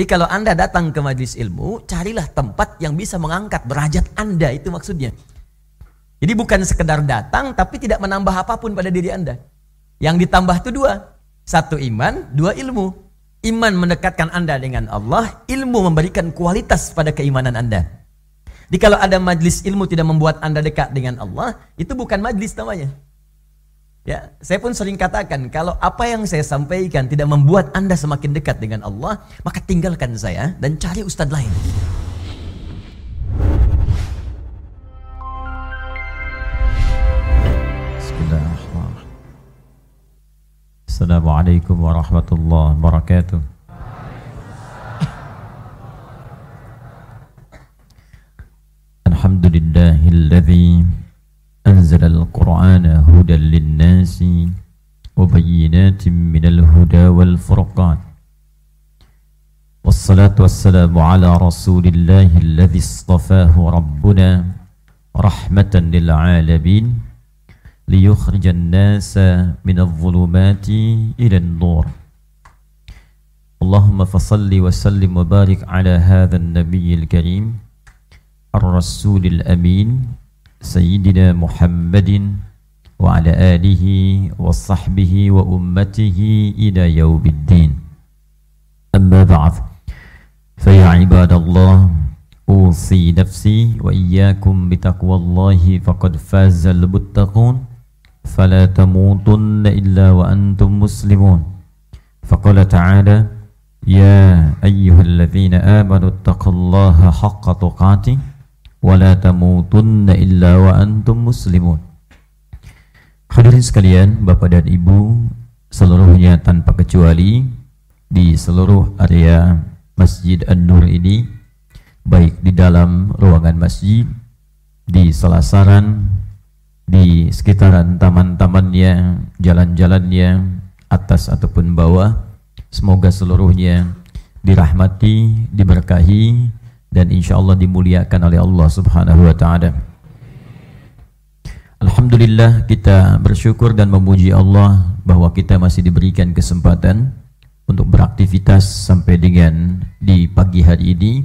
Jadi kalau Anda datang ke majlis ilmu, carilah tempat yang bisa mengangkat derajat Anda, itu maksudnya. Jadi bukan sekedar datang, tapi tidak menambah apa pun pada diri Anda. Yang ditambah itu dua. Satu iman, dua ilmu. Iman mendekatkan Anda dengan Allah, ilmu memberikan kualitas pada keimanan Anda. Jadi kalau ada majlis ilmu tidak membuat Anda dekat dengan Allah, itu bukan majlis namanya. Ya, saya pun sering katakan kalau apa yang saya sampaikan tidak membuat Anda semakin dekat dengan Allah, maka tinggalkan saya dan cari ustadz lain. Assalamualaikum warahmatullahi wabarakatuh. Alhamdulillahilladzi أنزل القرآن هدى للناس وبينات من الهدى والفرقان. والصلاة والسلام على رسول الله الذي اصطفاه ربنا رحمة للعالمين ليخرج الناس من الظلمات إلى النور. اللهم فصل وسلم وبارك على هذا النبي الكريم الرسول الأمين سيدنا محمد وعلى آله وصحبه وأمته إلى يوم الدين. أما بعد فيا عباد الله أوصي نفسي وإياكم بتقوى الله فقد فاز المتقون فلا تموتن إلا وأنتم مسلمون. فقال تعالى يا أيها الذين آمنوا اتقوا الله حق تقاته. Tamutunna illa wa antum muslimun. Hadirin sekalian, Bapak dan Ibu, seluruhnya tanpa kecuali di seluruh area Masjid An-Nur ini, baik di dalam ruangan masjid, di selasaran, di sekitaran taman-tamannya, jalan-jalannya, atas ataupun bawah, semoga seluruhnya dirahmati, diberkahi, dan insya Allah dimuliakan oleh Allah Subhanahu wa taala. Alhamdulillah kita bersyukur dan memuji Allah bahwa kita masih diberikan kesempatan untuk beraktivitas sampai dengan di pagi hari ini.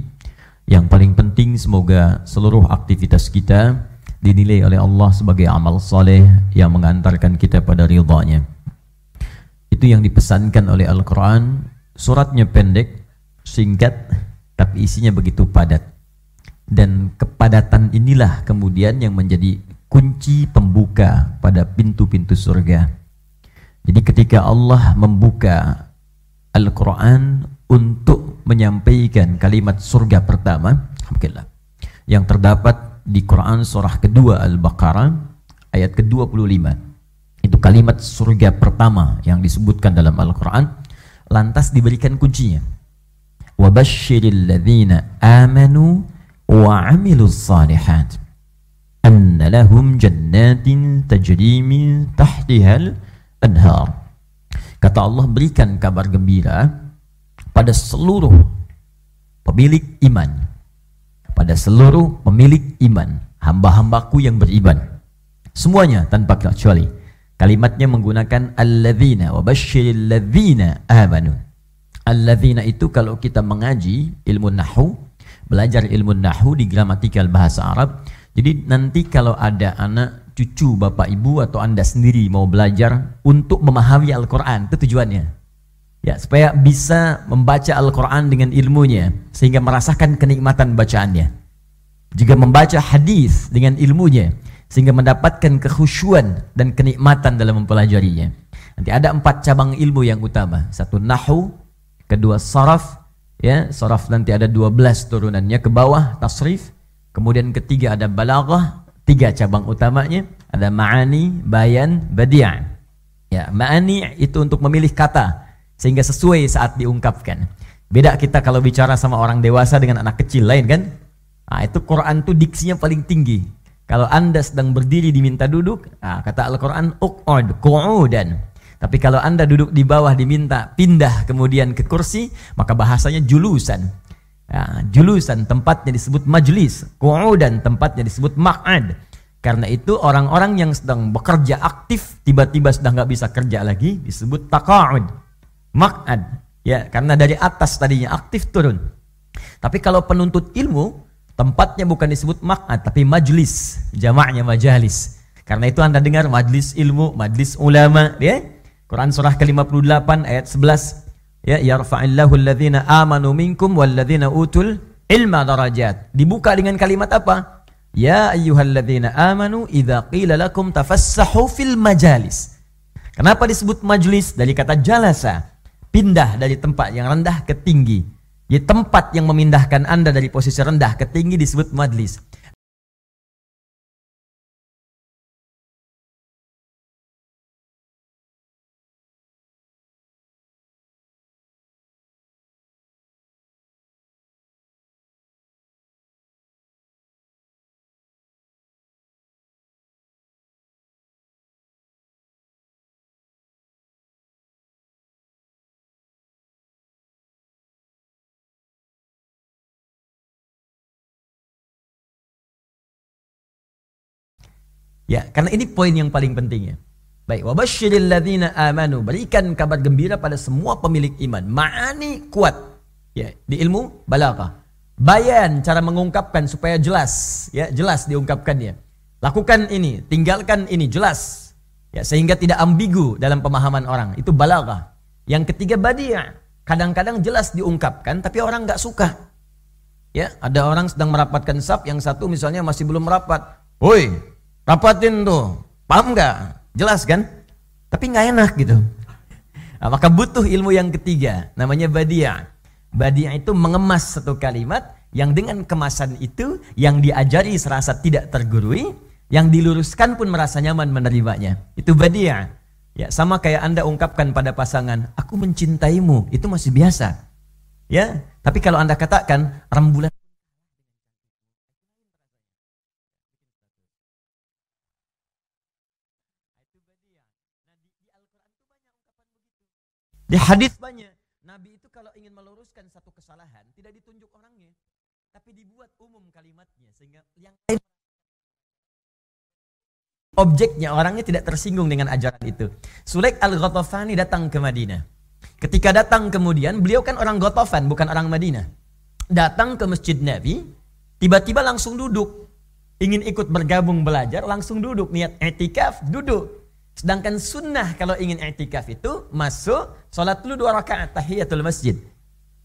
Yang paling penting semoga seluruh aktivitas kita dinilai oleh Allah sebagai amal saleh yang mengantarkan kita pada ridhanya. Itu yang dipesankan oleh Al-Quran. Suratnya pendek, singkat, tapi isinya begitu padat. Dan kepadatan inilah kemudian yang menjadi kunci pembuka pada pintu-pintu surga. Jadi ketika Allah membuka Al-Quran untuk menyampaikan kalimat surga pertama, Alhamdulillah, yang terdapat di Quran surah kedua Al-Baqarah ayat ke-25. Itu kalimat surga pertama yang disebutkan dalam Al-Quran, lantas diberikan kuncinya وبشر الذين آمنوا وعملوا الصالحات أن لهم جنات تجري من تحتها الأنهار kata Allah berikan kabar gembira pada seluruh pemilik iman pada seluruh pemilik iman hamba-hambaku yang beriman semuanya tanpa kecuali kalimatnya menggunakan alladzina wa basyiril ladzina amanu Alladzina itu kalau kita mengaji ilmu nahu, belajar ilmu nahu di gramatikal bahasa Arab, jadi nanti kalau ada anak cucu bapak ibu atau anda sendiri mau belajar untuk memahami Al-Quran, itu tujuannya. Ya, supaya bisa membaca Al-Quran dengan ilmunya, sehingga merasakan kenikmatan bacaannya. Juga membaca hadis dengan ilmunya, sehingga mendapatkan kekhusyuan dan kenikmatan dalam mempelajarinya. Nanti ada empat cabang ilmu yang utama. Satu nahu, kedua saraf ya. Saraf nanti ada 12 turunannya. Ke bawah tasrif kemudian ketiga ada balaghah tiga cabang utamanya. Ada ma'ani bayan badi'a ya ma'ani itu untuk memilih kata sehingga sesuai saat diungkapkan. Beda kita kalau bicara sama orang dewasa dengan anak kecil lain kan? Nah, itu Quran tuh diksinya paling tinggi. Kalau anda sedang berdiri diminta duduk nah, kata Al-Quran uq'ud qu'udan tapi kalau Anda duduk di bawah diminta pindah kemudian ke kursi, maka bahasanya julusan. Ya, julusan tempatnya disebut majlis, dan tempatnya disebut maq'ad. Karena itu orang-orang yang sedang bekerja aktif tiba-tiba sudah nggak bisa kerja lagi disebut taqa'ud. Maq'ad Ya, karena dari atas tadinya aktif turun. Tapi kalau penuntut ilmu, tempatnya bukan disebut mak'ad, tapi majlis. Jamaknya majalis. Karena itu Anda dengar majlis ilmu, majlis ulama, ya. Quran surah ke-58 ayat 11. Ya, yarfa'illahu alladhina amanu minkum walladhina utul ilma darajat. Dibuka dengan kalimat apa? Ya ayyuhalladzina amanu idza qila lakum tafassahu fil majalis. Kenapa disebut majlis? Dari kata jalasa pindah dari tempat yang rendah ke tinggi. Jadi tempat yang memindahkan Anda dari posisi rendah ke tinggi disebut majlis. Ya, karena ini poin yang paling penting ya. Baik, wabasyiril ladzina amanu, berikan kabar gembira pada semua pemilik iman. Ma'ani kuat. Ya, di ilmu balaghah. Bayan cara mengungkapkan supaya jelas, ya, jelas diungkapkannya. Lakukan ini, tinggalkan ini, jelas. Ya, sehingga tidak ambigu dalam pemahaman orang. Itu balaghah. Yang ketiga badia. Kadang-kadang jelas diungkapkan tapi orang nggak suka. Ya, ada orang sedang merapatkan sap, yang satu misalnya masih belum merapat. Woi, Rapatin tuh. Paham nggak? Jelas kan? Tapi nggak enak gitu. Nah, maka butuh ilmu yang ketiga, namanya badia. Badia itu mengemas satu kalimat yang dengan kemasan itu yang diajari serasa tidak tergurui, yang diluruskan pun merasa nyaman menerimanya. Itu badia. Ya, sama kayak Anda ungkapkan pada pasangan, aku mencintaimu, itu masih biasa. Ya, tapi kalau Anda katakan rembulan Di hadis banyak. Nabi itu kalau ingin meluruskan satu kesalahan tidak ditunjuk orangnya, tapi dibuat umum kalimatnya sehingga yang lain objeknya orangnya tidak tersinggung dengan ajaran itu. Sulaik al-Ghatafani datang ke Madinah. Ketika datang kemudian beliau kan orang Ghatafan bukan orang Madinah. Datang ke masjid Nabi, tiba-tiba langsung duduk. Ingin ikut bergabung belajar, langsung duduk niat etikaf, duduk. Sedangkan sunnah kalau ingin i'tikaf itu masuk sholat dulu dua rakaat tahiyatul masjid.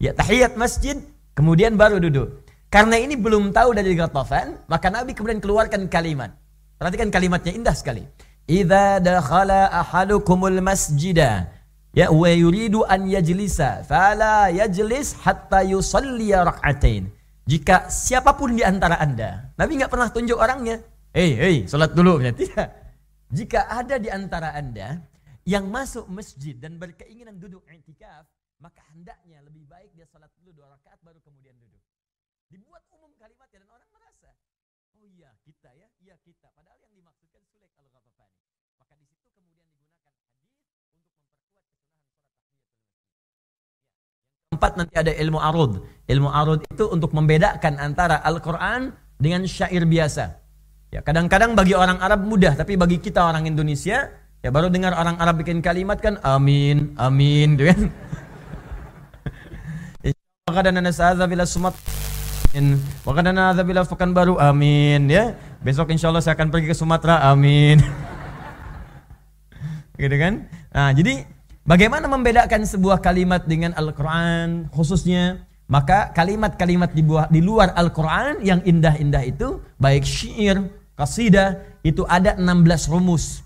Ya tahiyat masjid kemudian baru duduk. Karena ini belum tahu dari Ghatafan, maka Nabi kemudian keluarkan kalimat. Perhatikan kalimatnya indah sekali. Idza dakhala ahadukumul masjida ya wa yuridu an yajlisa fala yajlis hatta yusalli rak'atain. Jika siapa pun di antara Anda, Nabi nggak pernah tunjuk orangnya. Hei, hei, salat dulu. Tidak. Jika ada di antara Anda yang masuk masjid dan berkeinginan duduk i'tikaf, maka hendaknya lebih baik dia salat dulu dua rakaat baru kemudian duduk. Dibuat umum kalimatnya dan orang merasa, oh iya kita ya, iya kita. Padahal yang dimaksudkan Sulaik al-Ghatafani. Maka di situ kemudian digunakan hadis untuk memperkuat kesunahan salat tahiyatul masjid. Ya. Keempat nanti ada ilmu arud. Ilmu arud itu untuk membedakan antara Al-Quran dengan syair biasa. Ya, kadang-kadang bagi orang Arab mudah, tapi bagi kita orang Indonesia, ya baru dengar orang Arab bikin kalimat kan amin, amin, gitu kan. Nasa'adha bila sumat baru amin ya. Besok insya Allah saya akan pergi ke Sumatera amin. gitu kan? Nah, jadi bagaimana membedakan sebuah kalimat dengan Al-Quran khususnya maka kalimat-kalimat di, di luar Al-Quran yang indah-indah itu baik syair, Kasidah itu ada 16 rumus.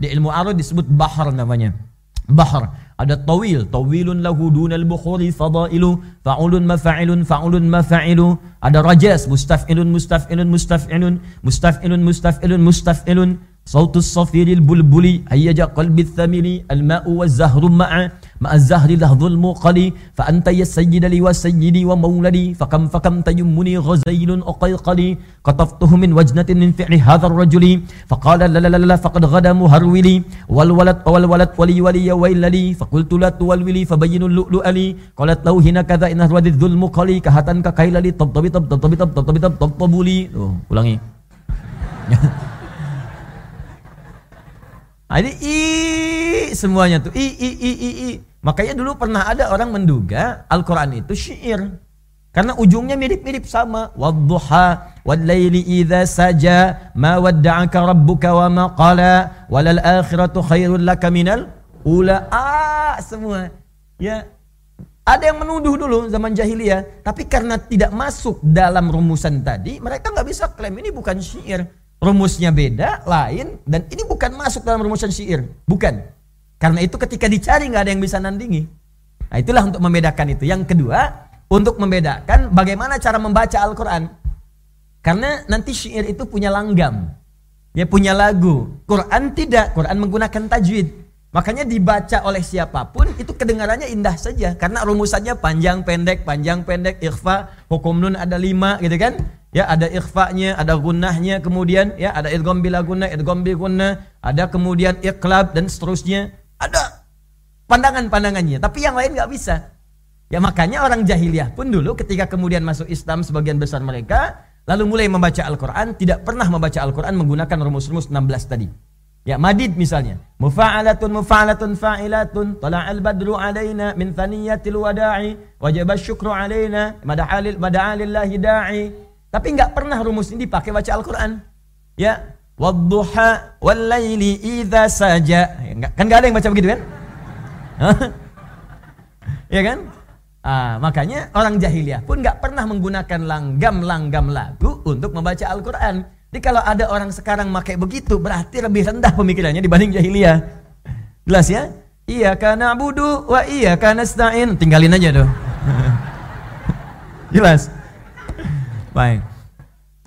Di ilmu arud disebut bahar namanya. Bahar. Ada tawil. Tawilun lahu dunal bukhuri fadailu. Fa'ulun mafa'ilun fa'ulun mafa'ilu. Ada rajas. Mustaf'ilun mustaf'ilun mustaf'ilun. Mustaf'ilun mustaf'ilun mustaf'ilun. صوت الصفير البلبلي هيج قلب الثمل الماء والزهر معا مع الزهر لهض المقلي فأنت يا سيد لي وسيدي ومولدي فكم فكم تيمني غزيل أقيقلي قطفته من وجنة من فعل هذا الرجل فقال لا لا لا, لا فقد غدا مهرولي والولد والولد ولي ولي ويل فقلت لا تولولي فبين اللؤلؤ لي قالت له هنا كذا إن الوذ ذو المقلي كهتن ككيل لي طبطبي طبطبي طبطبي طبطبي طبطبي لي ulangi Nah, ini i semuanya tuh i i i i i Makanya dulu pernah ada orang menduga Al-Quran itu syair. Karena ujungnya mirip-mirip sama. Wadduha wallayli idha saja ma wadda'aka rabbuka wa ma qala walal akhiratu khairul laka minal ula. Ah, semua. Ya, ada yang menuduh dulu zaman jahiliyah, tapi karena tidak masuk dalam rumusan tadi, mereka nggak bisa klaim ini bukan syair. Rumusnya beda, lain, dan ini bukan masuk dalam rumusan syair. Bukan. Karena itu ketika dicari nggak ada yang bisa nandingi. Nah itulah untuk membedakan itu. Yang kedua, untuk membedakan bagaimana cara membaca Al-Quran. Karena nanti syair itu punya langgam. Ya punya lagu. Quran tidak. Quran menggunakan tajwid. Makanya dibaca oleh siapa pun itu kedengarannya indah saja. Karena rumusannya panjang pendek, panjang pendek, ikhfa, hukum nun ada lima gitu kan. Ya ada ikhfanya, ada gunnahnya, kemudian ya ada idgham bila gunnah, idgham bi gunnah, ada kemudian iqlab dan seterusnya. Ada pandangan-pandangannya, tapi yang lain nggak bisa. Ya makanya orang jahiliyah pun dulu ketika kemudian masuk Islam sebagian besar mereka lalu mulai membaca Al-Quran tidak pernah membaca Al-Quran menggunakan rumus-rumus 16 tadi. Ya madid misalnya. Mufa'alatun mufa'alatun fa'ilatun tala'al badru alaina min thaniyatil wada'i wajib syukru alaina mada'alil mada'alillahi da'i. Tapi nggak pernah rumus ini dipakai baca Al-Quran. Ya, wadduha wal laili idza saja. Ya, kan nggak ada yang baca begitu kan? ya kan? Ah, makanya orang jahiliyah pun nggak pernah menggunakan langgam-langgam lagu untuk membaca Al-Quran. Jadi kalau ada orang sekarang pakai begitu, berarti lebih rendah pemikirannya dibanding jahiliyah. Jelas ya? Iya karena budu wa iya karena stain. Tinggalin aja tuh. Jelas. Baik.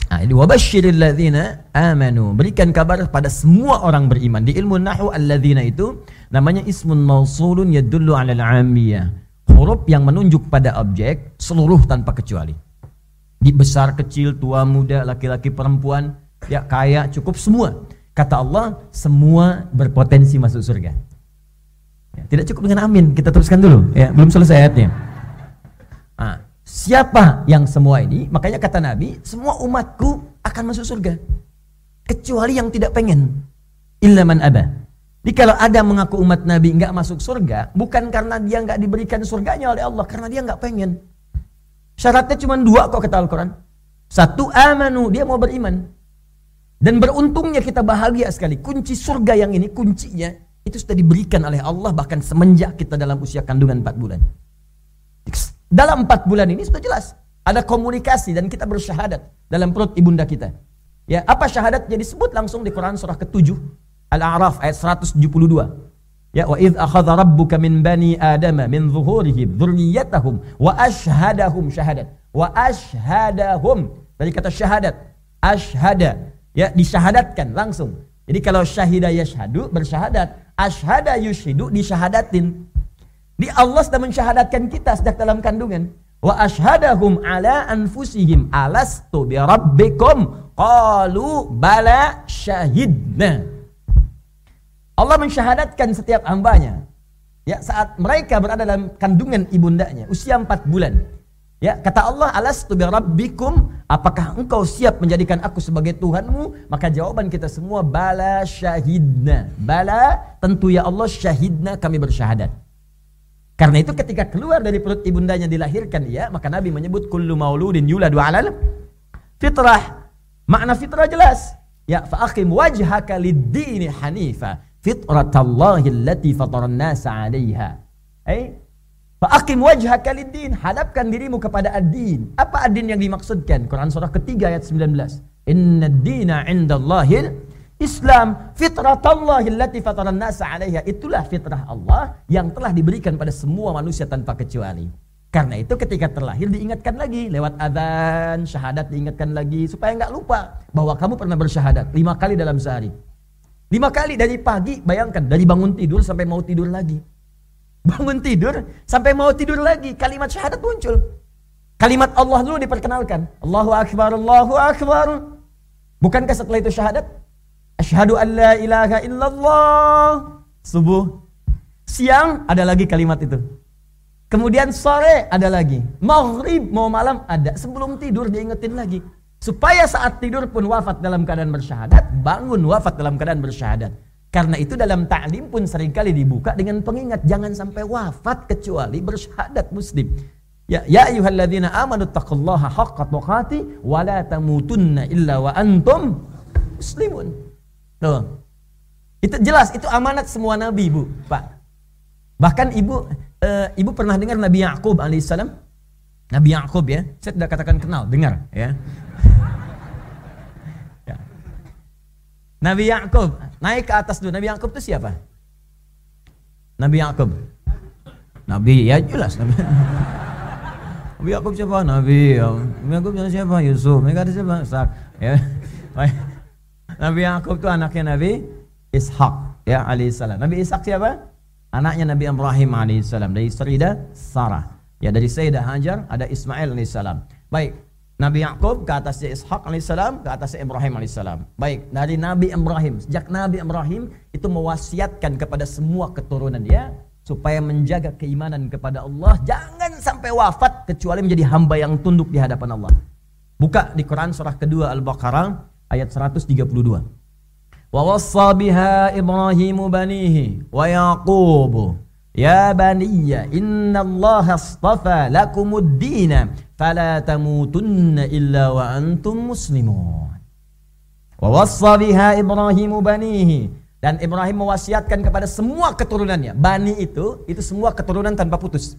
Nah, ini wabasyiril ladzina amanu. Berikan kabar pada semua orang beriman. Di ilmu nahwu alladzina itu namanya ismun mausulun yadullu 'ala al-'amiyah. Huruf yang menunjuk pada objek seluruh tanpa kecuali. Di besar, kecil, tua, muda, laki-laki, perempuan, ya kaya, cukup semua. Kata Allah, semua berpotensi masuk surga. Ya, tidak cukup dengan amin, kita teruskan dulu. Ya, belum selesai ayatnya. Siapa yang semua ini? Makanya kata Nabi, semua umatku akan masuk surga. Kecuali yang tidak pengen. Illa man aba. Jadi kalau ada mengaku umat Nabi nggak masuk surga, bukan karena dia nggak diberikan surganya oleh Allah, karena dia nggak pengen. Syaratnya cuma dua kok kata Al-Quran. Satu, amanu, dia mau beriman. Dan beruntungnya kita bahagia sekali. Kunci surga yang ini, kuncinya, itu sudah diberikan oleh Allah bahkan semenjak kita dalam usia kandungan 4 bulan. Dalam empat bulan ini sudah jelas. Ada komunikasi dan kita bersyahadat dalam perut ibunda kita. Ya, apa syahadat jadi sebut langsung di Quran surah ke-7 Al-A'raf ayat 172. Ya, wa idz akhadha rabbuka min bani adama min zuhurihim dzurriyyatahum wa ashhadahum syahadat. Wa ashhadahum dari kata syahadat. Ashhada ya disyahadatkan langsung. Jadi kalau syahida yashhadu bersyahadat, ashhada yushhidu disyahadatin. Di Allah sudah mensyahadatkan kita sejak dalam kandungan. Wa ashhadahum ala anfusihim alastu bi rabbikum qalu bala syahidna. Allah mensyahadatkan setiap hambanya. Ya, saat mereka berada dalam kandungan ibundanya, usia empat bulan. Ya, kata Allah, alastu bi rabbikum, apakah engkau siap menjadikan aku sebagai Tuhanmu? Maka jawaban kita semua bala syahidna. Bala, tentu ya Allah syahidna kami bersyahadat. Karena itu ketika keluar dari perut ibundanya dilahirkan ia, maka Nabi menyebut kullu mauludin yuladu alal fitrah. Makna fitrah jelas. Ya, fa'akim wajhaka lid-dini hanifa fitratallahi allati fataran nasa 'alaiha. Eh, fa'akim wajhaka lid-din, hadapkan dirimu kepada ad-din. Apa ad-din yang dimaksudkan? Quran surah ketiga ayat 19. Inna ad-dina 'indallahil Islam fitrah Allah fataran nasa itulah fitrah Allah yang telah diberikan pada semua manusia tanpa kecuali. Karena itu ketika terlahir diingatkan lagi lewat adzan, syahadat diingatkan lagi supaya nggak lupa bahwa kamu pernah bersyahadat lima kali dalam sehari. Lima kali dari pagi, bayangkan dari bangun tidur sampai mau tidur lagi. Bangun tidur sampai mau tidur lagi, kalimat syahadat muncul. Kalimat Allah dulu diperkenalkan. Allahu Akbar, Allahu Akbar. Bukankah setelah itu syahadat? Asyhadu an la ilaha illallah. Subuh. Siang ada lagi kalimat itu. Kemudian sore ada lagi. Maghrib mau malam ada. Sebelum tidur diingetin lagi. Supaya saat tidur pun wafat dalam keadaan bersyahadat. Bangun wafat dalam keadaan bersyahadat. Karena itu dalam ta'lim pun sering kali dibuka dengan pengingat jangan sampai wafat kecuali bersyahadat muslim. Ya ya ayyuhalladzina amanu taqullaha haqqa tuqati wa la tamutunna illa wa antum muslimun. Tuh. Itu jelas itu amanat semua nabi, Bu, Pak. Bahkan Ibu uh, Ibu pernah dengar Nabi Yakub alaihissalam? Nabi Yakub ya, saya tidak katakan kenal, dengar ya. ya. Nabi Yakub naik ke atas dulu. Nabi Yakub itu siapa? Nabi Yakub. Nabi ya jelas Nabi. Nabi Yakub siapa? Nabi. Nabi Yakub siapa? Yusuf. Mereka ada siapa? Ishak. Ya. Nabi Yakub itu anaknya Nabi Ishak ya alaihissalam. Nabi Ishak siapa? Anaknya Nabi Ibrahim alaihissalam dari Sayyidah Sarah. Ya dari Sayyidah Hajar ada Ismail alaihissalam. Baik. Nabi Yakub ke atasnya Ishak alaihissalam, ke atasnya Ibrahim alaihissalam. Baik, dari Nabi Ibrahim, sejak Nabi Ibrahim itu mewasiatkan kepada semua keturunan dia supaya menjaga keimanan kepada Allah jangan sampai wafat kecuali menjadi hamba yang tunduk di hadapan Allah. Buka di Quran surah kedua Al-Baqarah ayat 132. Wa wassa biha Ibrahimu banihi wa Yaqub Ya baniya inna Allah astafa lakumud dina fala tamutunna illa wa antum muslimun. Wa wassa biha Ibrahimu banihi dan Ibrahim mewasiatkan kepada semua keturunannya. Bani itu, itu semua keturunan tanpa putus.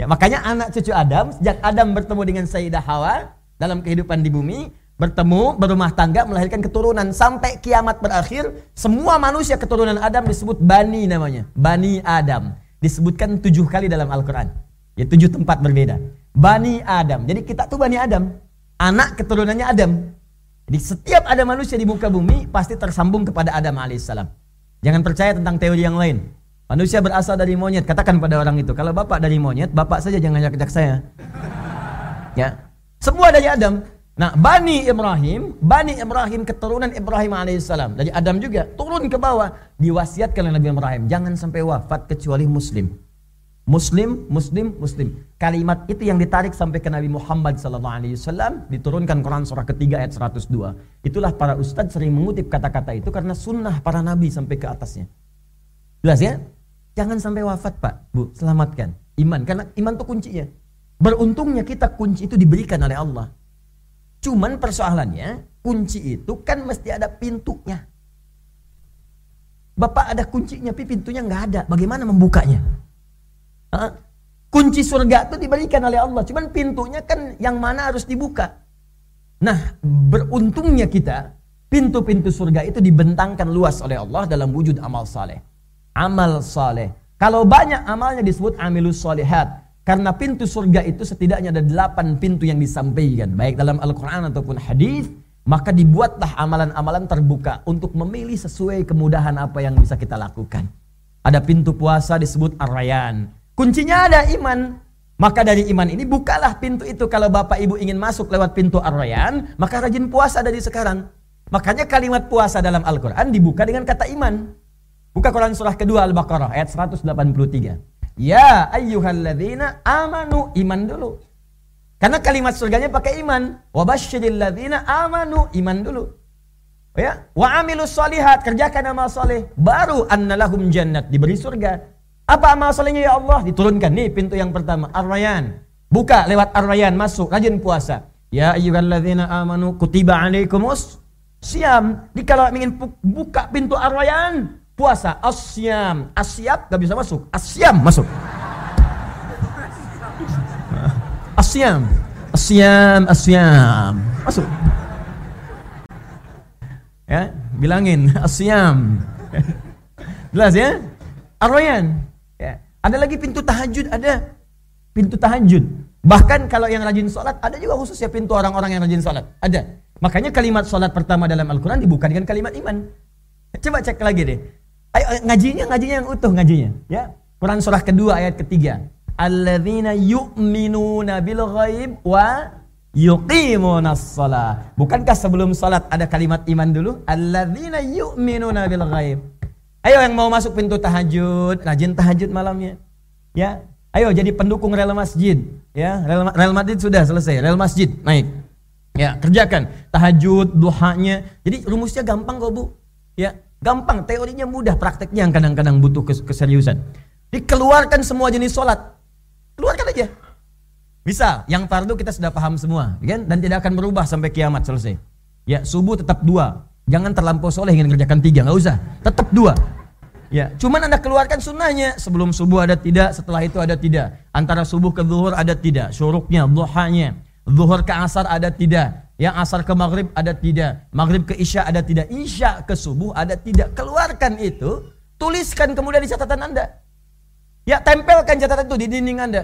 Ya, makanya anak cucu Adam, sejak Adam bertemu dengan Sayyidah Hawa dalam kehidupan di bumi, bertemu, berumah tangga, melahirkan keturunan. Sampai kiamat berakhir, semua manusia keturunan Adam disebut Bani namanya. Bani Adam. Disebutkan tujuh kali dalam Al-Quran. Ya, tujuh tempat berbeda. Bani Adam. Jadi kita tuh Bani Adam. Anak keturunannya Adam. Jadi setiap ada manusia di muka bumi pasti tersambung kepada Adam alaihissalam. Jangan percaya tentang teori yang lain. Manusia berasal dari monyet. Katakan pada orang itu, kalau bapak dari monyet, bapak saja jangan ajak-ajak saya. Ya, semua dari Adam. Nah, Bani Ibrahim, Bani Ibrahim keturunan Ibrahim alaihissalam. Dari Adam juga turun ke bawah. Diwasiatkan oleh Nabi Ibrahim, jangan sampai wafat kecuali Muslim. Muslim, Muslim, Muslim. Kalimat itu yang ditarik sampai ke Nabi Muhammad SAW diturunkan Quran surah ketiga ayat 102. Itulah para ustadz sering mengutip kata-kata itu karena sunnah para nabi sampai ke atasnya. Jelas ya? Jangan sampai wafat pak, bu, selamatkan iman karena iman itu kuncinya. Beruntungnya kita kunci itu diberikan oleh Allah. Cuman persoalannya kunci itu kan mesti ada pintunya. Bapak ada kuncinya, tapi pintunya nggak ada. Bagaimana membukanya? Kunci surga itu diberikan oleh Allah. Cuman pintunya kan yang mana harus dibuka. Nah, beruntungnya kita, pintu-pintu surga itu dibentangkan luas oleh Allah dalam wujud amal saleh. Amal saleh. Kalau banyak amalnya disebut amilus salihat. Karena pintu surga itu setidaknya ada delapan pintu yang disampaikan. Baik dalam Al-Quran ataupun hadis maka dibuatlah amalan-amalan terbuka untuk memilih sesuai kemudahan apa yang bisa kita lakukan. Ada pintu puasa disebut Ar-Rayyan. Kuncinya ada iman. Maka dari iman ini bukalah pintu itu kalau Bapak Ibu ingin masuk lewat pintu Ar-Rayyan, maka rajin puasa dari sekarang. Makanya kalimat puasa dalam Al-Qur'an dibuka dengan kata iman. Buka Quran surah kedua Al-Baqarah ayat 183. Ya ayyuhalladzina amanu iman dulu. Karena kalimat surganya pakai iman. Wa basyiril ladzina amanu iman dulu. Ya, wa amilus solihat kerjakan amal soleh baru annalahum jannat diberi surga apa amal solehnya ya Allah? Diturunkan. Nih pintu yang pertama. Ar-Rayyan. Buka lewat Ar-Rayyan. Masuk. Rajin puasa. Ya ayyuhalladzina amanu kutiba alaikumus siam. Di kalau ingin buka pintu Ar-Rayyan. Puasa. Asyam. Asyap gak bisa masuk. Asyam masuk. Asyam. Asyam. Asyam. Masuk. Ya, bilangin asyam. Jelas ya? Ar-Rayyan. Ada lagi pintu tahajud, ada pintu tahajud. Bahkan kalau yang rajin sholat, ada juga khususnya pintu orang-orang yang rajin sholat. Ada. Makanya kalimat sholat pertama dalam Al-Quran dibuka dengan kalimat iman. Coba cek lagi deh. Ayo ngajinya, ngajinya yang utuh ngajinya. Ya. Quran surah kedua ayat ketiga. Alladzina yu'minuna bil ghaib wa yuqimuna shalah. Bukankah sebelum salat ada kalimat iman dulu? Alladzina yu'minuna bil ghaib. Ayo yang mau masuk pintu tahajud, rajin tahajud malamnya. Ya, ayo jadi pendukung rel masjid. Ya, rel, rel masjid sudah selesai, rel masjid naik. Ya, kerjakan tahajud, duhanya. Jadi rumusnya gampang kok, Bu. Ya, Gampang, teorinya mudah, prakteknya yang kadang-kadang butuh keseriusan. Dikeluarkan semua jenis sholat. Keluarkan aja. Misal, yang fardu kita sudah paham semua, kan? Dan tidak akan berubah sampai kiamat selesai. Ya, subuh tetap dua. Jangan terlampau soleh ingin kerjakan tiga, nggak usah. Tetap dua. Ya, cuman anda keluarkan sunnahnya. Sebelum subuh ada tidak, setelah itu ada tidak. Antara subuh ke zuhur ada tidak. Syuruknya, duhanya. Zuhur ke asar ada tidak. Yang asar ke maghrib ada tidak. Maghrib ke isya ada tidak. Isya ke subuh ada tidak. Keluarkan itu. Tuliskan kemudian di catatan anda. Ya tempelkan catatan itu di dinding anda.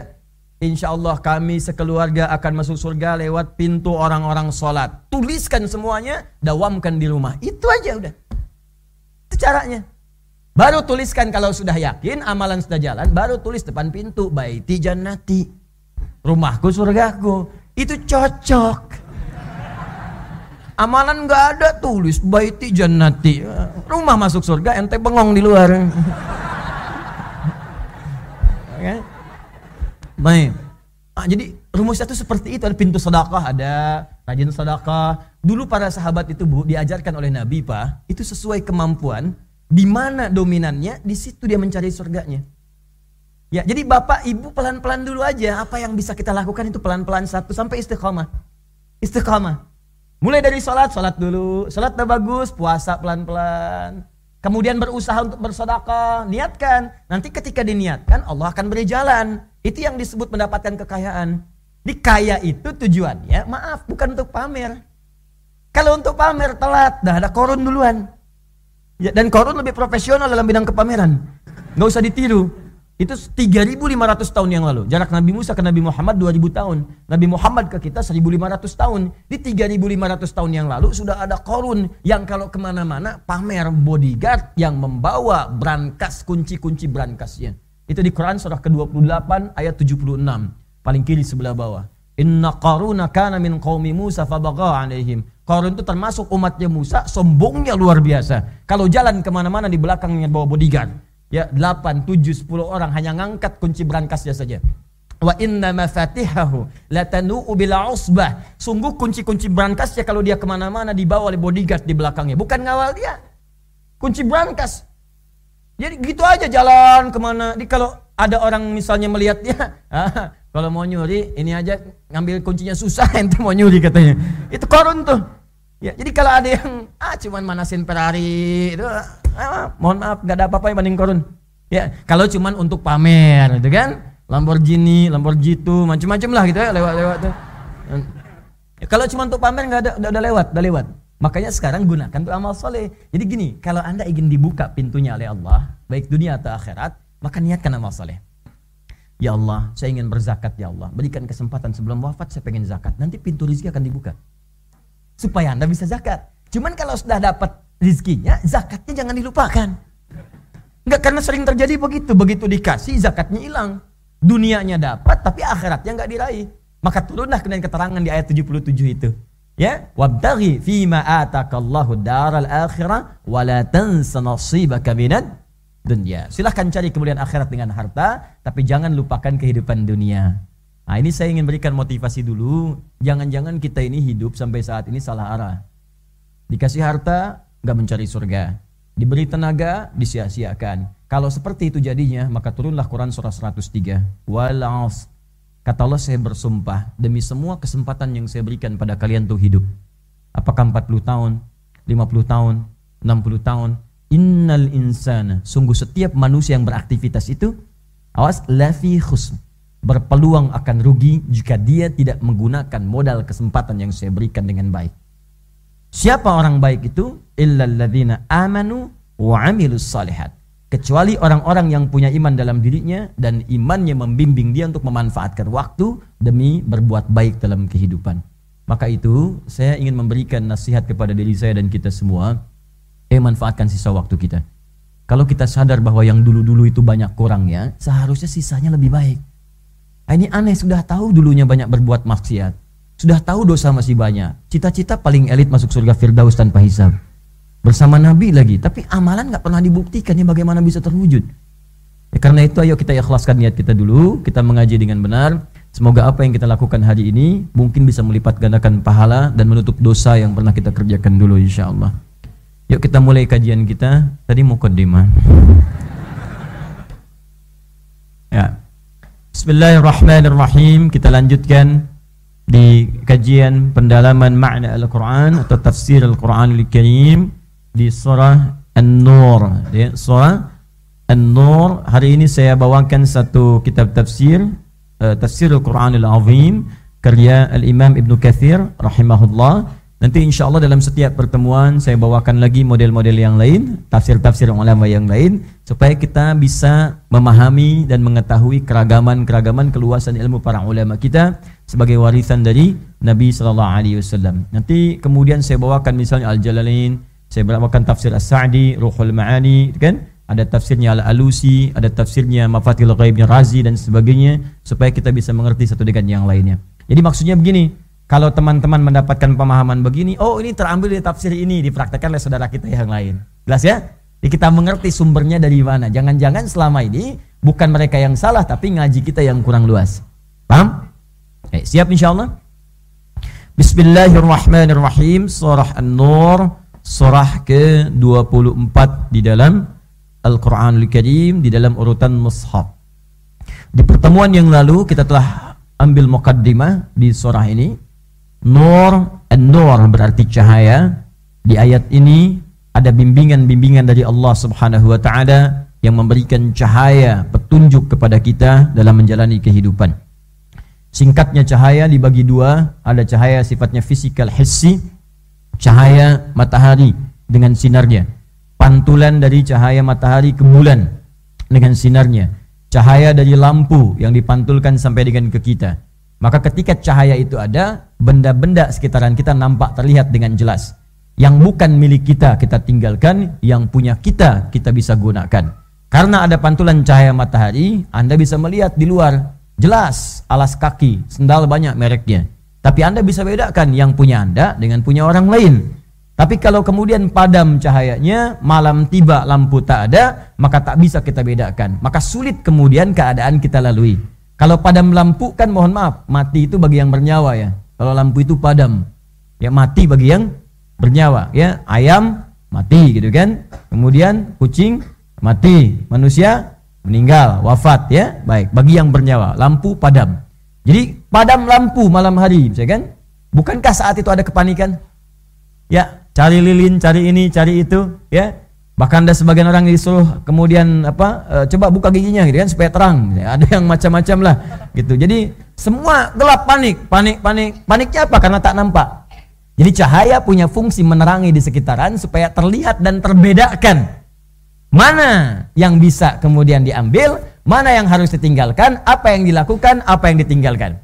Insya Allah kami sekeluarga akan masuk surga lewat pintu orang-orang sholat. Tuliskan semuanya, dawamkan di rumah. Itu aja udah. Itu caranya. Baru tuliskan kalau sudah yakin, amalan sudah jalan, baru tulis depan pintu. Baiti jannati. Rumahku surgaku. Itu cocok. Amalan nggak ada tulis baiti jannati. Rumah masuk surga ente bengong di luar. okay. Baik. Nah, jadi rumusnya itu seperti itu ada pintu sedekah ada rajin sedekah. Dulu para sahabat itu Bu diajarkan oleh Nabi Pak, itu sesuai kemampuan di mana dominannya, di situ dia mencari surganya. Ya, jadi Bapak Ibu pelan-pelan dulu aja apa yang bisa kita lakukan itu pelan-pelan satu sampai istiqomah. Istiqomah. Mulai dari sholat, sholat dulu. Sholat udah bagus, puasa pelan-pelan. Kemudian berusaha untuk bersodakah, niatkan. Nanti ketika diniatkan, Allah akan beri jalan. Itu yang disebut mendapatkan kekayaan. Di kaya itu tujuannya, maaf, bukan untuk pamer. Kalau untuk pamer telat, dah ada korun duluan. Ya, dan korun lebih profesional dalam bidang kepameran. Gak usah ditiru. Itu 3500 tahun yang lalu. Jarak Nabi Musa ke Nabi Muhammad 2000 tahun. Nabi Muhammad ke kita 1500 tahun. Di 3500 tahun yang lalu sudah ada korun yang kalau ke mana-mana pamer bodyguard yang membawa brankas, kunci-kunci brankasnya. Itu di Quran surah ke-28 ayat 76. Paling kiri sebelah bawah. Inna qaruna kana min qaumi Musa fabagha alaihim. Qarun itu termasuk umatnya Musa, sombongnya luar biasa. Kalau jalan ke mana-mana di belakangnya bawa bodyguard ya 8, 7, 10 orang hanya ngangkat kunci berangkasnya saja. Wa inna mafatihahu latanu bila usbah. Sungguh kunci-kunci berangkasnya kalau dia ke mana-mana dibawa oleh bodyguard di belakangnya. Bukan ngawal dia. Kunci berangkas. Jadi gitu aja jalan ke mana. Di kalau ada orang misalnya melihat dia, ah, kalau mau nyuri ini aja ngambil kuncinya susah ente mau nyuri katanya. Itu korun tuh. Ya, jadi kalau ada yang ah cuman manasin Ferrari itu ah, mohon maaf nggak ada apa-apa yang banding korun. Ya, kalau cuman untuk pamer gitu kan. Lamborghini, Lamborghini itu macam-macam lah gitu ya lewat-lewat tuh. Ya, kalau cuma untuk pamer nggak ada udah, udah lewat, udah lewat. Makanya sekarang gunakan untuk amal soleh. Jadi gini, kalau anda ingin dibuka pintunya oleh Allah, baik dunia atau akhirat, maka niatkan amal soleh. Ya Allah, saya ingin berzakat ya Allah. Berikan kesempatan sebelum wafat saya pengen zakat. Nanti pintu rezeki akan dibuka supaya Anda bisa zakat. Cuman kalau sudah dapat rizkinya, zakatnya jangan dilupakan. Enggak karena sering terjadi begitu, begitu dikasih zakatnya hilang. Dunianya dapat tapi akhiratnya enggak diraih. Maka turunlah kemudian keterangan di ayat 77 itu. Ya, wabtaghi fima atakallahu daral akhirah wa la tansa nasibaka minad dunya. Silahkan cari kemudian akhirat dengan harta, tapi jangan lupakan kehidupan dunia. Nah ini saya ingin berikan motivasi dulu. Jangan-jangan kita ini hidup sampai saat ini salah arah. Dikasih harta, nggak mencari surga. Diberi tenaga, disia-siakan. Kalau seperti itu jadinya, maka turunlah Quran surah 103. Walaf. Kata Allah saya bersumpah demi semua kesempatan yang saya berikan pada kalian untuk hidup. Apakah 40 tahun, 50 tahun, 60 tahun, innal insana, sungguh setiap manusia yang beraktivitas itu, awas lafi khusn berpeluang akan rugi jika dia tidak menggunakan modal kesempatan yang saya berikan dengan baik. Siapa orang baik itu? Illalladzina amanu wa amilus salihat. Kecuali orang-orang yang punya iman dalam dirinya dan imannya membimbing dia untuk memanfaatkan waktu demi berbuat baik dalam kehidupan. Maka itu saya ingin memberikan nasihat kepada diri saya dan kita semua. Eh manfaatkan sisa waktu kita. Kalau kita sadar bahwa yang dulu-dulu itu banyak kurangnya, seharusnya sisanya lebih baik. Ah, ini aneh, sudah tahu dulunya banyak berbuat maksiat. Sudah tahu dosa masih banyak. Cita-cita paling elit masuk surga Firdaus tanpa hisab. Bersama Nabi lagi. Tapi amalan nggak pernah dibuktikan. Ini bagaimana bisa terwujud? Ya, karena itu ayo kita ikhlaskan niat kita dulu. Kita mengaji dengan benar. Semoga apa yang kita lakukan hari ini mungkin bisa melipat gandakan pahala dan menutup dosa yang pernah kita kerjakan dulu insya Allah. Yuk kita mulai kajian kita. Tadi mukaddimah. Ya. Bismillahirrahmanirrahim. Kita lanjutkan di kajian pendalaman makna Al-Quran atau tafsir Al-Quranul Karim di surah An-Nur. Ya, surah An-Nur. Hari ini saya bawakan satu kitab tafsir, uh, tafsir Al-Quranul Azim karya Al-Imam Ibn Kathir rahimahullah Nanti insya Allah dalam setiap pertemuan saya bawakan lagi model-model yang lain, tafsir-tafsir ulama yang lain, supaya kita bisa memahami dan mengetahui keragaman-keragaman keluasan ilmu para ulama kita sebagai warisan dari Nabi Sallallahu Alaihi Wasallam. Nanti kemudian saya bawakan misalnya Al-Jalalain, saya bawakan tafsir As-Sa'di, Ruhul Ma'ani, kan? Ada tafsirnya Al-Alusi, ada tafsirnya Mafatil Ghaibnya Razi dan sebagainya, supaya kita bisa mengerti satu dengan yang lainnya. Jadi maksudnya begini, kalau teman-teman mendapatkan pemahaman begini, oh ini terambil dari tafsir ini, dipraktekkan oleh saudara kita yang lain. Jelas ya? Jadi kita mengerti sumbernya dari mana. Jangan-jangan selama ini bukan mereka yang salah, tapi ngaji kita yang kurang luas. Paham? Eh, siap insya Allah? Bismillahirrahmanirrahim. Surah An-Nur, surah ke-24 di dalam Al-Quranul Karim, di dalam urutan mushaf. Di pertemuan yang lalu kita telah ambil mukaddimah di surah ini Nur, An-Nur berarti cahaya. Di ayat ini ada bimbingan-bimbingan dari Allah Subhanahu wa taala yang memberikan cahaya petunjuk kepada kita dalam menjalani kehidupan. Singkatnya cahaya dibagi dua, ada cahaya sifatnya fisikal hissi, cahaya matahari dengan sinarnya. Pantulan dari cahaya matahari ke bulan dengan sinarnya. Cahaya dari lampu yang dipantulkan sampai dengan ke kita. Maka ketika cahaya itu ada, benda-benda sekitaran kita nampak terlihat dengan jelas. Yang bukan milik kita kita tinggalkan, yang punya kita kita bisa gunakan. Karena ada pantulan cahaya matahari, Anda bisa melihat di luar jelas alas kaki, sendal banyak mereknya. Tapi Anda bisa bedakan yang punya Anda dengan punya orang lain. Tapi kalau kemudian padam cahayanya, malam tiba lampu tak ada, maka tak bisa kita bedakan. Maka sulit kemudian keadaan kita lalui. Kalau padam lampu kan mohon maaf, mati itu bagi yang bernyawa ya. Kalau lampu itu padam, ya mati bagi yang bernyawa ya. Ayam mati gitu kan. Kemudian kucing mati, manusia meninggal, wafat ya. Baik, bagi yang bernyawa, lampu padam. Jadi padam lampu malam hari, saya kan? Bukankah saat itu ada kepanikan? Ya, cari lilin, cari ini, cari itu, ya. Bahkan ada sebagian orang disuruh kemudian apa e, coba buka giginya gitu kan supaya terang. Ya, ada yang macam-macam lah gitu. Jadi semua gelap panik, panik, panik. Paniknya apa? Karena tak nampak. Jadi cahaya punya fungsi menerangi di sekitaran supaya terlihat dan terbedakan. Mana yang bisa kemudian diambil, mana yang harus ditinggalkan, apa yang dilakukan, apa yang ditinggalkan.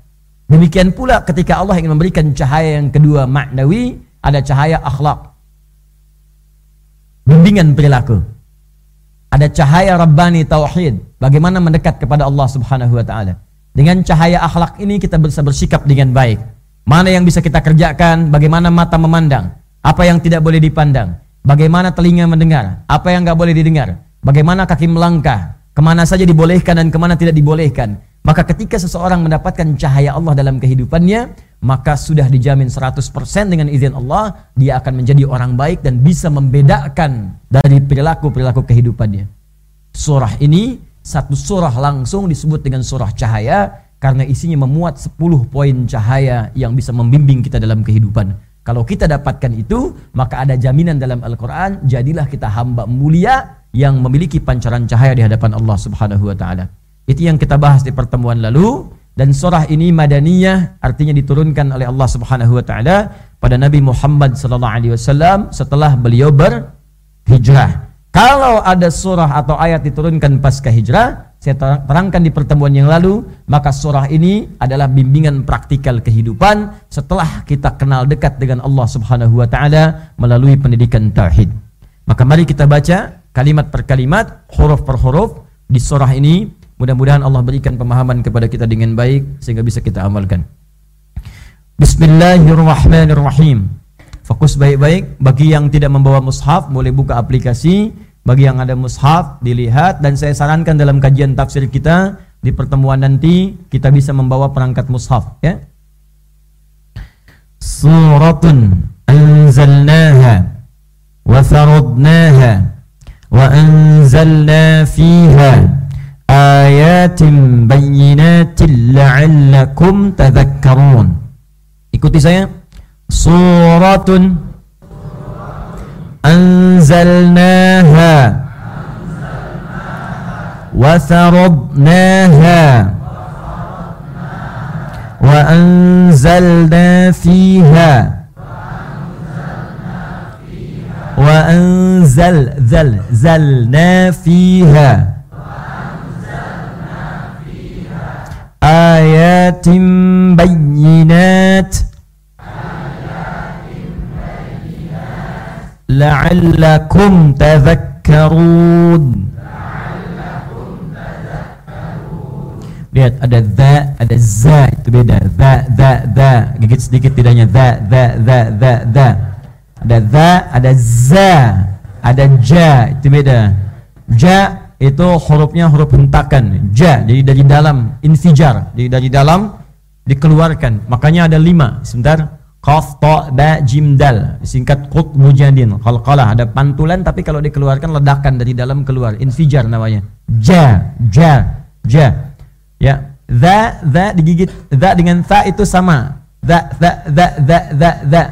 Demikian pula ketika Allah ingin memberikan cahaya yang kedua maknawi, ada cahaya akhlak bimbingan perilaku. Ada cahaya Rabbani Tauhid, bagaimana mendekat kepada Allah Subhanahu wa taala. Dengan cahaya akhlak ini kita bisa bersikap dengan baik. Mana yang bisa kita kerjakan, bagaimana mata memandang, apa yang tidak boleh dipandang, bagaimana telinga mendengar, apa yang nggak boleh didengar, bagaimana kaki melangkah, ke mana saja dibolehkan dan ke mana tidak dibolehkan. Maka ketika seseorang mendapatkan cahaya Allah dalam kehidupannya, maka sudah dijamin 100% dengan izin Allah dia akan menjadi orang baik dan bisa membedakan dari perilaku-perilaku kehidupannya. Surah ini satu surah langsung disebut dengan surah cahaya karena isinya memuat 10 poin cahaya yang bisa membimbing kita dalam kehidupan. Kalau kita dapatkan itu, maka ada jaminan dalam Al-Quran, jadilah kita hamba mulia yang memiliki pancaran cahaya di hadapan Allah Subhanahu wa taala. Itu yang kita bahas di pertemuan lalu. Dan surah ini madaniyah artinya diturunkan oleh Allah Subhanahu wa taala pada Nabi Muhammad sallallahu alaihi wasallam setelah beliau berhijrah. Kalau ada surah atau ayat diturunkan pasca hijrah, saya terangkan di pertemuan yang lalu, maka surah ini adalah bimbingan praktikal kehidupan setelah kita kenal dekat dengan Allah Subhanahu wa taala melalui pendidikan tauhid. Maka mari kita baca kalimat per kalimat, huruf per huruf di surah ini Mudah-mudahan Allah berikan pemahaman kepada kita dengan baik sehingga bisa kita amalkan. Bismillahirrahmanirrahim. Fokus baik-baik. Bagi yang tidak membawa mushaf, boleh buka aplikasi. Bagi yang ada mushaf dilihat dan saya sarankan dalam kajian tafsir kita di pertemuan nanti kita bisa membawa perangkat mushaf ya. Suratun anzalnaha wa faradnaha wa anzalna fiha ayatin bayyinatin la'allakum tadhakkarun. Ikuti saya. Suratun أنزلناها وفرضناها وأنزلنا فيها وأنزل ذل زلنا فيها آيات بينات la'allakum tadhakkarun Lihat ada za, ada za itu beda. Za, za, za. Gigit sedikit tidaknya za, za, za, za, za. Ada za, ada za, ada ja itu beda. Ja itu hurufnya huruf hentakan. Ja jadi dari dalam infijar, jadi dari dalam dikeluarkan. Makanya ada lima. Sebentar. Qaf, ta, ba, jim, dal. Singkat qut mujadin. Qalqalah ada pantulan tapi kalau dikeluarkan ledakan dari dalam keluar. Infijar namanya. Ja, ja, ja. Ya. Za, za digigit. Za dengan sa itu sama. Za, za, za, za, za, za.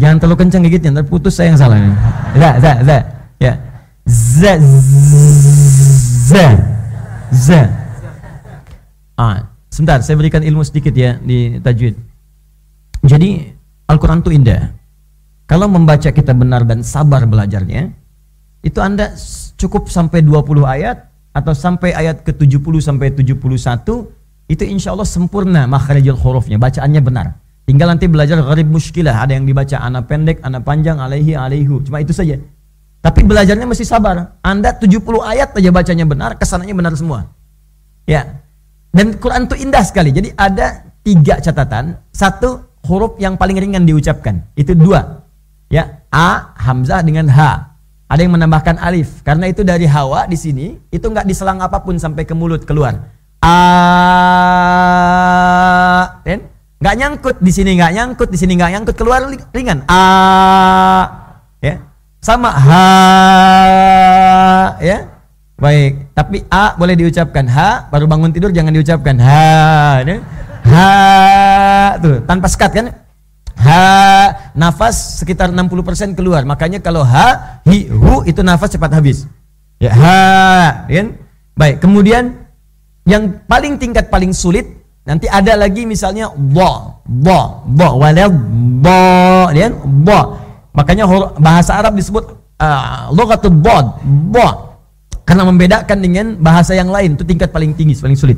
Jangan terlalu kencang gigitnya, terputus saya yang salah. Za, za, za. Ya. Za, za, za. Ah, sebentar, saya berikan ilmu sedikit ya di tajwid. Jadi Al-Quran itu indah. Kalau membaca kita benar dan sabar belajarnya, itu Anda cukup sampai 20 ayat atau sampai ayat ke-70 sampai 71 itu insya Allah sempurna makharijul hurufnya, bacaannya benar. Tinggal nanti belajar gharib muskilah, ada yang dibaca anak pendek, anak panjang, alaihi, alaihu. Cuma itu saja. Tapi belajarnya mesti sabar. Anda 70 ayat aja bacanya benar, ke sananya benar semua. Ya. Dan Quran itu indah sekali. Jadi ada tiga catatan. Satu, huruf yang paling ringan diucapkan. Itu dua. Ya, A hamzah dengan H. Ada yang menambahkan alif karena itu dari hawa di sini itu nggak diselang apa pun sampai ke mulut keluar. A kan? Nggak nyangkut di sini nggak nyangkut di sini nggak nyangkut keluar ringan. A ya. Sama H ya. Baik, tapi A boleh diucapkan H, baru bangun tidur jangan diucapkan H. Ya ha tuh tanpa sekat kan? Ha nafas sekitar 60% keluar. Makanya kalau ha hi hu itu nafas cepat habis. Ya ha kan? Baik kemudian yang paling tingkat paling sulit nanti ada lagi misalnya bo bo bo walad bo kan? Bo. Makanya bahasa Arab disebut uh, lughatul bod bo. Karena membedakan dengan bahasa yang lain itu tingkat paling tinggi paling sulit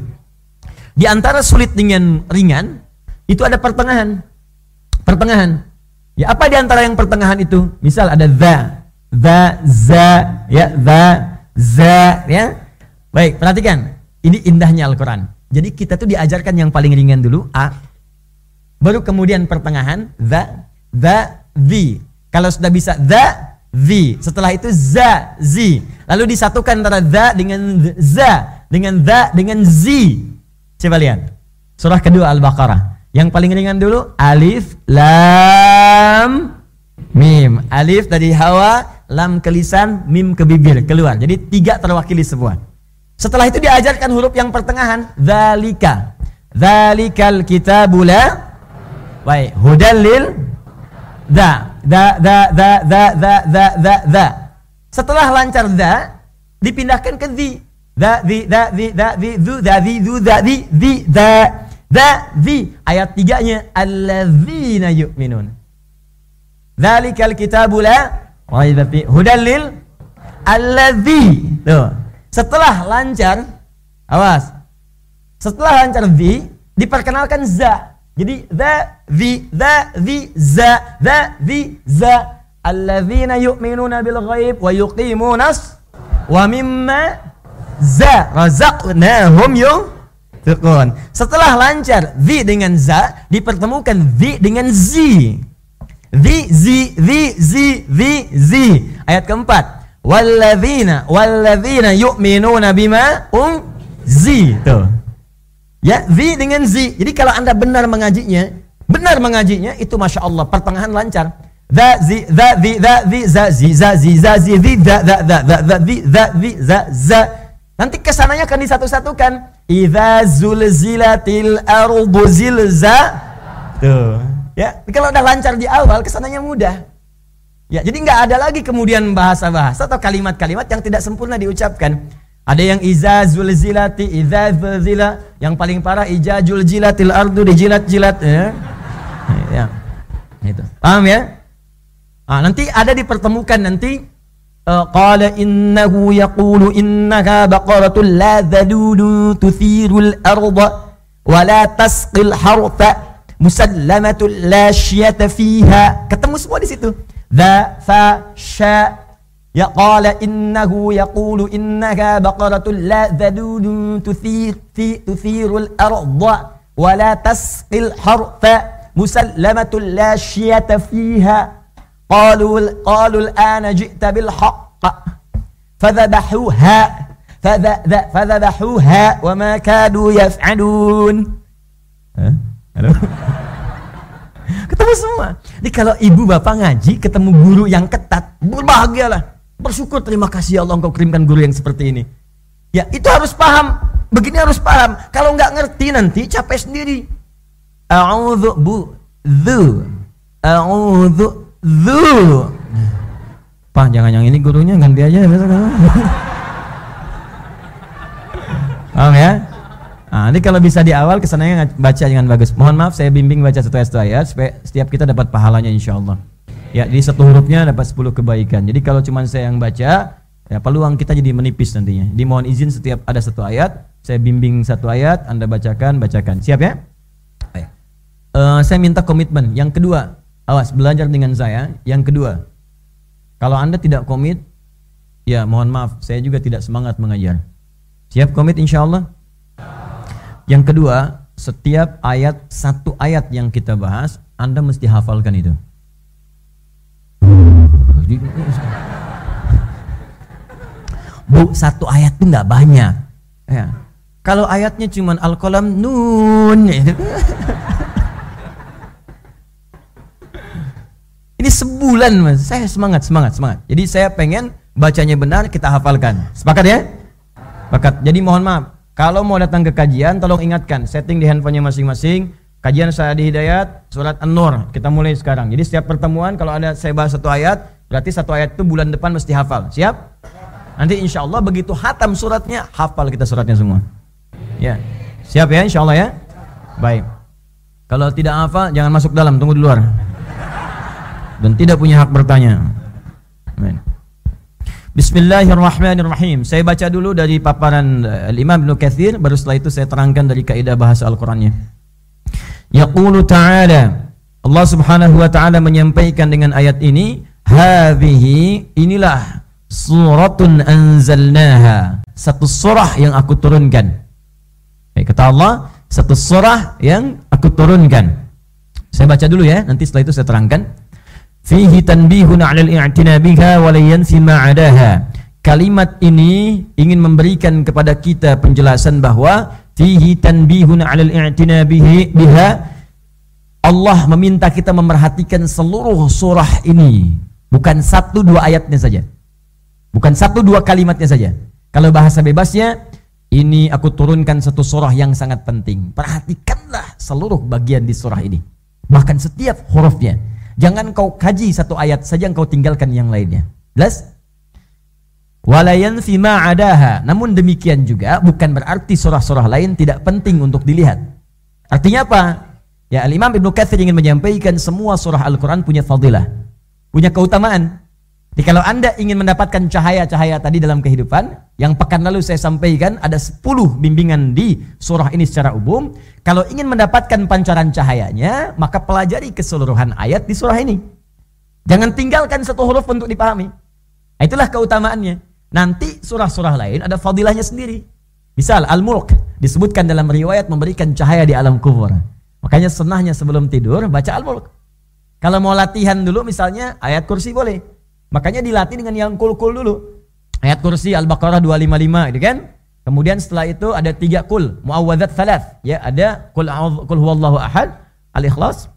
di antara sulit dengan ringan itu ada pertengahan. Pertengahan. Ya apa di antara yang pertengahan itu? Misal ada za, za, za, ya, za, za, ya. Baik, perhatikan. Ini indahnya Al-Qur'an. Jadi kita tuh diajarkan yang paling ringan dulu a. Baru kemudian pertengahan za, za, zi. Kalau sudah bisa za, zi. Setelah itu za, zi. Lalu disatukan antara za dengan za, dengan za dengan zi. Coba lihat. Surah kedua Al-Baqarah. Yang paling ringan dulu alif lam mim. Alif dari hawa, lam ke lisan, mim ke bibir keluar. Jadi tiga terwakili semua. Setelah itu diajarkan huruf yang pertengahan zalika. Zalikal kitabula Baik, hudalil da da da da da da da da da. Setelah lancar da dipindahkan ke di Dha dhi dha dhi dha dhi dhu dha dhi dhu dha dhi dhi dha dha di ayat tiganya alladzina yu'minun. Dzalikal kitabu la raiba fi hudal alladzi. Tuh. Setelah lancar awas. Setelah lancar di diperkenalkan za. Jadi za di za di za za di za alladzina yu'minuna bil ghaib wa yuqimunas wa mimma za razaqnahum yunfiqun. Setelah lancar zi dengan za dipertemukan zi dengan zi. Zi zi zi zi zi zi. Ayat keempat. Walladzina walladzina yu'minuna bima um. Tuh. Ya, zi dengan zi. Jadi kalau Anda benar mengajinya, benar mengajinya itu Masya Allah pertengahan lancar. Za zi za zi za zi za zi za zi za zi zi za za za za zi za zi za za. Nanti ke sananya akan disatu-satukan. Idza zulzilatil ardu zilza. Tuh. Ya, kalau udah lancar di awal ke sananya mudah. Ya, jadi nggak ada lagi kemudian bahasa-bahasa atau kalimat-kalimat yang tidak sempurna diucapkan. Ada yang iza zulzilati iza zulzila, yang paling parah ijajul jilatil ardu dijilat-jilat ya. ya. Itu. Paham ya? Ah, nanti ada dipertemukan nanti آه، قال إنه يقول إنها بقرة لا ذلول تثير الأرض ولا تسقي الحرث مسلمة لا شية فيها. كتم اسمه دي سيتو ذا فا شا قال إنه يقول إنها بقرة لا ذلول تثير, تثير الأرض ولا تسقي الحرث مسلمة لا شية فيها. Qalu qalu al-ana ji'ta bil haqq. Fadhabahuha fadhabahuha wa ma kadu ketemu semua. Jadi kalau ibu bapak ngaji, ketemu guru yang ketat, berbahagialah. Bersyukur, terima kasih ya Allah engkau kirimkan guru yang seperti ini. Ya, itu harus paham. Begini harus paham. Kalau nggak ngerti nanti capek sendiri. A'udhu bu dzu dhu. Pak jangan yang ini gurunya ganti aja besok. Paham ya? Nah, ini kalau bisa di awal ke sananya baca dengan bagus. Mohon maaf saya bimbing baca satu ayat, satu ayat supaya setiap kita dapat pahalanya insya Allah. Ya, di satu hurufnya dapat 10 kebaikan. Jadi kalau cuma saya yang baca, ya peluang kita jadi menipis nantinya. Dimohon izin setiap ada satu ayat, saya bimbing satu ayat, Anda bacakan, bacakan. Siap ya? Uh, saya minta komitmen. Yang kedua, awas belajar dengan saya. Yang kedua, kalau Anda tidak komit, ya mohon maaf, saya juga tidak semangat mengajar. Siap komit insya Allah? Yang kedua, setiap ayat satu ayat yang kita bahas, Anda mesti hafalkan itu. Bu, satu ayat itu nggak banyak. Ya. Kalau ayatnya cuma al-qalam nun, Ini sebulan mas, saya semangat, semangat, semangat. Jadi saya pengen bacanya benar, kita hafalkan. Sepakat ya? Sepakat. Jadi mohon maaf, kalau mau datang ke kajian, tolong ingatkan setting di handphonenya masing-masing. Kajian saya di Hidayat, surat An-Nur. Kita mulai sekarang. Jadi setiap pertemuan kalau ada saya bahas satu ayat, berarti satu ayat itu bulan depan mesti hafal. Siap? Nanti insya Allah begitu hatam suratnya, hafal kita suratnya semua. Ya, siap ya insya Allah ya. Baik. Kalau tidak hafal, jangan masuk dalam, tunggu di luar. Dan tidak punya hak bertanya. Amin. Bismillahirrahmanirrahim. Saya baca dulu dari paparan uh, Imam Ibnu Katsir, baru setelah itu saya terangkan dari kaidah bahasa Al-Qur'annya. Yaqulu ta'ala Allah Subhanahu wa taala menyampaikan dengan ayat ini, "Hadhihi inilah suratun anzalnaha." Satu surah yang aku turunkan. Baik, kata Allah, satu surah yang aku turunkan. Saya baca dulu ya, nanti setelah itu saya terangkan fihi tanbihun 'ala al-i'tina biha wa la yanfi ma 'adaha. Kalimat ini ingin memberikan kepada kita penjelasan bahwa fihi tanbihun 'ala al-i'tina bihi biha Allah meminta kita memerhatikan seluruh surah ini, bukan satu dua ayatnya saja. Bukan satu dua kalimatnya saja. Kalau bahasa bebasnya, ini aku turunkan satu surah yang sangat penting. Perhatikanlah seluruh bagian di surah ini. Bahkan setiap hurufnya. Jangan kau kaji satu ayat saja kau tinggalkan yang lainnya. Jelas? Walayan fima adaha. Namun demikian juga bukan berarti surah-surah lain tidak penting untuk dilihat. Artinya apa? Ya Al-Imam Ibnu Katsir ingin menyampaikan semua surah Al-Qur'an punya fadilah, punya keutamaan. Jadi kalau Anda ingin mendapatkan cahaya-cahaya tadi dalam kehidupan, yang pekan lalu saya sampaikan ada 10 bimbingan di surah ini secara umum. Kalau ingin mendapatkan pancaran cahayanya, maka pelajari keseluruhan ayat di surah ini. Jangan tinggalkan satu huruf untuk dipahami. Nah, itulah keutamaannya. Nanti surah-surah lain ada fadilahnya sendiri. Misal Al-Mulk disebutkan dalam riwayat memberikan cahaya di alam kubur. Makanya senahnya sebelum tidur baca Al-Mulk. Kalau mau latihan dulu misalnya ayat kursi boleh. Makanya dilatih dengan yang kul-kul dulu. Ayat kursi Al-Baqarah 255 gitu kan. Kemudian setelah itu ada tiga kul, muawwadzat thalath. Ya, ada kul kul huwallahu ahad, Al-Ikhlas.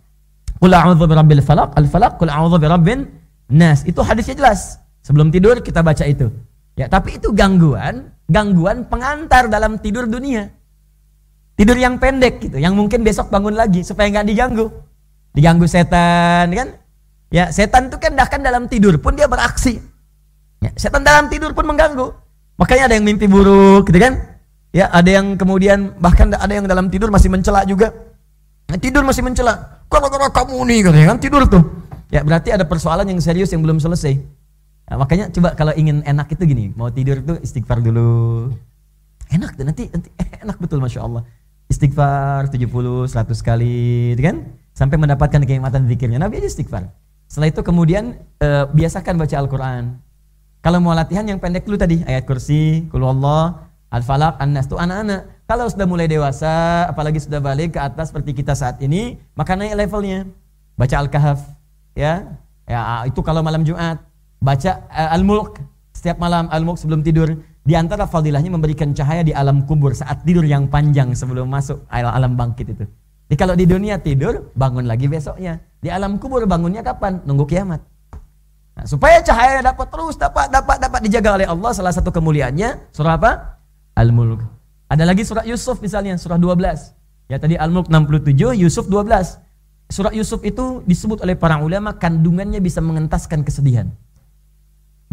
Qul a'udzu birabbil falaq, al-falaq, qul a'udzu birabbin nas. Itu hadisnya jelas. Sebelum tidur kita baca itu. Ya, tapi itu gangguan, gangguan pengantar dalam tidur dunia. Tidur yang pendek gitu, yang mungkin besok bangun lagi supaya nggak diganggu. Diganggu setan kan? Ya, setan itu kan bahkan dalam tidur pun dia beraksi. Ya, setan dalam tidur pun mengganggu. Makanya ada yang mimpi buruk gitu kan? Ya, ada yang kemudian bahkan ada yang dalam tidur masih mencela juga. Nah, tidur masih mencela. Gara-gara kamu nih katanya kan tidur tuh. Ya, berarti ada persoalan yang serius yang belum selesai. Nah, makanya coba kalau ingin enak itu gini, mau tidur tuh istighfar dulu. Enak tuh nanti, nanti enak betul Masya Allah. Istighfar 70, 100 kali, gitu kan? Sampai mendapatkan kenikmatan zikirnya. Nabi aja istighfar. Setelah itu kemudian e, biasakan baca Al-Quran. Kalau mau latihan yang pendek dulu tadi, ayat kursi, kulu Allah, Al-Falaq, An-Nas, itu anak-anak. Kalau sudah mulai dewasa, apalagi sudah balik ke atas seperti kita saat ini, maka naik levelnya. Baca Al-Kahf, ya. Ya, itu kalau malam Jumat. Baca uh, Al-Mulk, setiap malam Al-Mulk sebelum tidur. Di antara fadilahnya memberikan cahaya di alam kubur saat tidur yang panjang sebelum masuk alam bangkit itu. Jadi kalau di dunia tidur, bangun lagi besoknya. Di alam kubur bangunnya kapan? Nunggu kiamat. Nah, supaya cahaya dapat terus dapat dapat dapat dijaga oleh Allah salah satu kemuliaannya surah apa? Al-Mulk. Ada lagi surah Yusuf misalnya surah 12. Ya tadi Al-Mulk 67, Yusuf 12. Surah Yusuf itu disebut oleh para ulama kandungannya bisa mengentaskan kesedihan.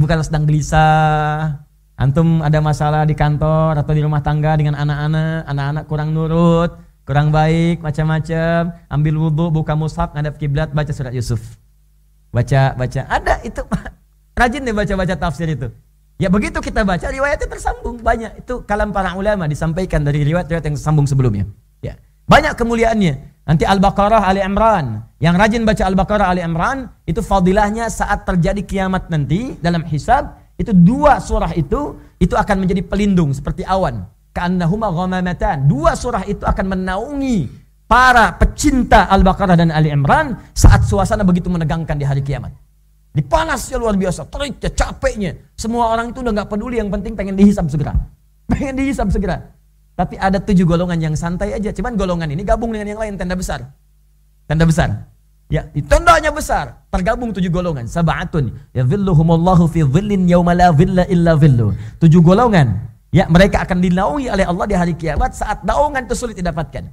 Bukan sedang gelisah, antum ada masalah di kantor atau di rumah tangga dengan anak-anak, anak-anak kurang nurut, kurang baik, macam-macam, ambil wudhu, buka mushaf, ngadap kiblat, baca surat Yusuf. Baca, baca. Ada itu. Rajin deh baca-baca tafsir itu. Ya begitu kita baca, riwayatnya tersambung. Banyak. Itu kalam para ulama disampaikan dari riwayat-riwayat yang sambung sebelumnya. Ya. Banyak kemuliaannya. Nanti Al-Baqarah Ali Imran. Yang rajin baca Al-Baqarah Ali Imran, itu fadilahnya saat terjadi kiamat nanti dalam hisab, itu dua surah itu, itu akan menjadi pelindung seperti awan Ka'annahuma ghamamatan. Dua surah itu akan menaungi para pecinta Al-Baqarah dan Ali Imran saat suasana begitu menegangkan di hari kiamat. Di panasnya luar biasa, teriknya, capeknya. Semua orang itu udah nggak peduli, yang penting pengen dihisap segera. Pengen dihisap segera. Tapi ada tujuh golongan yang santai aja. Cuman golongan ini gabung dengan yang lain, tenda besar. Tenda besar. Ya, tendanya besar. Tergabung tujuh golongan. Sabatun. Ya zilluhumullahu fi zillin yawma la zilla illa zillu. Tujuh golongan Ya, mereka akan dinaungi oleh Allah di hari kiamat saat naungan itu sulit didapatkan.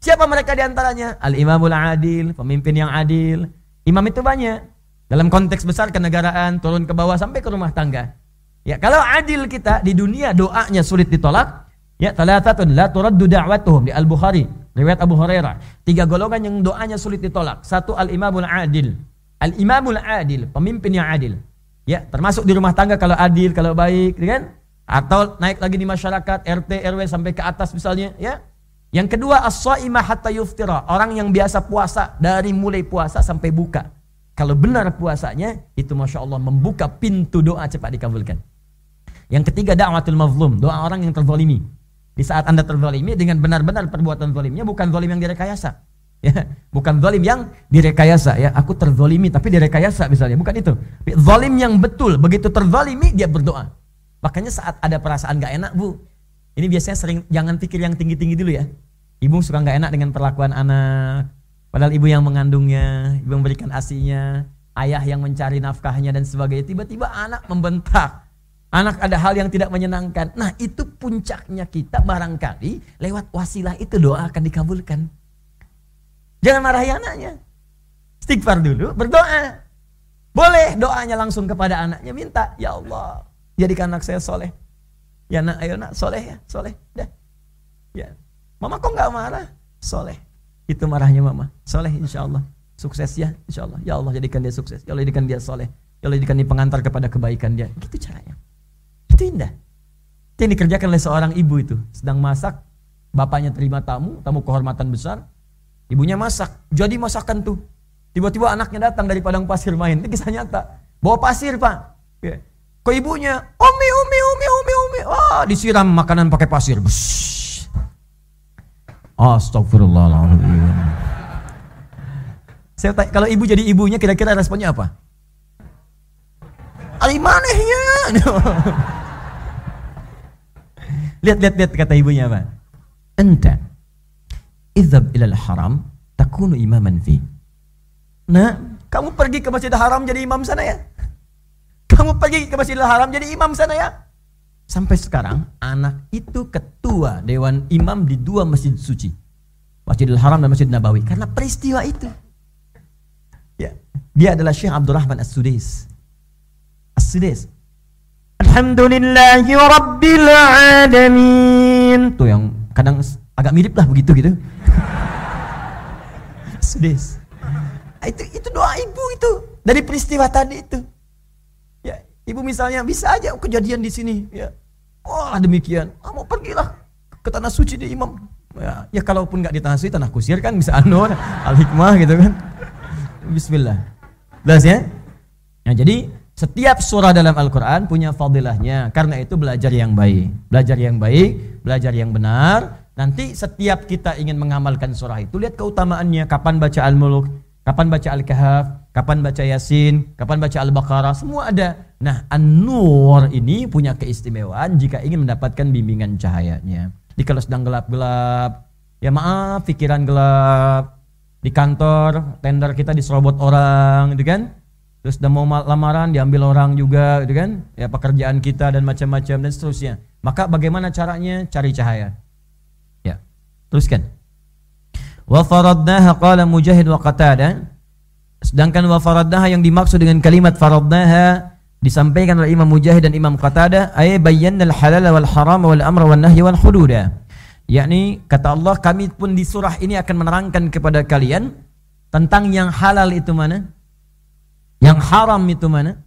Siapa mereka di antaranya? Al-Imamul Adil, pemimpin yang adil. Imam itu banyak. Dalam konteks besar kenegaraan, turun ke bawah sampai ke rumah tangga. Ya, kalau adil kita di dunia doanya sulit ditolak, ya talatatun la turaddu da'watuhum di Al-Bukhari, riwayat Abu Hurairah. Tiga golongan yang doanya sulit ditolak. Satu Al-Imamul Adil. Al-Imamul Adil, pemimpin yang adil. Ya, termasuk di rumah tangga kalau adil, kalau baik, kan? Atau naik lagi di masyarakat RT RW sampai ke atas misalnya ya. Yang kedua as-shaimah hatta orang yang biasa puasa dari mulai puasa sampai buka. Kalau benar puasanya itu masya Allah membuka pintu doa cepat dikabulkan. Yang ketiga da'watul mazlum. Doa orang yang terzalimi. Di saat anda terzalimi dengan benar-benar perbuatan zalimnya bukan zalim yang direkayasa. Ya bukan zalim yang direkayasa ya. Aku terzalimi tapi direkayasa misalnya. Bukan itu. Zalim yang betul begitu terzalimi dia berdoa Makanya saat ada perasaan gak enak bu, ini biasanya sering jangan pikir yang tinggi-tinggi dulu ya. Ibu suka gak enak dengan perlakuan anak, padahal ibu yang mengandungnya, ibu memberikan asinya, ayah yang mencari nafkahnya dan sebagainya. Tiba-tiba anak membentak, anak ada hal yang tidak menyenangkan. Nah itu puncaknya kita barangkali lewat wasilah itu doa akan dikabulkan. Jangan marahi anaknya. Istighfar dulu, berdoa. Boleh doanya langsung kepada anaknya minta, ya Allah Jadikan anak saya soleh. Ya nak, ayo nak, soleh ya, soleh. Dah. Ya. Mama kok nggak marah? Soleh. Itu marahnya mama. Soleh insya Allah. Sukses ya, insya Allah. Ya Allah jadikan dia sukses. Ya Allah jadikan dia soleh. Ya Allah jadikan dia pengantar kepada kebaikan dia. Gitu caranya. Itu indah. Itu yang dikerjakan oleh seorang ibu itu. Sedang masak, bapaknya terima tamu, tamu kehormatan besar. Ibunya masak. Jadi masakan tuh. Tiba-tiba anaknya datang dari padang pasir main. Ini kisah nyata. Bawa pasir pak. Ya ke ibunya, Umi, Umi, Umi, Umi, Umi. Wah, disiram makanan pakai pasir. Bush. Astagfirullahaladzim. Saya tanya, kalau ibu jadi ibunya kira-kira responnya apa? Ali manehnya. lihat, lihat, lihat kata ibunya apa? Enta idhab ilal haram takunu imaman fi. Nah, kamu pergi ke Masjidil Haram jadi imam sana ya. Kamu pergi ke Masjidil Haram jadi imam sana ya. Sampai sekarang anak itu ketua dewan imam di dua masjid suci. Masjidil Haram dan Masjid Nabawi karena peristiwa itu. Ya, dia adalah Syekh Abdurrahman As-Sudais. As-Sudais. Alhamdulillahi Rabbil Alamin. Tuh yang kadang agak mirip lah begitu gitu. As-Sudais. Itu itu doa ibu itu dari peristiwa tadi itu. Ibu misalnya bisa aja kejadian di sini, ya. Wah, demikian. Kamu pergilah ke tanah suci di imam. Ya, ya kalaupun nggak di tanah suci, tanah kusir kan bisa anur, al-hikmah gitu kan. Bismillah. Jelas ya? Nah, jadi setiap surah dalam Al-Quran punya fadilahnya. Karena itu belajar yang baik. Belajar yang baik, belajar yang benar. Nanti setiap kita ingin mengamalkan surah itu, lihat keutamaannya. Kapan baca Al-Muluk, kapan baca Al-Kahf, kapan baca Yasin, kapan baca Al-Baqarah, semua ada. Nah, An-Nur ini punya keistimewaan jika ingin mendapatkan bimbingan cahayanya. Di kalau sedang gelap-gelap, ya maaf, pikiran gelap. Di kantor, tender kita diserobot orang, gitu kan? Terus udah mau lamaran diambil orang juga, gitu kan? Ya pekerjaan kita dan macam-macam dan seterusnya. Maka bagaimana caranya? Cari cahaya. Ya. Teruskan. Wa faradnaha qala Mujahid wa Qatada. Sedangkan wa faradnaha yang dimaksud dengan kalimat faradnaha disampaikan oleh Imam Mujahid dan Imam Qatada ay bayyana al-halal wal haram wal amra wal nahy wal hududa. Yakni kata Allah kami pun di surah ini akan menerangkan kepada kalian tentang yang halal itu mana, yang haram itu mana.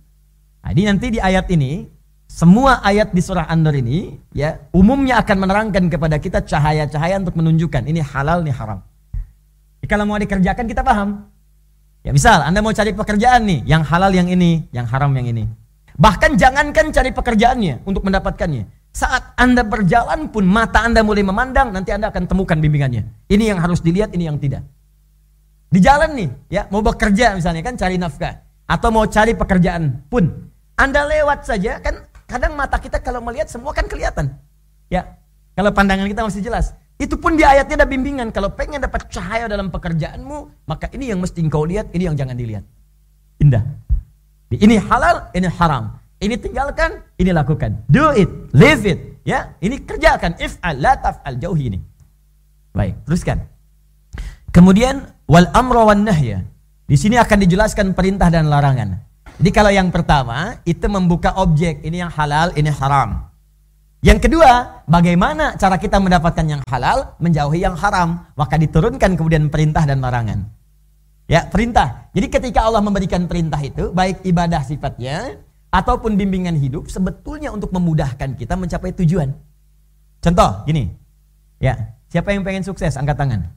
Jadi nanti di ayat ini semua ayat di surah An-Nur ini ya umumnya akan menerangkan kepada kita cahaya-cahaya untuk menunjukkan ini halal ini haram. Kalau mau dikerjakan kita paham. Ya misal Anda mau cari pekerjaan nih, yang halal yang ini, yang haram yang ini. Bahkan jangankan cari pekerjaannya untuk mendapatkannya. Saat Anda berjalan pun mata Anda mulai memandang, nanti Anda akan temukan bimbingannya. Ini yang harus dilihat, ini yang tidak. Di jalan nih, ya mau bekerja misalnya kan cari nafkah atau mau cari pekerjaan pun Anda lewat saja kan kadang mata kita kalau melihat semua kan kelihatan. Ya. Kalau pandangan kita masih jelas. Itu pun di ayatnya ada bimbingan. Kalau pengen dapat cahaya dalam pekerjaanmu, maka ini yang mesti engkau lihat, ini yang jangan dilihat. Indah. Ini halal, ini haram. Ini tinggalkan, ini lakukan. Do it, live it. Ya, ini kerjakan. If'al la taf'al jauhi ini. Baik, teruskan. Kemudian wal amra wan nahya. Di sini akan dijelaskan perintah dan larangan. Jadi kalau yang pertama itu membuka objek, ini yang halal, ini haram. Yang kedua, bagaimana cara kita mendapatkan yang halal, menjauhi yang haram, maka diturunkan kemudian perintah dan larangan. Ya, perintah. Jadi ketika Allah memberikan perintah itu, baik ibadah sifatnya, ataupun bimbingan hidup sebetulnya untuk memudahkan kita mencapai tujuan. Contoh gini, ya siapa yang pengen sukses angkat tangan.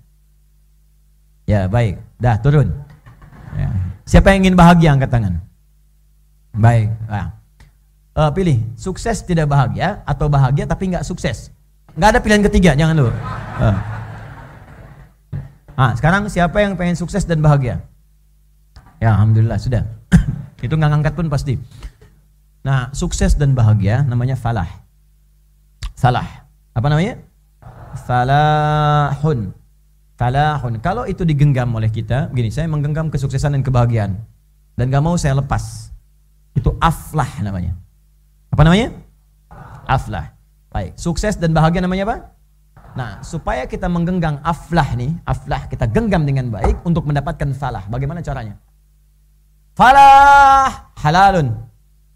Ya baik, dah turun. Ya. Siapa yang ingin bahagia angkat tangan. Baik, nah. Uh, pilih sukses tidak bahagia atau bahagia tapi nggak sukses. Nggak ada pilihan ketiga, jangan dulu. Uh. Nah, sekarang siapa yang pengen sukses dan bahagia? Ya, alhamdulillah sudah. Itu nggak ngangkat pun pasti. Nah, sukses dan bahagia namanya falah. Salah. Apa namanya? Falahun. Falahun. Kalau itu digenggam oleh kita, begini, saya menggenggam kesuksesan dan kebahagiaan. Dan gak mau saya lepas. Itu aflah namanya. Apa namanya? Aflah. Baik, sukses dan bahagia namanya apa? Nah, supaya kita menggenggam aflah nih, aflah kita genggam dengan baik untuk mendapatkan falah. Bagaimana caranya? Falah halalun.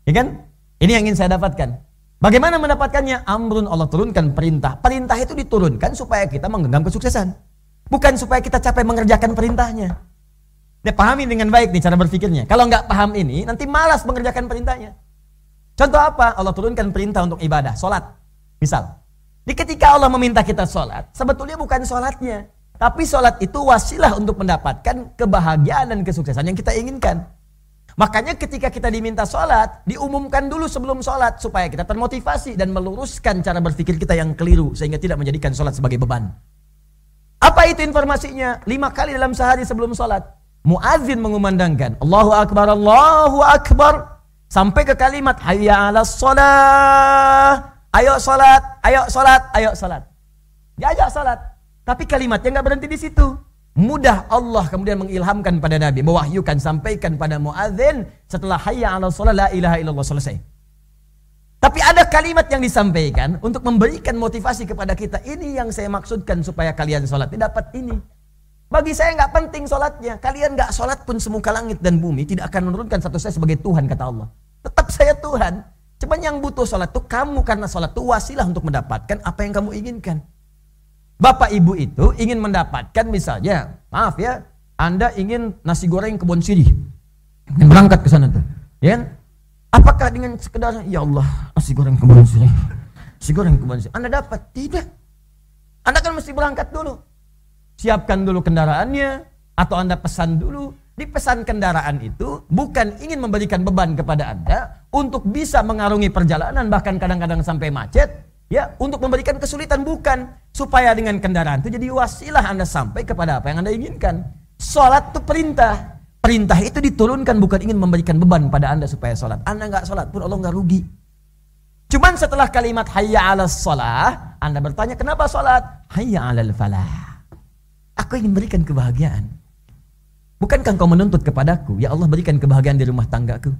Ya kan? Ini yang ingin saya dapatkan. Bagaimana mendapatkannya? Amrun Allah turunkan perintah. Perintah itu diturunkan supaya kita menggenggam kesuksesan. Bukan supaya kita capek mengerjakan perintahnya. Dia pahami dengan baik nih cara berpikirnya. Kalau nggak paham ini, nanti malas mengerjakan perintahnya. Contoh apa? Allah turunkan perintah untuk ibadah, sholat. Misal, di ketika Allah meminta kita sholat, sebetulnya bukan sholatnya. Tapi sholat itu wasilah untuk mendapatkan kebahagiaan dan kesuksesan yang kita inginkan. Makanya ketika kita diminta sholat, diumumkan dulu sebelum sholat supaya kita termotivasi dan meluruskan cara berpikir kita yang keliru sehingga tidak menjadikan sholat sebagai beban. Apa itu informasinya? Lima kali dalam sehari sebelum sholat. Muazin mengumandangkan Allahu Akbar, Allahu Akbar. Sampai ke kalimat Hayya ala sholat. Ayo sholat, ayo sholat, ayo sholat. Diajak sholat. Tapi kalimatnya nggak berhenti di situ. Mudah Allah kemudian mengilhamkan pada Nabi, mewahyukan, sampaikan pada muadzin setelah hayya 'ala shalah la ilaha illallah selesai. Tapi ada kalimat yang disampaikan untuk memberikan motivasi kepada kita. Ini yang saya maksudkan supaya kalian sholat. Ini dapat ini. Bagi saya nggak penting sholatnya. Kalian nggak sholat pun semuka langit dan bumi tidak akan menurunkan satu saya sebagai Tuhan kata Allah. Tetap saya Tuhan. Cuman yang butuh sholat itu kamu karena sholat itu wasilah untuk mendapatkan apa yang kamu inginkan. Bapak ibu itu ingin mendapatkan misalnya, maaf ya, Anda ingin nasi goreng kebun sirih. Berangkat ke sana tuh. Ya kan? Apakah dengan sekedar, ya Allah, nasi goreng kebun sirih. Nasi goreng kebun sirih. Anda dapat? Tidak. Anda kan mesti berangkat dulu. Siapkan dulu kendaraannya, atau Anda pesan dulu. Di pesan kendaraan itu bukan ingin memberikan beban kepada Anda untuk bisa mengarungi perjalanan, bahkan kadang-kadang sampai macet, Ya, untuk memberikan kesulitan bukan supaya dengan kendaraan itu jadi wasilah Anda sampai kepada apa yang Anda inginkan. Salat itu perintah. Perintah itu diturunkan bukan ingin memberikan beban pada Anda supaya salat. Anda nggak salat pun Allah nggak rugi. Cuman setelah kalimat hayya 'ala shalah, Anda bertanya kenapa salat? Hayya 'alal falah. Aku ingin berikan kebahagiaan. Bukankah engkau menuntut kepadaku, ya Allah berikan kebahagiaan di rumah tanggaku.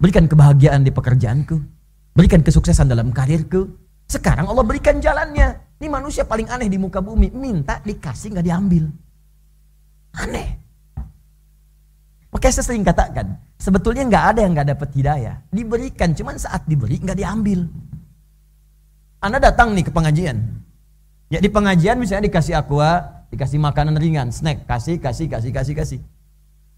Berikan kebahagiaan di pekerjaanku. Berikan kesuksesan dalam karirku. Sekarang Allah berikan jalannya. Ini manusia paling aneh di muka bumi. Minta dikasih nggak diambil. Aneh. Makanya saya sering katakan, sebetulnya nggak ada yang nggak dapat hidayah. Diberikan, cuman saat diberi nggak diambil. Anda datang nih ke pengajian. Ya di pengajian misalnya dikasih aqua, dikasih makanan ringan, snack, kasih, kasih, kasih, kasih, kasih.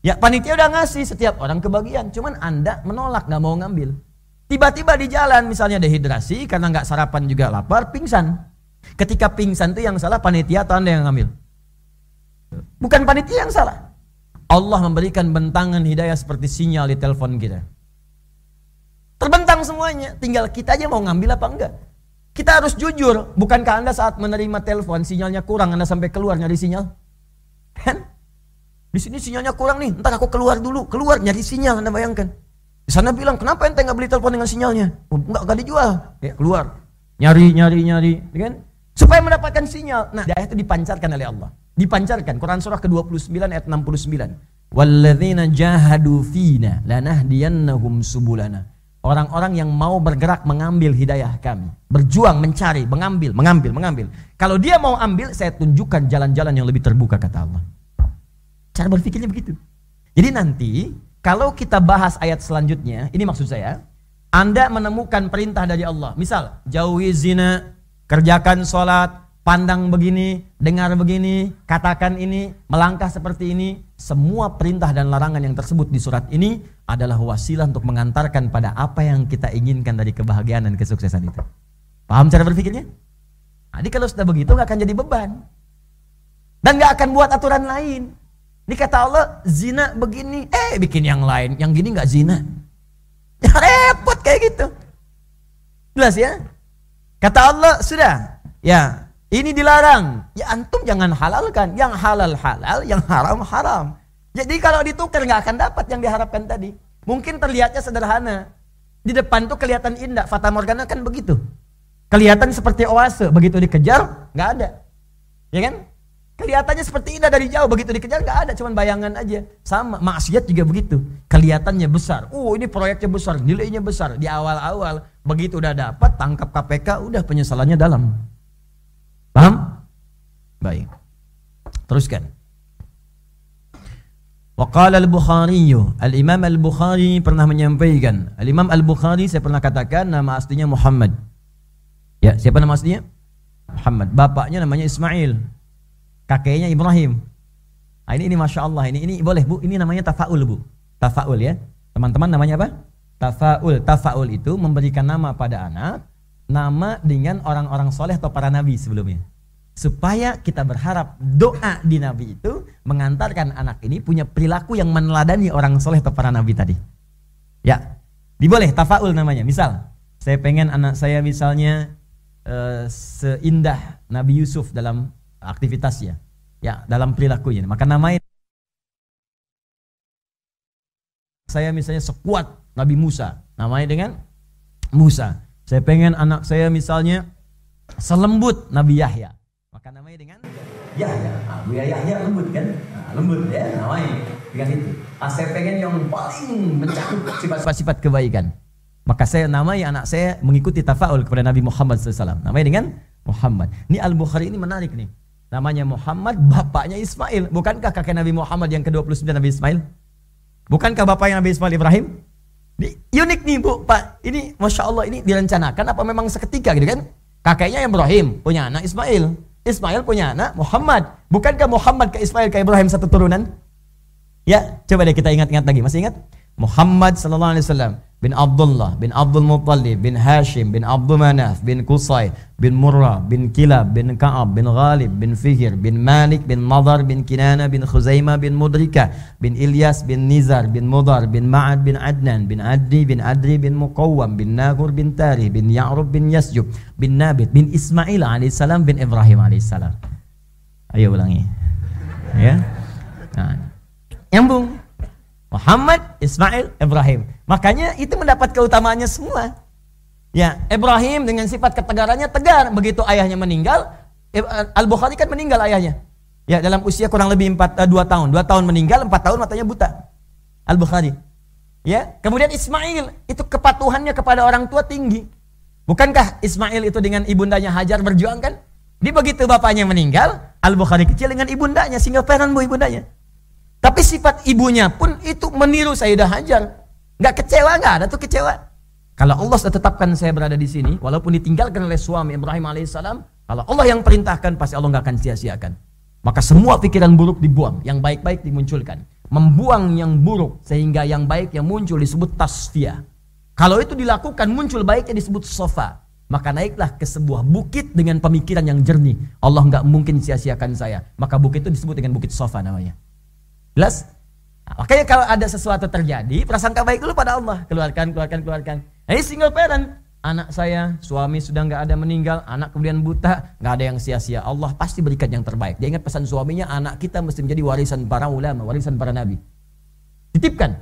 Ya panitia udah ngasih setiap orang kebagian, cuman Anda menolak nggak mau ngambil. Tiba-tiba di jalan misalnya dehidrasi karena nggak sarapan juga lapar, pingsan. Ketika pingsan itu yang salah panitia atau Anda yang ngambil? Bukan panitia yang salah. Allah memberikan bentangan hidayah seperti sinyal di telepon kita. Terbentang semuanya, tinggal kita aja mau ngambil apa enggak. Kita harus jujur, bukankah Anda saat menerima telepon sinyalnya kurang Anda sampai keluar nyari sinyal? Kan? Di sini sinyalnya kurang nih, entar aku keluar dulu, keluar nyari sinyal Anda bayangkan. Di sana bilang, kenapa ente nggak beli telepon dengan sinyalnya? Oh, nggak nggak dijual. Ya keluar, nyari, nyari, nyari, ya kan? Supaya mendapatkan sinyal. Nah, ayat itu dipancarkan oleh Allah. Dipancarkan. Quran surah ke-29 ayat 69. Walladzina jahadu fina lanahdiyannahum subulana. Orang-orang yang mau bergerak mengambil hidayah kami. Berjuang, mencari, mengambil, mengambil, mengambil. Kalau dia mau ambil, saya tunjukkan jalan-jalan yang lebih terbuka, kata Allah. Cara berpikirnya begitu. Jadi nanti kalau kita bahas ayat selanjutnya, ini maksud saya, Anda menemukan perintah dari Allah. Misal, jauhi zina, kerjakan sholat, pandang begini, dengar begini, katakan ini, melangkah seperti ini. Semua perintah dan larangan yang tersebut di surat ini adalah wasilah untuk mengantarkan pada apa yang kita inginkan dari kebahagiaan dan kesuksesan itu. Paham cara berpikirnya? Jadi kalau sudah begitu nggak akan jadi beban. Dan nggak akan buat aturan lain. Ini kata Allah, zina begini, eh bikin yang lain, yang gini nggak zina. Ya repot kayak gitu. Jelas ya? Kata Allah, sudah, ya ini dilarang. Ya antum jangan halalkan, yang halal halal, yang haram haram. Jadi kalau ditukar nggak akan dapat yang diharapkan tadi. Mungkin terlihatnya sederhana. Di depan tuh kelihatan indah, Fata Morgana kan begitu. Kelihatan seperti oase, begitu dikejar nggak ada. Ya kan? Kelihatannya seperti indah dari jauh, begitu dikejar nggak ada, cuman bayangan aja. Sama, maksiat juga begitu. Kelihatannya besar. Oh, ini proyeknya besar, nilainya besar di awal-awal. Begitu udah dapat, tangkap KPK, udah penyesalannya dalam. Paham? Baik. Teruskan. Waqala al-Bukhari, al-Imam al-Bukhari pernah menyampaikan. Al-Imam al-Bukhari saya pernah katakan nama aslinya Muhammad. Ya, siapa nama aslinya? Muhammad. Bapaknya namanya Ismail kakeknya Ibrahim. Nah, ini ini masya Allah ini ini boleh bu. Ini namanya tafaul bu. Tafaul ya. Teman-teman namanya apa? Tafaul. Tafaul itu memberikan nama pada anak, nama dengan orang-orang soleh atau para nabi sebelumnya. Supaya kita berharap doa di nabi itu mengantarkan anak ini punya perilaku yang meneladani orang soleh atau para nabi tadi. Ya, diboleh tafaul namanya. Misal, saya pengen anak saya misalnya uh, seindah Nabi Yusuf dalam aktivitasnya ya. Dalam perilakunya. Maka namanya saya misalnya sekuat Nabi Musa. Namanya dengan Musa. Saya pengen anak saya misalnya selembut Nabi Yahya maka namanya dengan Yahya. Nah, Buya Yahya lembut kan? Nah, lembut ya namanya dengan itu. Ah, saya pengen yang paling mencakup sifat-sifat kebaikan. Maka saya namai anak saya mengikuti tafaul kepada Nabi Muhammad SAW. Namanya dengan Muhammad. Ini Al-Bukhari ini menarik nih. Namanya Muhammad, bapaknya Ismail. Bukankah kakek Nabi Muhammad yang ke-29 Nabi Ismail? Bukankah bapaknya Nabi Ismail Ibrahim? Ini unik nih Bu, Pak. Ini Masya Allah ini direncanakan apa memang seketika gitu kan? Kakeknya Ibrahim, punya anak Ismail. Ismail punya anak Muhammad. Bukankah Muhammad ke Ismail ke Ibrahim satu turunan? Ya, coba deh kita ingat-ingat lagi. Masih ingat? Muhammad sallallahu alaihi wasallam bin Abdullah bin Abdul Muttalib bin Hashim bin Abdul Manaf bin Qusay bin Murrah bin Kilab bin Ka'ab bin Ghalib bin Fihir bin Malik bin Nadar bin Kinana bin Khuzaimah bin Mudrika bin Ilyas bin Nizar bin Mudar bin Ma'ad bin Adnan bin Adri bin Adri bin Muqawwam bin Nagur bin Tarih bin Ya'rub bin Yasjub bin Nabit bin Ismail alaihissalam bin Ibrahim alaihissalam ayo ulangi. Ya. Nah. Nyambung. Muhammad, Ismail, Ibrahim. Makanya itu mendapat keutamaannya semua. Ya, Ibrahim dengan sifat ketegarannya tegar. Begitu ayahnya meninggal, eh, Al-Bukhari kan meninggal ayahnya. Ya, dalam usia kurang lebih 4 2 eh, tahun. 2 tahun meninggal, 4 tahun matanya buta. Al-Bukhari. Ya, kemudian Ismail itu kepatuhannya kepada orang tua tinggi. Bukankah Ismail itu dengan ibundanya Hajar berjuang kan? Di begitu bapaknya meninggal, Al-Bukhari kecil dengan ibundanya sehingga peran bu ibundanya. Tapi sifat ibunya pun itu meniru Sayyidah Hajar. Nggak kecewa, nggak ada tuh kecewa. Kalau Allah sudah tetapkan saya berada di sini, walaupun ditinggalkan oleh suami Ibrahim alaihissalam, kalau Allah yang perintahkan, pasti Allah nggak akan sia-siakan. Maka semua pikiran buruk dibuang, yang baik-baik dimunculkan. Membuang yang buruk, sehingga yang baik yang muncul disebut tasfiyah. Kalau itu dilakukan, muncul baiknya disebut sofa. Maka naiklah ke sebuah bukit dengan pemikiran yang jernih. Allah nggak mungkin sia-siakan saya. Maka bukit itu disebut dengan bukit sofa namanya. Jelas? Makanya kalau ada sesuatu terjadi, prasangka baik dulu pada Allah. Keluarkan, keluarkan, keluarkan. Nah, ini single parent. Anak saya, suami sudah nggak ada meninggal, anak kemudian buta, nggak ada yang sia-sia. Allah pasti berikan yang terbaik. Dia ingat pesan suaminya, anak kita mesti menjadi warisan para ulama, warisan para nabi. Titipkan.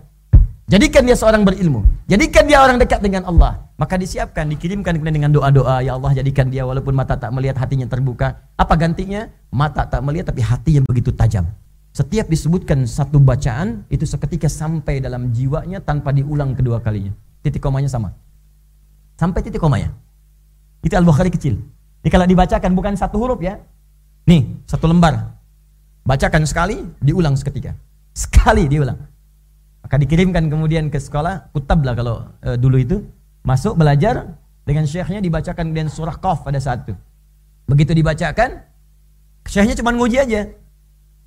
Jadikan dia seorang berilmu. Jadikan dia orang dekat dengan Allah. Maka disiapkan, dikirimkan kemudian dengan doa-doa. Ya Allah jadikan dia walaupun mata tak melihat hatinya terbuka. Apa gantinya? Mata tak melihat tapi hatinya begitu tajam. Setiap disebutkan satu bacaan itu seketika sampai dalam jiwanya tanpa diulang kedua kalinya. Titik komanya sama. Sampai titik komanya. Itu Al-Bukhari kecil. Jadi kalau dibacakan bukan satu huruf ya. Nih, satu lembar. Bacakan sekali, diulang seketika. Sekali diulang. Maka dikirimkan kemudian ke sekolah, kutab lah kalau e, dulu itu. Masuk belajar, dengan syekhnya dibacakan dengan surah Qaf pada saat itu. Begitu dibacakan, syekhnya cuma nguji aja.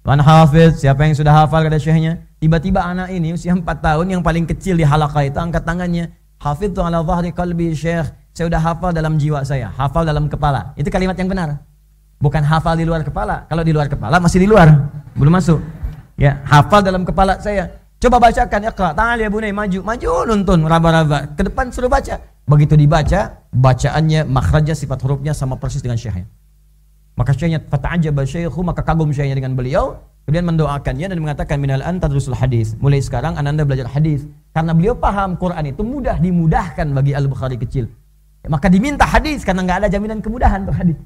Tuan Hafiz, siapa yang sudah hafal kata syekhnya? Tiba-tiba anak ini usia 4 tahun yang paling kecil di halakah itu angkat tangannya. Hafiz tu ala zahri qalbi syekh. Saya sudah hafal dalam jiwa saya, hafal dalam kepala. Itu kalimat yang benar. Bukan hafal di luar kepala. Kalau di luar kepala masih di luar, belum masuk. Ya, hafal dalam kepala saya. Coba bacakan iqra. Ta'al ya bunai maju, maju nuntun raba-raba. Ke depan suruh baca. Begitu dibaca, bacaannya, makhrajnya, sifat hurufnya sama persis dengan syekhnya. Maka syekhnya fata'ajaba syaikhu maka kagum syekhnya dengan beliau kemudian mendoakannya dan mengatakan minal an tadrusul hadis. Mulai sekarang anda belajar hadis karena beliau paham Quran itu mudah dimudahkan bagi Al-Bukhari kecil. Maka diminta hadis karena nggak ada jaminan kemudahan untuk hadis.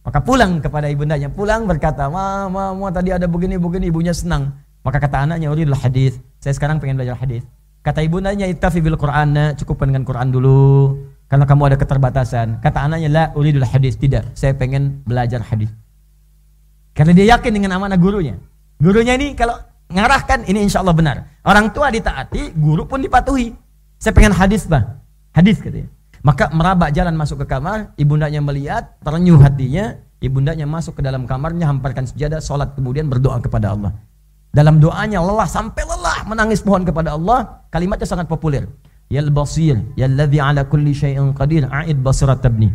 Maka pulang kepada ibundanya, pulang berkata, "Ma, ma, ma tadi ada begini-begini." Ibunya senang. Maka kata anaknya, "Uridul hadis." Saya sekarang pengen belajar hadis. Kata ibundanya, "Ittafi bil Qur'an." Cukup dengan Quran dulu. Karena kamu ada keterbatasan. Kata anaknya, la uridul hadis. Tidak, saya pengen belajar hadis. Karena dia yakin dengan amanah gurunya. Gurunya ini kalau ngarahkan, ini insya Allah benar. Orang tua ditaati, guru pun dipatuhi. Saya pengen hadis bah. Hadis katanya. Maka merabak jalan masuk ke kamar, ibundanya melihat, terenyuh hatinya, ibundanya masuk ke dalam kamarnya, hamparkan sejadah, sholat, kemudian berdoa kepada Allah. Dalam doanya lelah sampai lelah menangis mohon kepada Allah, kalimatnya sangat populer. Yal basir, yalladhi ala kulli syai'in qadir, a'id basirat tabni.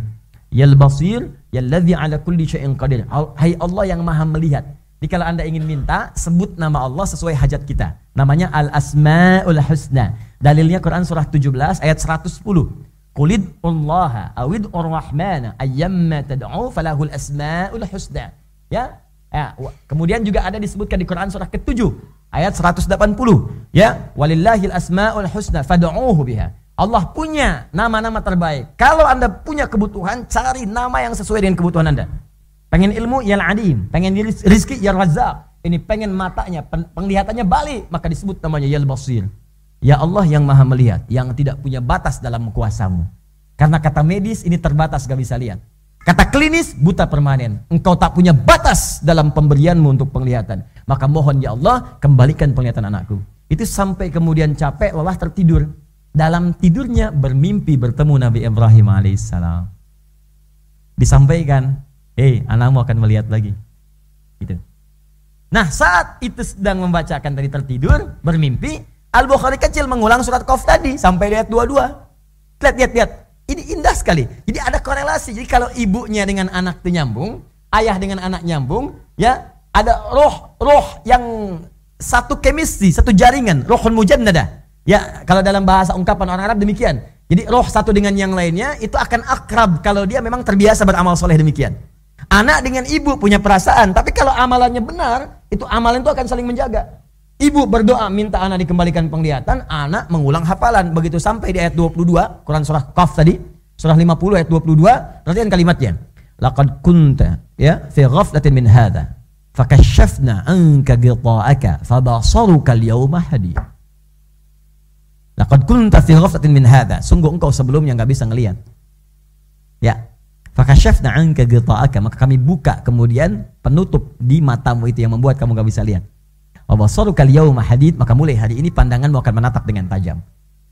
Yal basir, yalladhi ala kulli syai'in qadir. Hai Allah yang maha melihat. Jadi kalau anda ingin minta, sebut nama Allah sesuai hajat kita. Namanya Al-Asma'ul Husna. Dalilnya Quran surah 17 ayat 110. Qulid Allah awid ar-Rahmana ayyamma tad'u falahul asma'ul husna. Ya. ya. Kemudian juga ada disebutkan di Quran surah ke-7 ayat 180 ya walillahil asmaul husna fad'uuhu biha Allah punya nama-nama terbaik kalau anda punya kebutuhan cari nama yang sesuai dengan kebutuhan anda Pengen ilmu ya adim, pengen rizki ya razak. Ini pengen matanya, penglihatannya balik, maka disebut namanya ya basir. Ya Allah yang maha melihat, yang tidak punya batas dalam kuasamu. Karena kata medis ini terbatas gak bisa lihat. Kata klinis buta permanen. Engkau tak punya batas dalam pemberianmu untuk penglihatan. Maka mohon ya Allah kembalikan penglihatan anakku. Itu sampai kemudian capek, lelah tertidur. Dalam tidurnya bermimpi bertemu Nabi Ibrahim alaihissalam. Disampaikan, hey, anakmu akan melihat lagi. Gitu. Nah saat itu sedang membacakan tadi tertidur, bermimpi, Al-Bukhari kecil mengulang surat Qaf tadi sampai ayat 22. Lihat, lihat, lihat. Ini indah sekali. Jadi ada korelasi. Jadi kalau ibunya dengan anak itu nyambung, ayah dengan anak nyambung, ya ada roh roh yang satu kemistri, satu jaringan, rohun mujannada. Ya, kalau dalam bahasa ungkapan orang Arab demikian. Jadi roh satu dengan yang lainnya itu akan akrab kalau dia memang terbiasa beramal soleh demikian. Anak dengan ibu punya perasaan, tapi kalau amalannya benar, itu amalan itu akan saling menjaga. Ibu berdoa minta anak dikembalikan penglihatan, anak mengulang hafalan. Begitu sampai di ayat 22, Quran surah Qaf tadi, surah 50 ayat 22, perhatikan kalimatnya. Laqad kunta ya fi ghaflatin min hadha fakashafna anka ghita'aka fabasaruka al-yawma hadid. Laqad kunta fi ghaflatin min hadha. Sungguh engkau sebelumnya enggak bisa ngelihat. Ya. Fakashafna anka ghita'aka, maka kami buka kemudian penutup di matamu itu yang membuat kamu enggak bisa lihat. Hadid, maka mulai hari ini pandanganmu akan menatap dengan tajam.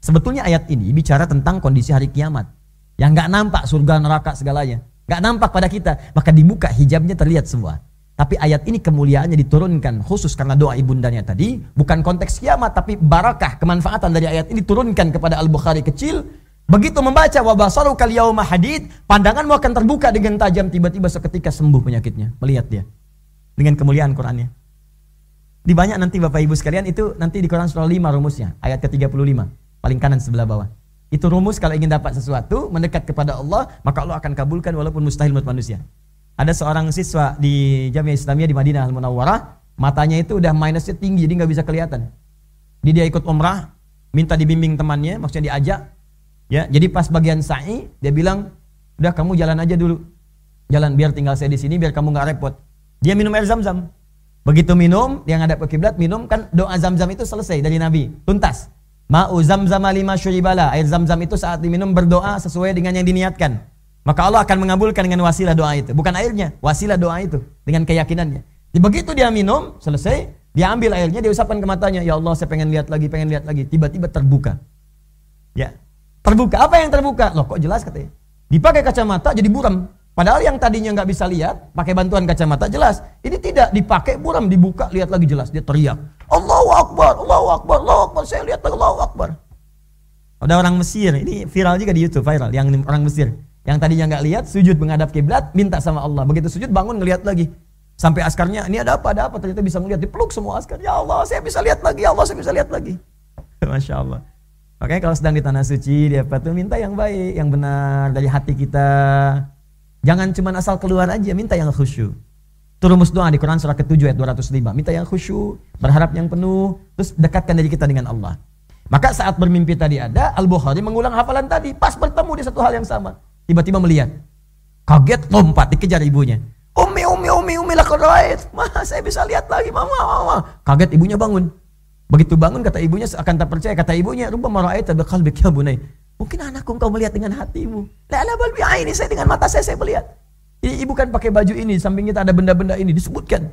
Sebetulnya ayat ini bicara tentang kondisi hari kiamat. Yang nggak nampak surga neraka segalanya. nggak nampak pada kita. Maka dibuka hijabnya terlihat semua. Tapi ayat ini kemuliaannya diturunkan khusus karena doa ibundanya tadi. Bukan konteks kiamat tapi barakah kemanfaatan dari ayat ini diturunkan kepada Al-Bukhari kecil. Begitu membaca wabasaru yauma hadid. Pandanganmu akan terbuka dengan tajam tiba-tiba seketika sembuh penyakitnya. Melihat dia. Dengan kemuliaan Qurannya. Di banyak nanti Bapak Ibu sekalian itu nanti di Quran surah 5 rumusnya, ayat ke-35, paling kanan sebelah bawah. Itu rumus kalau ingin dapat sesuatu, mendekat kepada Allah, maka Allah akan kabulkan walaupun mustahil menurut manusia. Ada seorang siswa di Jamiah Islamiyah di Madinah Al-Munawwarah, matanya itu udah minusnya tinggi, jadi nggak bisa kelihatan. Jadi dia ikut umrah, minta dibimbing temannya, maksudnya diajak. Ya, jadi pas bagian sa'i, dia bilang, udah kamu jalan aja dulu. Jalan biar tinggal saya di sini, biar kamu nggak repot. Dia minum air zam-zam. Begitu minum, dia ngadap ke kiblat, minum kan doa zam-zam itu selesai dari Nabi, tuntas. Ma'u zam-zam lima syuribala. Air zam-zam itu saat diminum berdoa sesuai dengan yang diniatkan. Maka Allah akan mengabulkan dengan wasilah doa itu. Bukan airnya, wasilah doa itu. Dengan keyakinannya. Begitu dia minum, selesai, dia ambil airnya, dia usapkan ke matanya. Ya Allah, saya pengen lihat lagi, pengen lihat lagi. Tiba-tiba terbuka. Ya, terbuka. Apa yang terbuka? Loh kok jelas katanya. Dipakai kacamata jadi buram. Padahal yang tadinya nggak bisa lihat, pakai bantuan kacamata jelas. Ini tidak dipakai buram, dibuka, lihat lagi jelas. Dia teriak, Allahu Akbar, Allahu Akbar, Allahu Akbar. Saya lihat Allahu Akbar. Ada orang Mesir, ini viral juga di YouTube, viral. Yang orang Mesir, yang tadinya nggak lihat, sujud menghadap kiblat, minta sama Allah. Begitu sujud bangun ngelihat lagi. Sampai askarnya, ini ada apa, ada apa? Ternyata bisa melihat, dipeluk semua askar. Ya Allah, saya bisa lihat lagi, ya Allah, saya bisa lihat lagi. Masya Allah. Makanya kalau sedang di tanah suci, dia tuh minta yang baik, yang benar dari hati kita. Jangan cuma asal keluar aja, minta yang khusyuk. Itu doa di Quran surah ke-7 ayat 205. Minta yang khusyuk, berharap yang penuh, terus dekatkan diri kita dengan Allah. Maka saat bermimpi tadi ada, Al-Bukhari mengulang hafalan tadi, pas bertemu di satu hal yang sama. Tiba-tiba melihat. Kaget, lompat, dikejar ibunya. Umi, umi, umi, umi lah keraid. Ma, saya bisa lihat lagi, mama, mama. Kaget ibunya bangun. Begitu bangun kata ibunya akan tak percaya. Kata ibunya, rupa mara'aita biqalbik ya bunai. Mungkin anakku engkau melihat dengan hatimu. Lala bal ini saya dengan mata saya saya melihat. Ini ibu kan pakai baju ini, samping kita ada benda-benda ini disebutkan.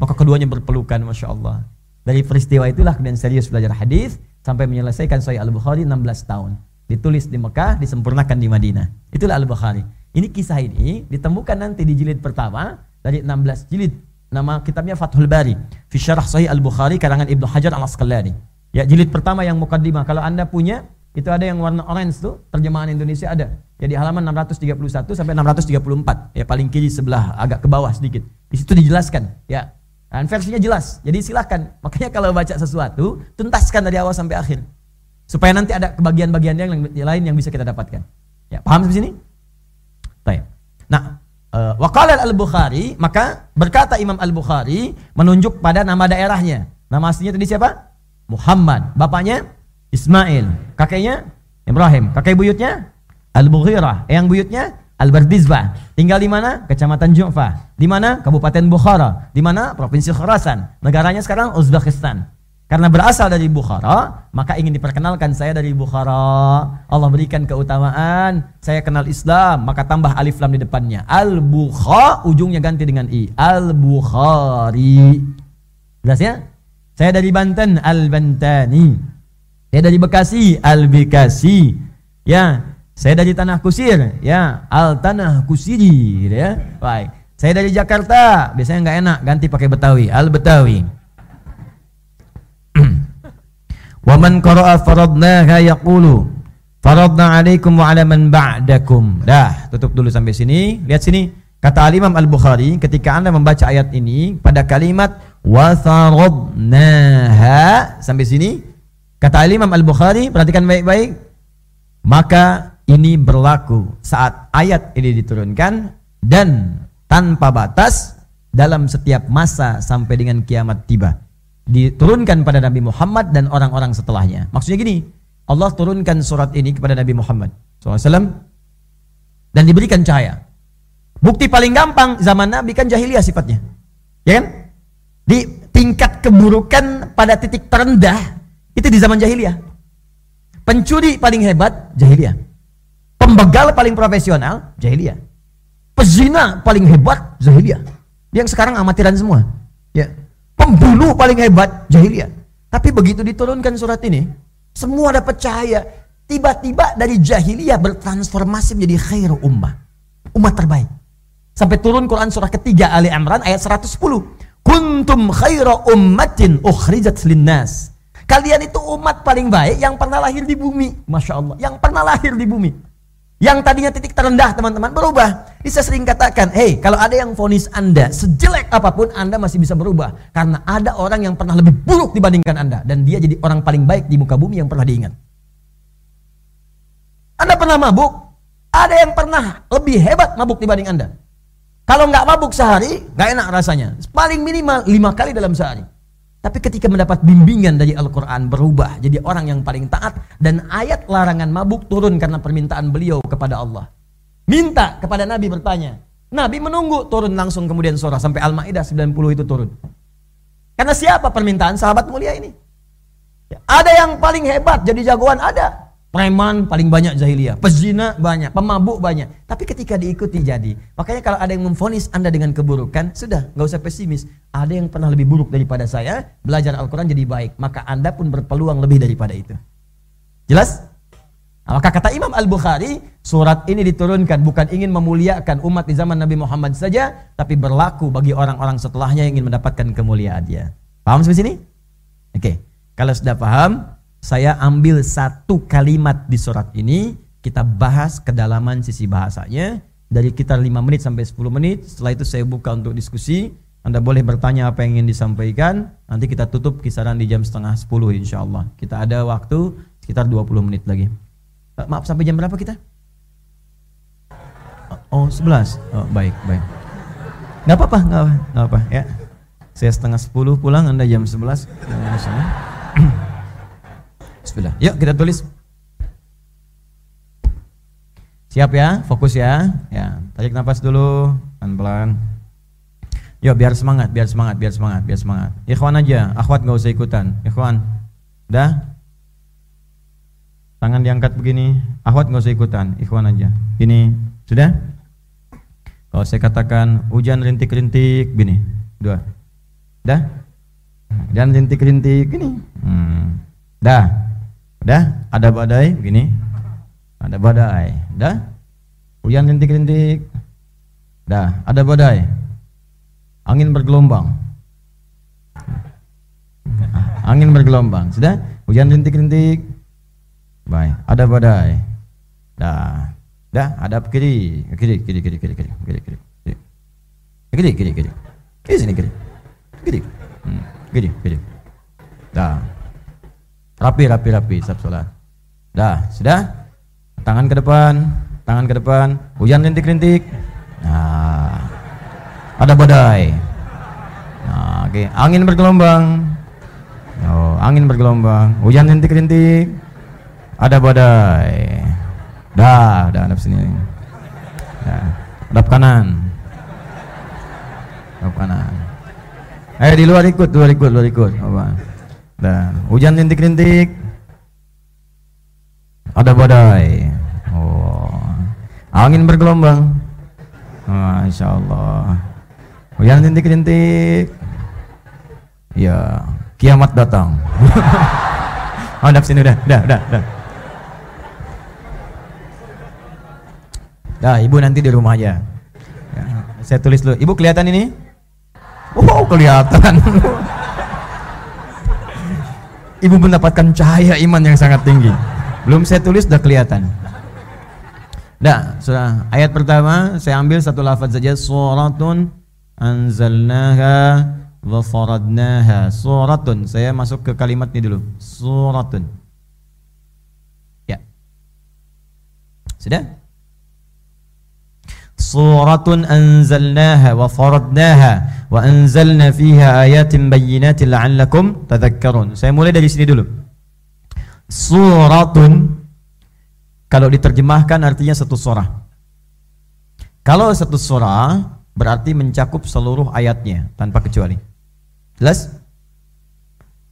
Maka keduanya berpelukan, masya Allah. Dari peristiwa itulah kemudian serius belajar hadis sampai menyelesaikan Sahih Al Bukhari 16 tahun. Ditulis di Mekah, disempurnakan di Madinah. Itulah Al Bukhari. Ini kisah ini ditemukan nanti di jilid pertama dari 16 jilid. Nama kitabnya Fathul Bari. Fi Syarah Sahih Al Bukhari karangan Ibnu Hajar Al Asqalani. Ya jilid pertama yang mukaddimah. Kalau anda punya itu ada yang warna orange tuh, terjemahan Indonesia ada. Jadi halaman 631 sampai 634. Ya paling kiri sebelah agak ke bawah sedikit. Di situ dijelaskan, ya. Dan versinya jelas. Jadi silahkan. Makanya kalau baca sesuatu, tuntaskan dari awal sampai akhir. Supaya nanti ada kebagian-bagian yang lain yang bisa kita dapatkan. Ya, paham di sini? Baik. Nah, uh, Waqala al-Bukhari, maka berkata Imam al-Bukhari menunjuk pada nama daerahnya. Nama aslinya tadi siapa? Muhammad. Bapaknya Ismail. Kakeknya Ibrahim. Kakek buyutnya Al-Mughirah. Yang buyutnya Al-Bardizbah. Tinggal di mana? Kecamatan Ju'fa. Di mana? Kabupaten Bukhara. Di mana? Provinsi Khurasan. Negaranya sekarang Uzbekistan. Karena berasal dari Bukhara, maka ingin diperkenalkan saya dari Bukhara. Allah berikan keutamaan, saya kenal Islam, maka tambah alif lam di depannya. Al-Bukha, ujungnya ganti dengan i. Al-Bukhari. Jelas ya? Saya dari Banten, Al-Bantani. Saya dari Bekasi, Al-Bekasi. Ya, saya dari Tanah Kusir, ya, Al-Tanah Kusiri, ya. Baik. Saya dari Jakarta, biasanya nggak enak, ganti pakai Betawi, Al-Betawi. Wa man qara'a faradnaha yaqulu faradna 'alaikum wa 'ala man ba'dakum. Dah, tutup dulu sampai sini. Lihat sini. Kata Al Imam Al-Bukhari ketika Anda membaca ayat ini pada kalimat wa faradnaha sampai sini kata Al Imam Al-Bukhari perhatikan baik-baik maka ini berlaku saat ayat ini diturunkan dan tanpa batas dalam setiap masa sampai dengan kiamat tiba diturunkan pada Nabi Muhammad dan orang-orang setelahnya. Maksudnya gini, Allah turunkan surat ini kepada Nabi Muhammad SAW dan diberikan cahaya. Bukti paling gampang zaman Nabi kan jahiliyah sifatnya. Ya kan? Di tingkat keburukan pada titik terendah itu di zaman jahiliyah. Pencuri paling hebat jahiliyah. Pembegal paling profesional jahiliyah. Pezina paling hebat jahiliyah. Yang sekarang amatiran semua. Ya pembunuh paling hebat jahiliyah. Tapi begitu diturunkan surat ini, semua dapat cahaya. Tiba-tiba dari jahiliyah bertransformasi menjadi khair ummah. Umat terbaik. Sampai turun Quran surah ketiga Ali Imran ayat 110. Kuntum khaira ummatin ukhrijat linnas. Kalian itu umat paling baik yang pernah lahir di bumi. Masya Allah. Yang pernah lahir di bumi. Yang tadinya titik terendah teman-teman berubah. Bisa sering katakan, hei kalau ada yang vonis Anda sejelek apa pun Anda masih bisa berubah. Karena ada orang yang pernah lebih buruk dibandingkan Anda. Dan dia jadi orang paling baik di muka bumi yang pernah diingat. Anda pernah mabuk? Ada yang pernah lebih hebat mabuk dibanding Anda. Kalau nggak mabuk sehari, nggak enak rasanya. Paling minimal lima kali dalam sehari. Tapi ketika mendapat bimbingan dari Al-Quran berubah jadi orang yang paling taat dan ayat larangan mabuk turun karena permintaan beliau kepada Allah. Minta kepada Nabi bertanya. Nabi menunggu turun langsung kemudian surah sampai Al-Maidah 90 itu turun. Karena siapa permintaan sahabat mulia ini? Ya, ada yang paling hebat jadi jagoan ada. Preman paling banyak jahiliyah, pezina banyak, pemabuk banyak. Tapi ketika diikuti jadi. Makanya kalau ada yang memfonis Anda dengan keburukan, sudah, nggak usah pesimis. Ada yang pernah lebih buruk daripada saya, belajar Al-Quran jadi baik. Maka Anda pun berpeluang lebih daripada itu. Jelas? Maka kata Imam Al-Bukhari, surat ini diturunkan bukan ingin memuliakan umat di zaman Nabi Muhammad saja, tapi berlaku bagi orang-orang setelahnya yang ingin mendapatkan kemuliaan dia. Paham sampai sini? Oke. Kalau sudah paham, saya ambil satu kalimat di surat ini, kita bahas kedalaman sisi bahasanya dari kita 5 menit sampai 10 menit. Setelah itu saya buka untuk diskusi. Anda boleh bertanya apa yang ingin disampaikan. Nanti kita tutup kisaran di jam setengah 10 insya Allah. Kita ada waktu sekitar 20 menit lagi. Eh, maaf sampai jam berapa kita? Oh 11. Oh, baik baik. Gak apa-apa, gak apa, gak apa ya. Saya setengah 10 pulang, Anda jam 11. Bismillah. Yuk kita tulis. Siap ya, fokus ya. Ya, tarik nafas dulu, pelan-pelan. Yuk biar semangat, biar semangat, biar semangat, biar semangat. Ikhwan aja, akhwat nggak usah ikutan. Ikhwan, udah? Tangan diangkat begini, akhwat nggak usah ikutan. Ikhwan aja. Ini sudah? Kalau saya katakan hujan rintik-rintik, gini, dua, dah? Dan rintik-rintik, gini, hmm. dah. Dah, ada badai begini. Ada badai. Dah. Hujan rintik-rintik. Dah, ada badai. Angin bergelombang. Angin bergelombang. Sudah? Hujan rintik-rintik. Baik, ada badai. Dah. Dah, ada kiri, kiri, kiri, kiri, kiri, kiri, kiri, kiri. Kiri, kiri, kiri. Kiri sini kiri. Kiri. Hmm. Kiri, kiri. Dah. Rapi, rapi, rapi, sab sholat. Dah, sudah? Tangan ke depan, tangan ke depan. Hujan rintik-rintik. Nah, ada badai. Nah, oke, okay. angin bergelombang. Oh, angin bergelombang. Hujan rintik-rintik. Ada badai. Dah, dah ada sini. Ya. Hadap kanan. Hadap kanan. Eh di luar ikut, luar ikut, luar ikut. Apa? Dah. Hujan rintik-rintik. Ada badai. Oh. Angin bergelombang. Masya Allah. Hujan rintik-rintik. Ya, kiamat datang. oh, dah sini udah, udah, udah, udah. Dah, ibu nanti di rumah aja. Ya, saya tulis dulu. Ibu kelihatan ini? Oh, kelihatan. ibu mendapatkan cahaya iman yang sangat tinggi. Belum saya tulis sudah kelihatan. Dah, sudah. Ayat pertama saya ambil satu lafaz saja suratun anzalnaha wa faradnaha. Suratun. Saya masuk ke kalimat ini dulu. Suratun. Ya. Sudah? Suratun anzalnaha wa faradnaha wa anzalna fiha ayatin bayyinatin la'allakum tadhakkarun. Saya mulai dari sini dulu. Suratun kalau diterjemahkan artinya satu surah. Kalau satu surah berarti mencakup seluruh ayatnya tanpa kecuali. Jelas?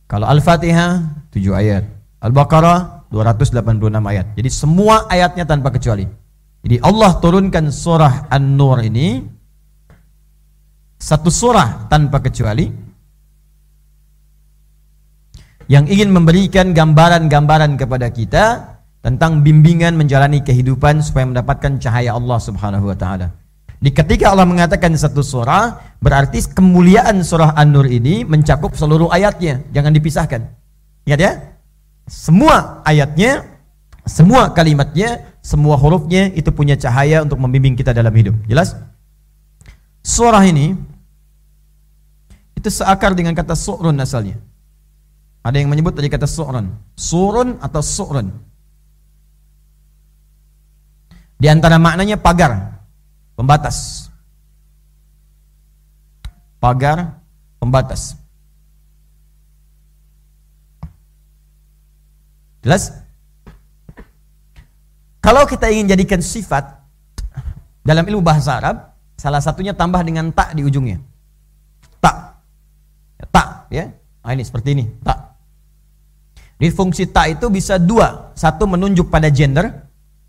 Kalau Al-Fatihah 7 ayat, Al-Baqarah 286 ayat. Jadi semua ayatnya tanpa kecuali. Jadi Allah turunkan surah An-Nur ini satu surah tanpa kecuali yang ingin memberikan gambaran-gambaran kepada kita tentang bimbingan menjalani kehidupan supaya mendapatkan cahaya Allah Subhanahu wa taala. Di ketika Allah mengatakan satu surah, berarti kemuliaan surah An-Nur ini mencakup seluruh ayatnya, jangan dipisahkan. Ingat ya? Semua ayatnya, semua kalimatnya semua hurufnya itu punya cahaya untuk membimbing kita dalam hidup. Jelas? Surah ini itu seakar dengan kata su'run asalnya. Ada yang menyebut dari kata su'run. Surun atau su'run. Di antara maknanya pagar, pembatas. Pagar, pembatas. Jelas? Kalau kita ingin jadikan sifat dalam ilmu bahasa Arab, salah satunya tambah dengan tak di ujungnya. Tak. Tak, ya. Nah, ini seperti ini, tak. Di fungsi tak itu bisa dua. Satu menunjuk pada gender,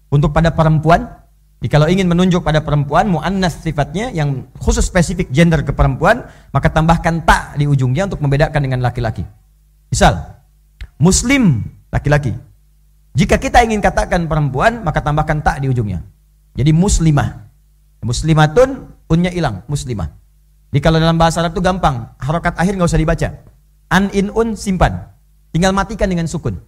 untuk pada perempuan. Jadi kalau ingin menunjuk pada perempuan, mu'annas sifatnya yang khusus spesifik gender ke perempuan, maka tambahkan tak di ujungnya untuk membedakan dengan laki-laki. Misal, muslim laki-laki, jika kita ingin katakan perempuan, maka tambahkan tak di ujungnya. Jadi muslimah. Muslimatun, unnya hilang, muslimah. Jadi kalau dalam bahasa Arab itu gampang, harokat akhir nggak usah dibaca. An in un simpan. Tinggal matikan dengan sukun.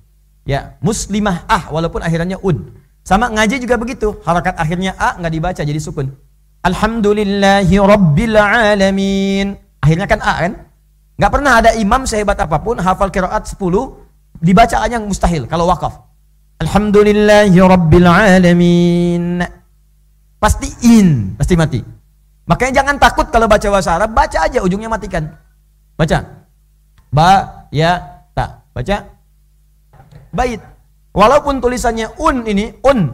Ya, muslimah ah walaupun akhirannya un. Sama ngaji juga begitu, harokat akhirnya a nggak dibaca jadi sukun. Alhamdulillahi rabbil alamin. Akhirnya kan a kan? Nggak pernah ada imam sehebat apa pun hafal kiraat 10 dibaca yang mustahil kalau wakaf. Alhamdulillahi Rabbil Alamin. Pasti in, pasti mati. Makanya jangan takut kalau baca bahasa Arab, baca aja ujungnya matikan. Baca. Ba, ya, ta. Baca. Bait. Walaupun tulisannya un ini, un.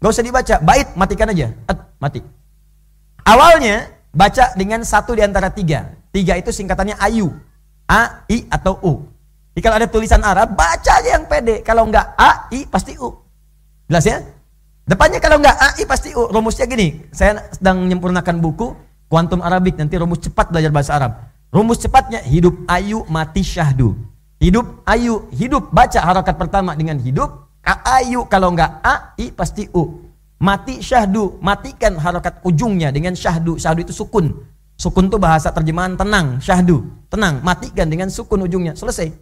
Gak usah dibaca. Bait, matikan aja. At, mati. Awalnya, baca dengan satu di antara tiga. Tiga itu singkatannya ayu. A, I, atau U. Jadi kalau ada tulisan Arab, baca aja yang pede. Kalau enggak A, I pasti U. Jelas ya? Depannya kalau enggak A, I pasti U. Rumusnya gini, saya sedang menyempurnakan buku Kuantum Arabik, nanti rumus cepat belajar bahasa Arab. Rumus cepatnya hidup ayu mati syahdu. Hidup ayu, hidup baca harakat pertama dengan hidup. A, ayu kalau enggak A, I pasti U. Mati syahdu, matikan harakat ujungnya dengan syahdu. Syahdu itu sukun. Sukun itu bahasa terjemahan tenang, syahdu. Tenang, matikan dengan sukun ujungnya. Selesai.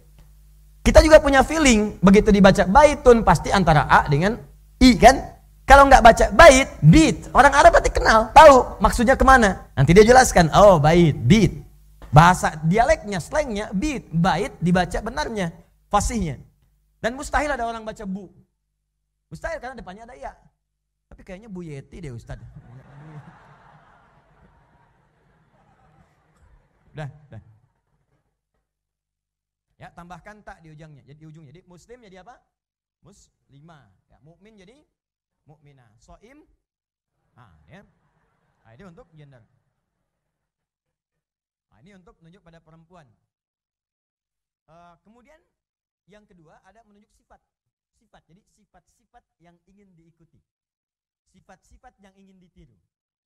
Kita juga punya feeling, begitu dibaca baitun pasti antara A dengan I kan? Kalau nggak baca bait, bit. Orang Arab pasti kenal, tahu maksudnya ke mana. Nanti dia jelaskan, oh bait, bit. Bahasa dialeknya, slangnya, bit, bait dibaca benarnya, fasihnya. Dan mustahil ada orang baca bu. Mustahil karena depannya ada ya. Tapi kayaknya Bu Yeti deh Ustaz. Dah, dah. Ya, tambahkan tak di ujungnya. Jadi di ujungnya. Jadi muslim jadi apa? Muslimah. Ya, mukmin jadi mukminah. Soim. Nah, ya. Nah, ini untuk gender. Nah, ini untuk menunjuk pada perempuan. Uh, kemudian yang kedua ada menunjuk sifat. Sifat. Jadi sifat-sifat yang ingin diikuti. Sifat-sifat yang ingin ditiru.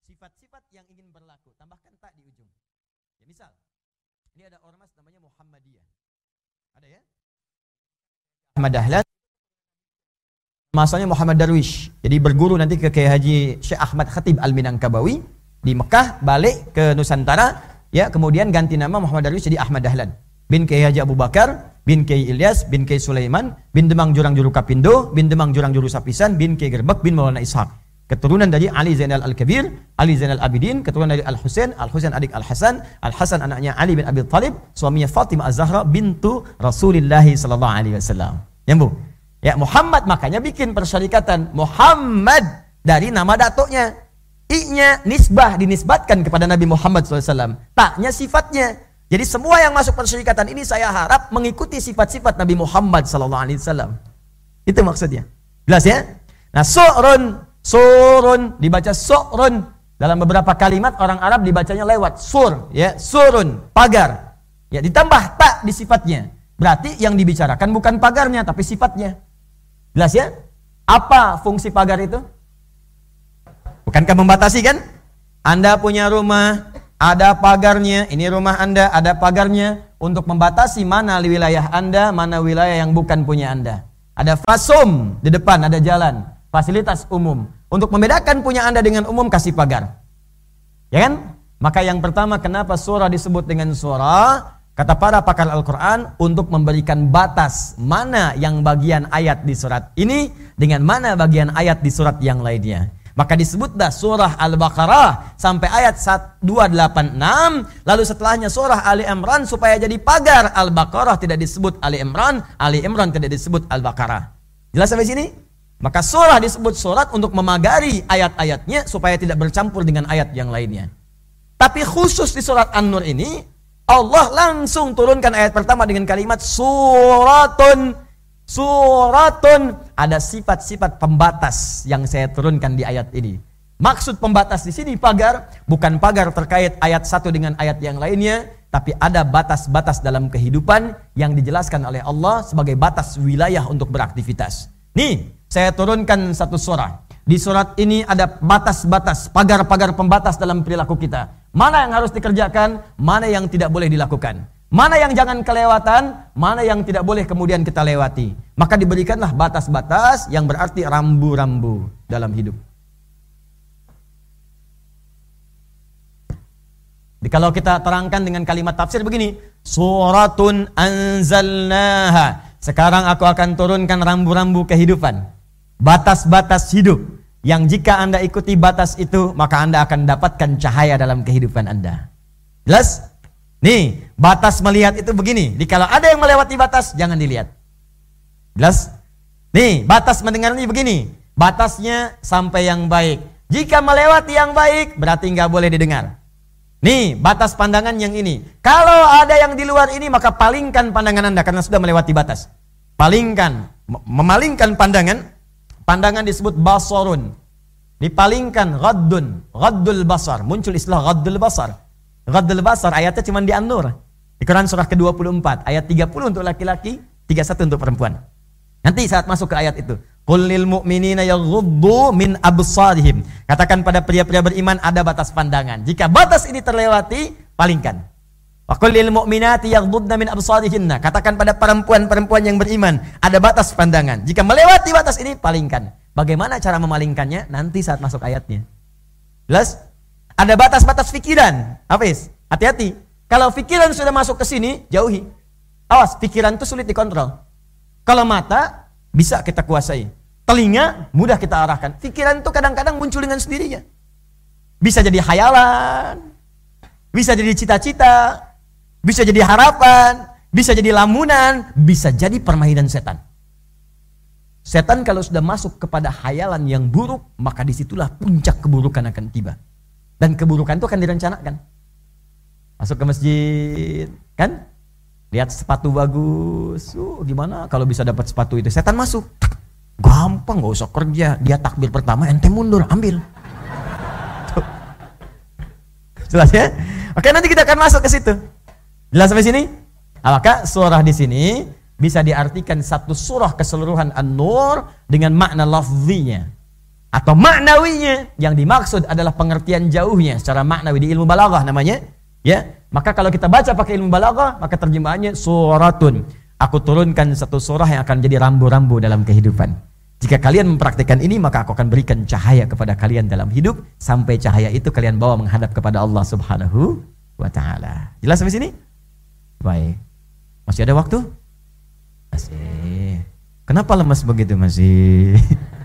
Sifat-sifat yang ingin berlaku. Tambahkan tak di ujung. Ya misal, ini ada ormas namanya Muhammadiyah. Ada ya? Ahmad Dahlan. Masanya Muhammad Darwish. Jadi berguru nanti ke Kiai Haji Syekh Ahmad Khatib Al-Minangkabawi di Mekah, balik ke Nusantara, ya kemudian ganti nama Muhammad Darwish jadi Ahmad Dahlan. Bin Kiai Haji Abu Bakar, bin Kiai Ilyas, bin Kiai Sulaiman, bin Demang Jurang Juru Kapindo, bin Demang Jurang Juru Sapisan, bin Kiai Gerbek, bin Maulana Ishaq keturunan dari Ali Zainal Al-Kabir, Ali Zainal Abidin, keturunan dari Al-Husain, Al-Husain adik Al-Hasan, Al-Hasan anaknya Ali bin Abi Thalib, suaminya Fatimah Az-Zahra bintu Rasulullah sallallahu alaihi wasallam. Ya. Ya, Muhammad makanya bikin persyarikatan Muhammad dari nama datuknya. I-nya nisbah dinisbatkan kepada Nabi Muhammad SAW. Taknya sifatnya. Jadi semua yang masuk persyarikatan ini saya harap mengikuti sifat-sifat Nabi Muhammad SAW. Itu maksudnya. Jelas ya? Nah, su'run surun. Dibaca surun dalam beberapa kalimat orang Arab dibacanya lewat. Sur ya. Surun. Pagar. Ya ditambah tak di sifatnya. Berarti yang dibicarakan bukan pagarnya tapi sifatnya. Jelas ya? Apa fungsi pagar itu? Bukankah membatasi kan? Anda punya rumah ada pagarnya. Ini rumah anda ada pagarnya. Untuk membatasi mana wilayah anda mana wilayah yang bukan punya anda. Ada fasum di depan ada jalan fasilitas umum. Untuk membedakan punya Anda dengan umum kasih pagar. Ya kan? Maka yang pertama kenapa surah disebut dengan surah? Kata para pakar Al-Quran untuk memberikan batas mana yang bagian ayat di surat ini dengan mana bagian ayat di surat yang lainnya. Maka disebutlah surah Al-Baqarah sampai ayat 286. Lalu setelahnya surah Ali Imran supaya jadi pagar Al-Baqarah tidak disebut Ali Imran, Ali Imran tidak disebut Al-Baqarah. Jelas sampai sini? Maka surah disebut surat untuk memagari ayat-ayatnya supaya tidak bercampur dengan ayat yang lainnya. Tapi khusus di surat An-Nur ini, Allah langsung turunkan ayat pertama dengan kalimat suratun. Suratun ada sifat-sifat pembatas yang saya turunkan di ayat ini. Maksud pembatas di sini pagar bukan pagar terkait ayat satu dengan ayat yang lainnya, tapi ada batas-batas dalam kehidupan yang dijelaskan oleh Allah sebagai batas wilayah untuk beraktivitas. Nih, saya turunkan satu surah. Di surat ini ada batas-batas, pagar-pagar pembatas dalam perilaku kita. Mana yang harus dikerjakan, mana yang tidak boleh dilakukan. Mana yang jangan kelewatan, mana yang tidak boleh kemudian kita lewati. Maka diberikanlah batas-batas yang berarti rambu-rambu dalam hidup. Kalau kita terangkan dengan kalimat tafsir begini, suratun anzalnaha. Sekarang aku akan turunkan rambu-rambu kehidupan batas-batas hidup yang jika Anda ikuti batas itu maka Anda akan dapatkan cahaya dalam kehidupan Anda. Jelas? Nih, batas melihat itu begini. Jadi kalau ada yang melewati batas jangan dilihat. Jelas? Nih, batas mendengar ini begini. Batasnya sampai yang baik. Jika melewati yang baik berarti nggak boleh didengar. Nih, batas pandangan yang ini. Kalau ada yang di luar ini maka palingkan pandangan Anda karena sudah melewati batas. Palingkan, memalingkan pandangan Pandangan disebut basarun. Dipalingkan ghaddun, ghaddul basar. Muncul istilah ghaddul basar. Ghaddul basar ayatnya cuma di An-Nur. Di Quran surah ke-24 ayat 30 untuk laki-laki, 31 untuk perempuan. Nanti saat masuk ke ayat itu, Qul lil mu'minina yaghuddu min absarihim. Katakan pada pria-pria beriman ada batas pandangan. Jika batas ini terlewati, palingkan. Wa qul lil mu'minati yaghuddna min absarihinna. Katakan pada perempuan-perempuan yang beriman, ada batas pandangan. Jika melewati batas ini, palingkan. Bagaimana cara memalingkannya? Nanti saat masuk ayatnya. Jelas? Ada batas-batas pikiran. Hafiz, hati-hati. Kalau pikiran sudah masuk ke sini, jauhi. Awas, pikiran itu sulit dikontrol. Kalau mata, bisa kita kuasai. Telinga, mudah kita arahkan. Pikiran itu kadang-kadang muncul dengan sendirinya. Bisa jadi hayalan, bisa jadi cita-cita, bisa jadi harapan, bisa jadi lamunan, bisa jadi permainan setan. Setan kalau sudah masuk kepada hayalan yang buruk, maka di situlah puncak keburukan akan tiba. Dan keburukan itu akan direncanakan. Masuk ke masjid, kan? Lihat sepatu bagus, uh, gimana kalau bisa dapat sepatu itu? Setan masuk, gampang, gak usah kerja. Dia takbir pertama, ente mundur, ambil. Jelas ya? Oke, nanti kita akan masuk ke situ. Jelas sampai sini? Maka surah di sini bisa diartikan satu surah keseluruhan An-Nur dengan makna lafzinya atau maknawinya. Yang dimaksud adalah pengertian jauhnya secara maknawi di ilmu balaghah namanya ya. Maka kalau kita baca pakai ilmu balaghah maka terjemahannya suratun. Aku turunkan satu surah yang akan jadi rambu-rambu dalam kehidupan. Jika kalian mempraktikkan ini maka aku akan berikan cahaya kepada kalian dalam hidup. Sampai cahaya itu kalian bawa menghadap kepada Allah Subhanahu wa taala. Jelas sampai sini baik masih ada waktu masih kenapa lemas begitu masih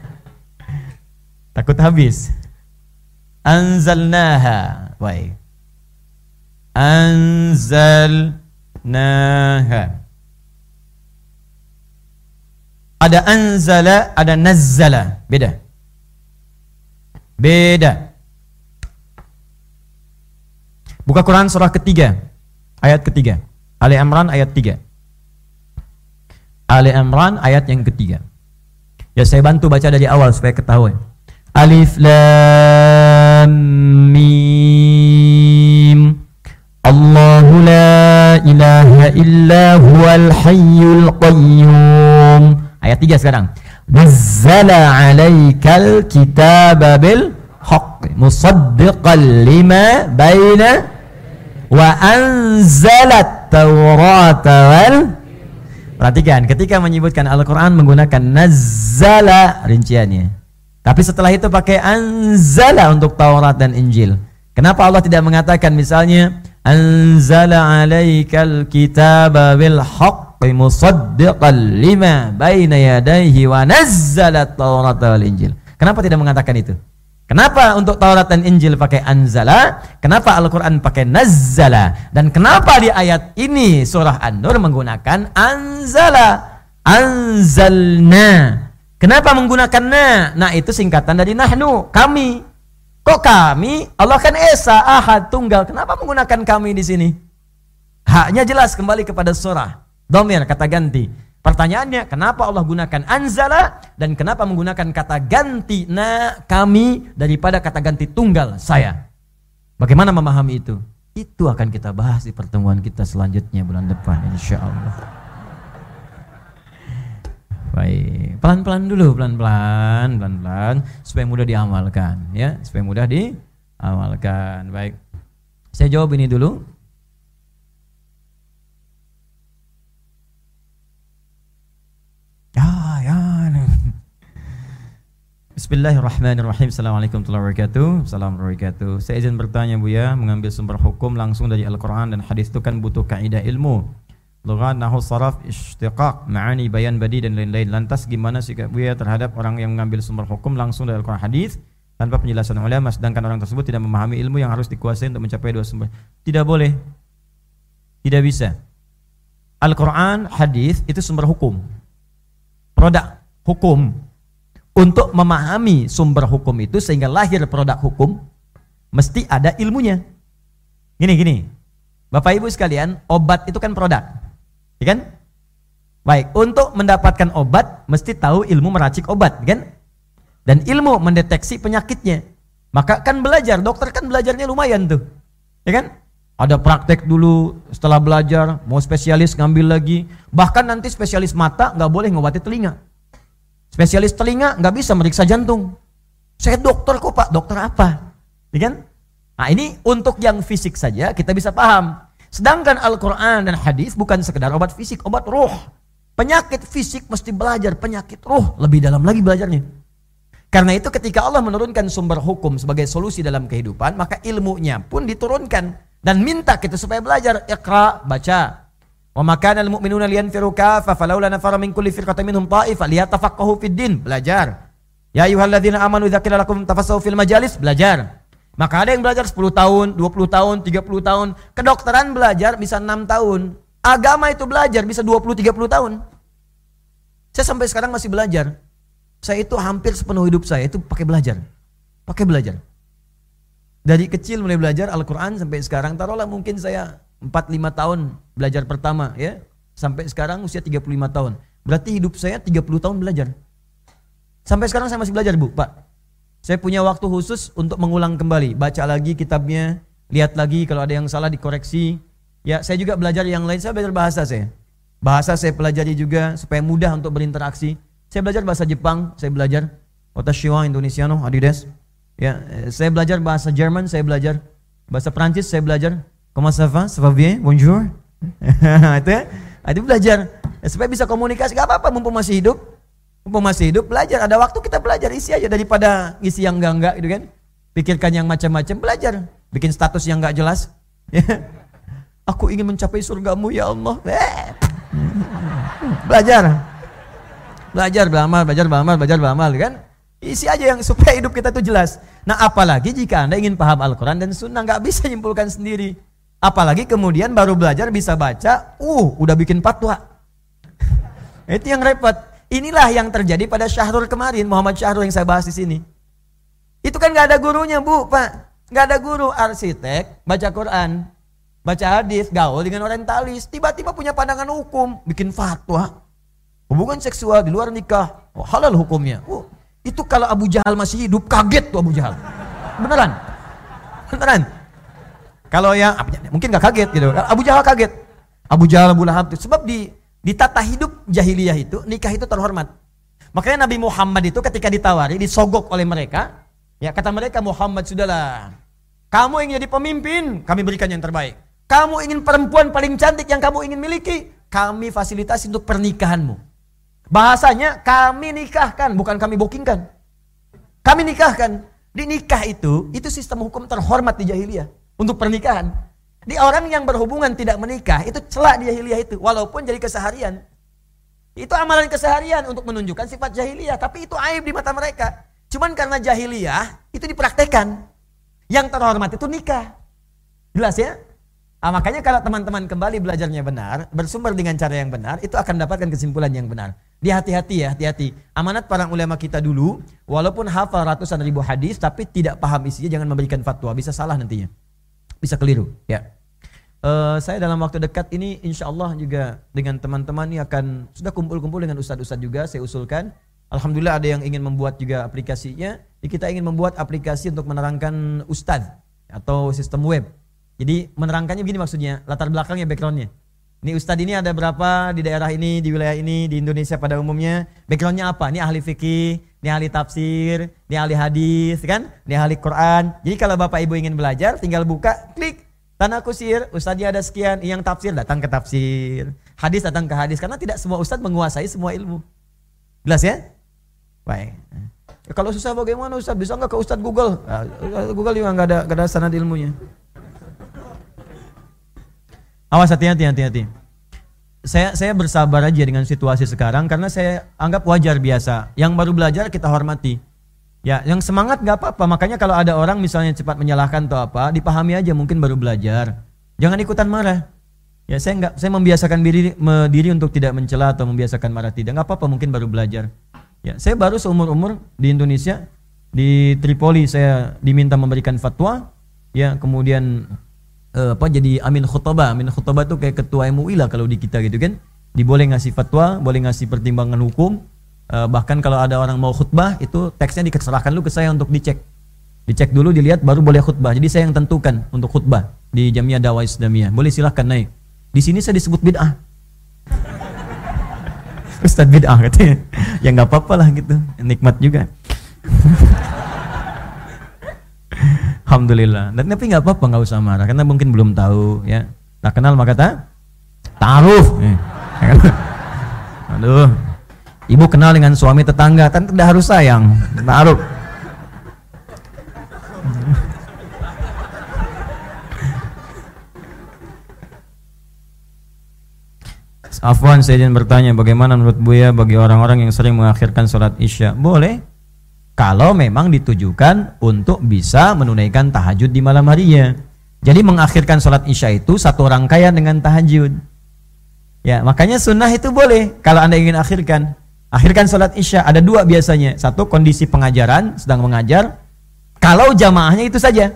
Takut habis. Anzalnaha. Baik. Anzalnaha. Ada anzala, ada nazzala. Beda. Beda. Buka Quran surah ketiga. Ayat ketiga. Ali Imran ayat tiga. Ali Imran ayat yang ketiga. Ya saya bantu baca dari awal supaya ketahuan. Alif Lam Mim Allahu la ilaha illa huwal hayyul qayyum Ayat 3 sekarang Nazzala alaikal kitaba bil haqq musaddiqan lima baina wa anzalat tawrata wal Perhatikan ketika menyebutkan Al-Qur'an menggunakan nazzala rinciannya tapi setelah itu pakai anzala untuk Taurat dan Injil. Kenapa Allah tidak mengatakan misalnya anzala alaikal kitaba bil haqqi musaddiqan lima baina yadayhi wa nazzala Taurat wal Injil. Kenapa tidak mengatakan itu? Kenapa untuk Taurat dan Injil pakai anzala? Kenapa Al-Quran pakai nazzala? Dan kenapa di ayat ini surah An-Nur menggunakan anzala? Anzalna Kenapa menggunakan na? Na itu singkatan dari nahnu, kami. Kok kami? Allah kan esa, ahad, tunggal. Kenapa menggunakan kami di sini? Haknya jelas kembali kepada surah. Domir, kata ganti. Pertanyaannya, kenapa Allah gunakan anzala dan kenapa menggunakan kata ganti na kami daripada kata ganti tunggal saya? Bagaimana memahami itu? Itu akan kita bahas di pertemuan kita selanjutnya bulan depan insya Allah. Baik, pelan-pelan dulu, pelan-pelan, pelan-pelan supaya mudah diamalkan ya, supaya mudah diamalkan. Baik. Saya jawab ini dulu. Ya, ya. Bismillahirrahmanirrahim. Assalamualaikum warahmatullahi wabarakatuh. Assalamualaikum wabarakatuh. Saya izin bertanya Bu ya, mengambil sumber hukum langsung dari Al-Qur'an dan hadis itu kan butuh kaidah ilmu lughat, nahu, saraf, istiqaq, ma'ani, bayan, badi dan lain-lain. Lantas gimana sikap Buya terhadap orang yang mengambil sumber hukum langsung dari Al-Quran hadis tanpa penjelasan ulama sedangkan orang tersebut tidak memahami ilmu yang harus dikuasai untuk mencapai dua sumber. Tidak boleh. Tidak bisa. Al-Quran, hadis itu sumber hukum. Produk hukum. Untuk memahami sumber hukum itu sehingga lahir produk hukum, mesti ada ilmunya. Gini, gini. Bapak Ibu sekalian, obat itu kan produk. Ya kan? Baik, untuk mendapatkan obat mesti tahu ilmu meracik obat, kan? Dan ilmu mendeteksi penyakitnya. Maka kan belajar, dokter kan belajarnya lumayan tuh. Ya kan? Ada praktek dulu, setelah belajar, mau spesialis ngambil lagi. Bahkan nanti spesialis mata nggak boleh ngobati telinga. Spesialis telinga nggak bisa meriksa jantung. Saya dokter kok pak, dokter apa? Ya kan? Nah ini untuk yang fisik saja kita bisa paham. Sedangkan Al-Quran dan hadis bukan sekedar obat fisik, obat roh. Penyakit fisik mesti belajar, penyakit roh lebih dalam lagi belajarnya. Karena itu ketika Allah menurunkan sumber hukum sebagai solusi dalam kehidupan, maka ilmunya pun diturunkan dan minta kita supaya belajar. Iqra, baca. Wa makana al-mu'minuna liyanfiru kafa falawla nafara min kulli firqatin minhum ta'ifa liyatafaqahu fid din, belajar. Ya ayyuhalladzina amanu idza qila lakum tafassahu fil majalis, belajar. Maka ada yang belajar 10 tahun, 20 tahun, 30 tahun. Kedokteran belajar bisa 6 tahun. Agama itu belajar bisa 20, 30 tahun. Saya sampai sekarang masih belajar. Saya itu hampir sepenuh hidup saya itu pakai belajar. Pakai belajar. Dari kecil mulai belajar Al-Quran sampai sekarang. Taruhlah mungkin saya 4-5 tahun belajar pertama ya. Sampai sekarang usia 35 tahun. Berarti hidup saya 30 tahun belajar. Sampai sekarang saya masih belajar bu, Pak. Saya punya waktu khusus untuk mengulang kembali, baca lagi kitabnya, lihat lagi kalau ada yang salah dikoreksi. Ya, saya juga belajar yang lain, saya belajar bahasa saya. Bahasa saya pelajari juga supaya mudah untuk berinteraksi. Saya belajar bahasa Jepang, saya belajar Otashiwa Indonesiano, Adidas. Ya, saya belajar bahasa Jerman, saya belajar bahasa Prancis, saya belajar Comment ça va? Ça va bien? Bonjour. itu ya. Itu belajar ya, supaya bisa komunikasi. Gak apa-apa mumpung masih hidup. Mumpung masih hidup belajar. Ada waktu kita belajar isi aja daripada isi yang enggak-enggak gitu kan. Pikirkan yang macam-macam belajar. Bikin status yang enggak jelas. Aku ingin mencapai surgamu ya Allah. Eh. Belajar. Belajar beramal, belajar beramal, belajar beramal kan. Isi aja yang supaya hidup kita itu jelas. Nah apalagi jika anda ingin paham Al-Quran dan Sunnah nggak bisa nyimpulkan sendiri. Apalagi kemudian baru belajar bisa baca, uh udah bikin fatwa. Itu yang repot. Inilah yang terjadi pada Syahrul kemarin, Muhammad Syahrul yang saya bahas di sini. Itu kan nggak ada gurunya bu, pak. Nggak ada guru arsitek, baca Quran, baca hadis, gaul dengan orientalis, tiba-tiba punya pandangan hukum, bikin fatwa. Hubungan seksual di luar nikah, oh, halal hukumnya. Oh, itu kalau Abu Jahal masih hidup, kaget tuh Abu Jahal. Beneran. Beneran. Kalau yang mungkin gak kaget gitu. Abu Jahal kaget. Abu Jahal Abu Lahab sebab di di tata hidup jahiliyah itu nikah itu terhormat. Makanya Nabi Muhammad itu ketika ditawari disogok oleh mereka, ya kata mereka Muhammad sudahlah. Kamu ingin jadi pemimpin, kami berikan yang terbaik. Kamu ingin perempuan paling cantik yang kamu ingin miliki, kami fasilitasi untuk pernikahanmu. Bahasanya kami nikahkan, bukan kami bookingkan. Kami nikahkan. Di nikah itu, itu sistem hukum terhormat di jahiliyah. Untuk pernikahan. Di orang yang berhubungan tidak menikah, itu celak di jahiliyah itu. Walaupun jadi keseharian. Itu amalan keseharian untuk menunjukkan sifat jahiliyah. Tapi itu aib di mata mereka. Cuman karena jahiliyah, itu dipraktekan. Yang terhormat itu nikah. Jelas ya? Ah, makanya kalau teman-teman kembali belajarnya benar, bersumber dengan cara yang benar, itu akan dapatkan kesimpulan yang benar. Dia hati-hati ya, hati-hati. Amanat para ulama kita dulu, walaupun hafal ratusan ribu hadis, tapi tidak paham isinya, jangan memberikan fatwa, bisa salah nantinya, bisa keliru. Ya. Uh, saya dalam waktu dekat ini, insya Allah juga dengan teman-teman ini akan sudah kumpul-kumpul dengan ustadz-ustadz juga, saya usulkan. Alhamdulillah ada yang ingin membuat juga aplikasinya. Kita ingin membuat aplikasi untuk menerangkan ustadz atau sistem web jadi menerangkannya begini maksudnya, latar belakangnya, backgroundnya. Ini Ustadz ini ada berapa di daerah ini, di wilayah ini, di Indonesia pada umumnya. Backgroundnya apa? Ini ahli fikih, ini ahli tafsir, ini ahli hadis, kan? Ini ahli Quran. Jadi kalau Bapak Ibu ingin belajar, tinggal buka, klik. Tanah kusir, Ustadznya ada sekian, yang tafsir datang ke tafsir. Hadis datang ke hadis. Karena tidak semua Ustadz menguasai semua ilmu. Jelas ya? Baik. Ya, kalau susah bagaimana Ustadz? Bisa nggak ke Ustadz Google? Nah, Google juga nggak ada, nggak ada sanad ilmunya. Awas hati-hati, hati-hati. Saya saya bersabar aja dengan situasi sekarang karena saya anggap wajar biasa. Yang baru belajar kita hormati. Ya, yang semangat nggak apa-apa. Makanya kalau ada orang misalnya cepat menyalahkan atau apa, dipahami aja mungkin baru belajar. Jangan ikutan marah. Ya, saya nggak saya membiasakan diri diri untuk tidak mencela atau membiasakan marah tidak. Nggak apa-apa mungkin baru belajar. Ya, saya baru seumur-umur di Indonesia di Tripoli saya diminta memberikan fatwa. Ya, kemudian uh, apa jadi amin khutbah. Amin khutbah itu kayak ketua MUI lah kalau di kita gitu kan. Diboleh ngasih fatwa, boleh ngasih pertimbangan hukum. Uh, bahkan kalau ada orang mau khutbah itu teksnya dikerahkan lu ke saya untuk dicek. Dicek dulu dilihat baru boleh khutbah. Jadi saya yang tentukan untuk khutbah di Jamiah Dakwah Islamiyah. Boleh silahkan naik. Di sini saya disebut bid'ah. Ustaz bid'ah katanya. ya nggak apa-apa lah gitu. Nikmat juga. Alhamdulillah. Dan tapi nggak apa-apa nggak usah marah karena mungkin belum tahu ya. Tak kenal maka tak taruh. Eh. Aduh. Ibu kenal dengan suami tetangga, kan tidak harus sayang. Taruh. Afwan saya ingin bertanya bagaimana menurut Buya bagi orang-orang yang sering mengakhirkan sholat isya boleh kalau memang ditujukan untuk bisa menunaikan tahajud di malam harinya. Jadi mengakhirkan sholat isya itu satu rangkaian dengan tahajud. Ya, makanya sunnah itu boleh kalau anda ingin akhirkan. Akhirkan sholat isya ada dua biasanya. Satu kondisi pengajaran sedang mengajar. Kalau jamaahnya itu saja.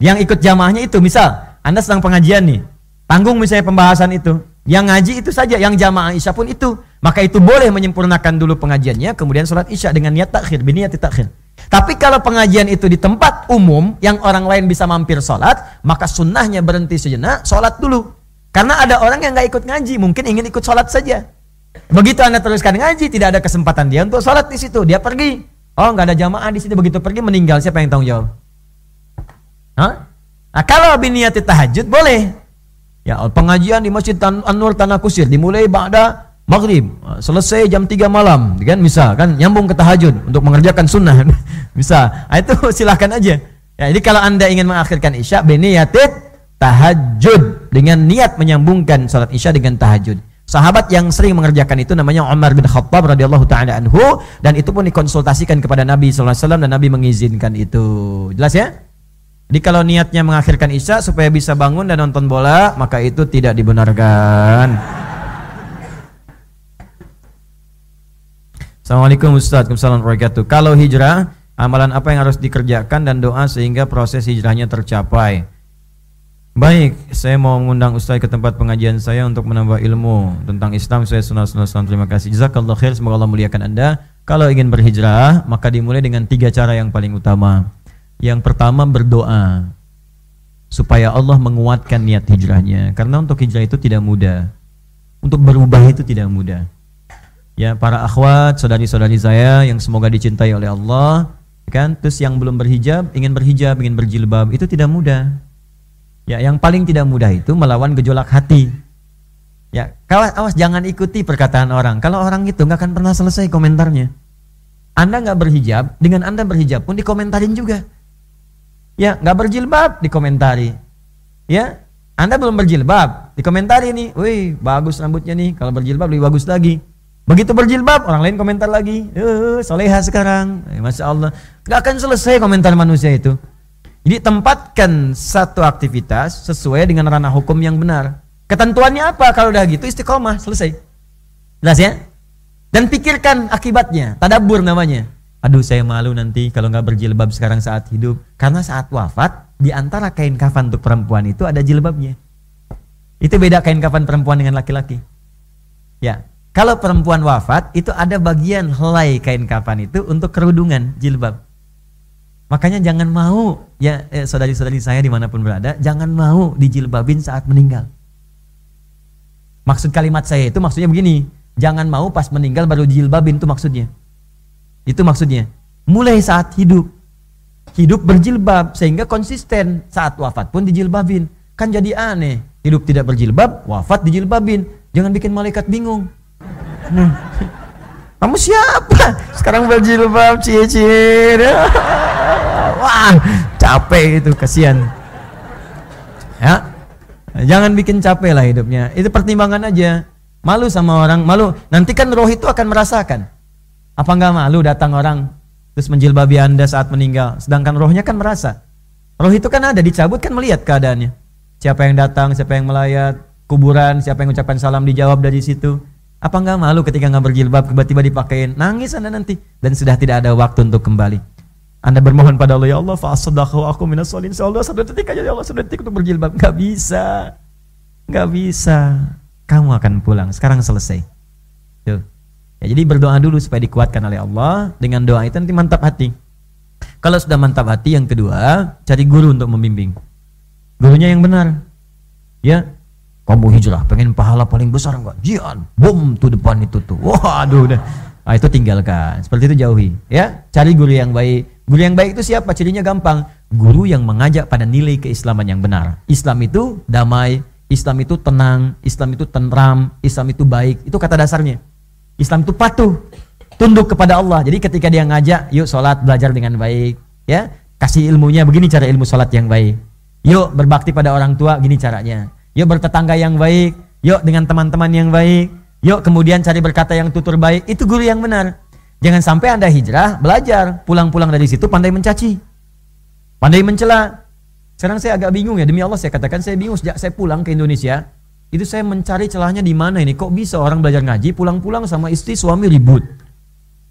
Yang ikut jamaahnya itu misal anda sedang pengajian nih. Tanggung misalnya pembahasan itu. Yang ngaji itu saja. Yang jamaah isya pun itu. Maka itu boleh menyempurnakan dulu pengajiannya, kemudian sholat isya dengan niat takhir, biniat takhir. Tapi kalau pengajian itu di tempat umum yang orang lain bisa mampir sholat, maka sunnahnya berhenti sejenak, sholat dulu. Karena ada orang yang nggak ikut ngaji, mungkin ingin ikut sholat saja. Begitu anda teruskan ngaji, tidak ada kesempatan dia untuk sholat di situ, dia pergi. Oh nggak ada jamaah di situ, begitu pergi meninggal, siapa yang tanggung jawab? Hah? Nah, kalau biniat tahajud boleh. Ya, pengajian di Masjid Tan Anwar Tanah Kusir dimulai pada maghrib, selesai jam 3 malam, kan bisa kan nyambung ke tahajud untuk mengerjakan sunnah. bisa. Nah, itu silahkan aja. Ya, jadi kalau Anda ingin mengakhirkan Isya biniyatit tahajud dengan niat menyambungkan salat Isya dengan tahajud. Sahabat yang sering mengerjakan itu namanya Umar bin Khattab radhiyallahu taala anhu dan itu pun dikonsultasikan kepada Nabi sallallahu alaihi wasallam dan Nabi mengizinkan itu. Jelas ya? Jadi kalau niatnya mengakhirkan isya supaya bisa bangun dan nonton bola, maka itu tidak dibenarkan. Assalamualaikum Ustaz, Assalamualaikum wabarakatuh. Kalau hijrah, amalan apa yang harus dikerjakan dan doa sehingga proses hijrahnya tercapai? Baik, saya mau mengundang Ustaz ke tempat pengajian saya untuk menambah ilmu tentang Islam. Saya sunah sunah Terima kasih. Jazakallah khair. Semoga Allah muliakan Anda. Kalau ingin berhijrah, maka dimulai dengan tiga cara yang paling utama. Yang pertama berdoa supaya Allah menguatkan niat hijrahnya karena untuk hijrah itu tidak mudah. Untuk berubah itu tidak mudah. Ya, para akhwat, saudari-saudari saya yang semoga dicintai oleh Allah, kan? Terus yang belum berhijab, ingin berhijab, ingin berjilbab, itu tidak mudah. Ya, yang paling tidak mudah itu melawan gejolak hati. Ya, kawas, awas jangan ikuti perkataan orang. Kalau orang itu nggak akan pernah selesai komentarnya. Anda nggak berhijab, dengan Anda berhijab pun dikomentarin juga. Ya, nggak berjilbab dikomentari. Ya, Anda belum berjilbab, dikomentari nih, wih bagus rambutnya nih, kalau berjilbab lebih bagus lagi. Begitu berjilbab, orang lain komentar lagi, eh, soleha sekarang, eh, masya Allah, nggak akan selesai komentar manusia itu. Jadi tempatkan satu aktivitas sesuai dengan ranah hukum yang benar. Ketentuannya apa? Kalau udah gitu istiqomah, selesai. Jelas ya? Dan pikirkan akibatnya, tadabur namanya aduh saya malu nanti kalau nggak berjilbab sekarang saat hidup. Karena saat wafat di antara kain kafan untuk perempuan itu ada jilbabnya. Itu beda kain kafan perempuan dengan laki-laki. Ya kalau perempuan wafat itu ada bagian helai kain kafan itu untuk kerudungan jilbab. Makanya jangan mau ya eh, saudari-saudari saya di mana pun berada jangan mau dijilbabin saat meninggal. Maksud kalimat saya itu maksudnya begini jangan mau pas meninggal baru jilbabin itu maksudnya itu maksudnya. Mulai saat hidup. Hidup berjilbab sehingga konsisten saat wafat pun dijilbabin. Kan jadi aneh. Hidup tidak berjilbab, wafat dijilbabin. Jangan bikin malaikat bingung. Nah. Kamu siapa? Sekarang berjilbab, cie-cie. Wah, capek itu, kasihan. Ya. Jangan bikin capek lah hidupnya. Itu pertimbangan aja. Malu sama orang, malu. Nanti kan roh itu akan merasakan. Apa enggak malu datang orang terus menjilbabi Anda saat meninggal, sedangkan rohnya kan merasa. Roh itu kan ada, dicabut kan melihat keadaannya. Siapa yang datang, siapa yang melayat, kuburan, siapa yang ucapkan salam dijawab dari situ. Apa enggak malu ketika nggak berjilbab tiba-tiba dipakein? Nangis Anda nanti dan sudah tidak ada waktu untuk kembali. Anda bermohon pada Allah, ya Allah, fa'asaddahu aku minas solin. Allah satu detik aja, ya Allah, satu detik untuk berjilbab. Gak bisa. Gak bisa. Kamu akan pulang. Sekarang selesai. Ya, jadi berdoa dulu supaya dikuatkan oleh Allah. Dengan doa itu nanti mantap hati. Kalau sudah mantap hati, yang kedua, cari guru untuk membimbing. Gurunya yang benar. Ya, kamu hijrah, pengen pahala paling besar enggak? Jian, bom tuh depan itu tuh. Wah, aduh udah. Nah, itu tinggalkan. Seperti itu jauhi. Ya, cari guru yang baik. Guru yang baik itu siapa? Cirinya gampang. Guru yang mengajak pada nilai keislaman yang benar. Islam itu damai, Islam itu tenang, Islam itu tentram, Islam itu baik. Itu kata dasarnya. Islam itu patuh, tunduk kepada Allah. Jadi ketika dia ngajak, yuk sholat belajar dengan baik, ya kasih ilmunya begini cara ilmu sholat yang baik. Yuk berbakti pada orang tua, gini caranya. Yuk bertetangga yang baik, yuk dengan teman-teman yang baik, yuk kemudian cari berkata yang tutur baik. Itu guru yang benar. Jangan sampai anda hijrah, belajar, pulang-pulang dari situ pandai mencaci, pandai mencela. Sekarang saya agak bingung ya, demi Allah saya katakan saya bingung sejak saya pulang ke Indonesia itu saya mencari celahnya di mana ini kok bisa orang belajar ngaji pulang-pulang sama istri suami ribut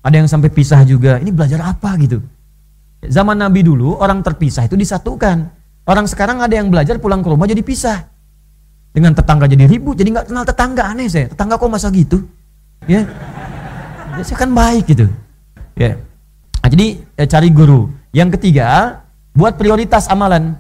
ada yang sampai pisah juga ini belajar apa gitu zaman Nabi dulu orang terpisah itu disatukan orang sekarang ada yang belajar pulang ke rumah jadi pisah dengan tetangga jadi ribut jadi nggak kenal tetangga aneh saya tetangga kok masa gitu Ya. Biasanya kan baik gitu. Ya. Nah, jadi eh, cari guru. Yang ketiga, buat prioritas amalan.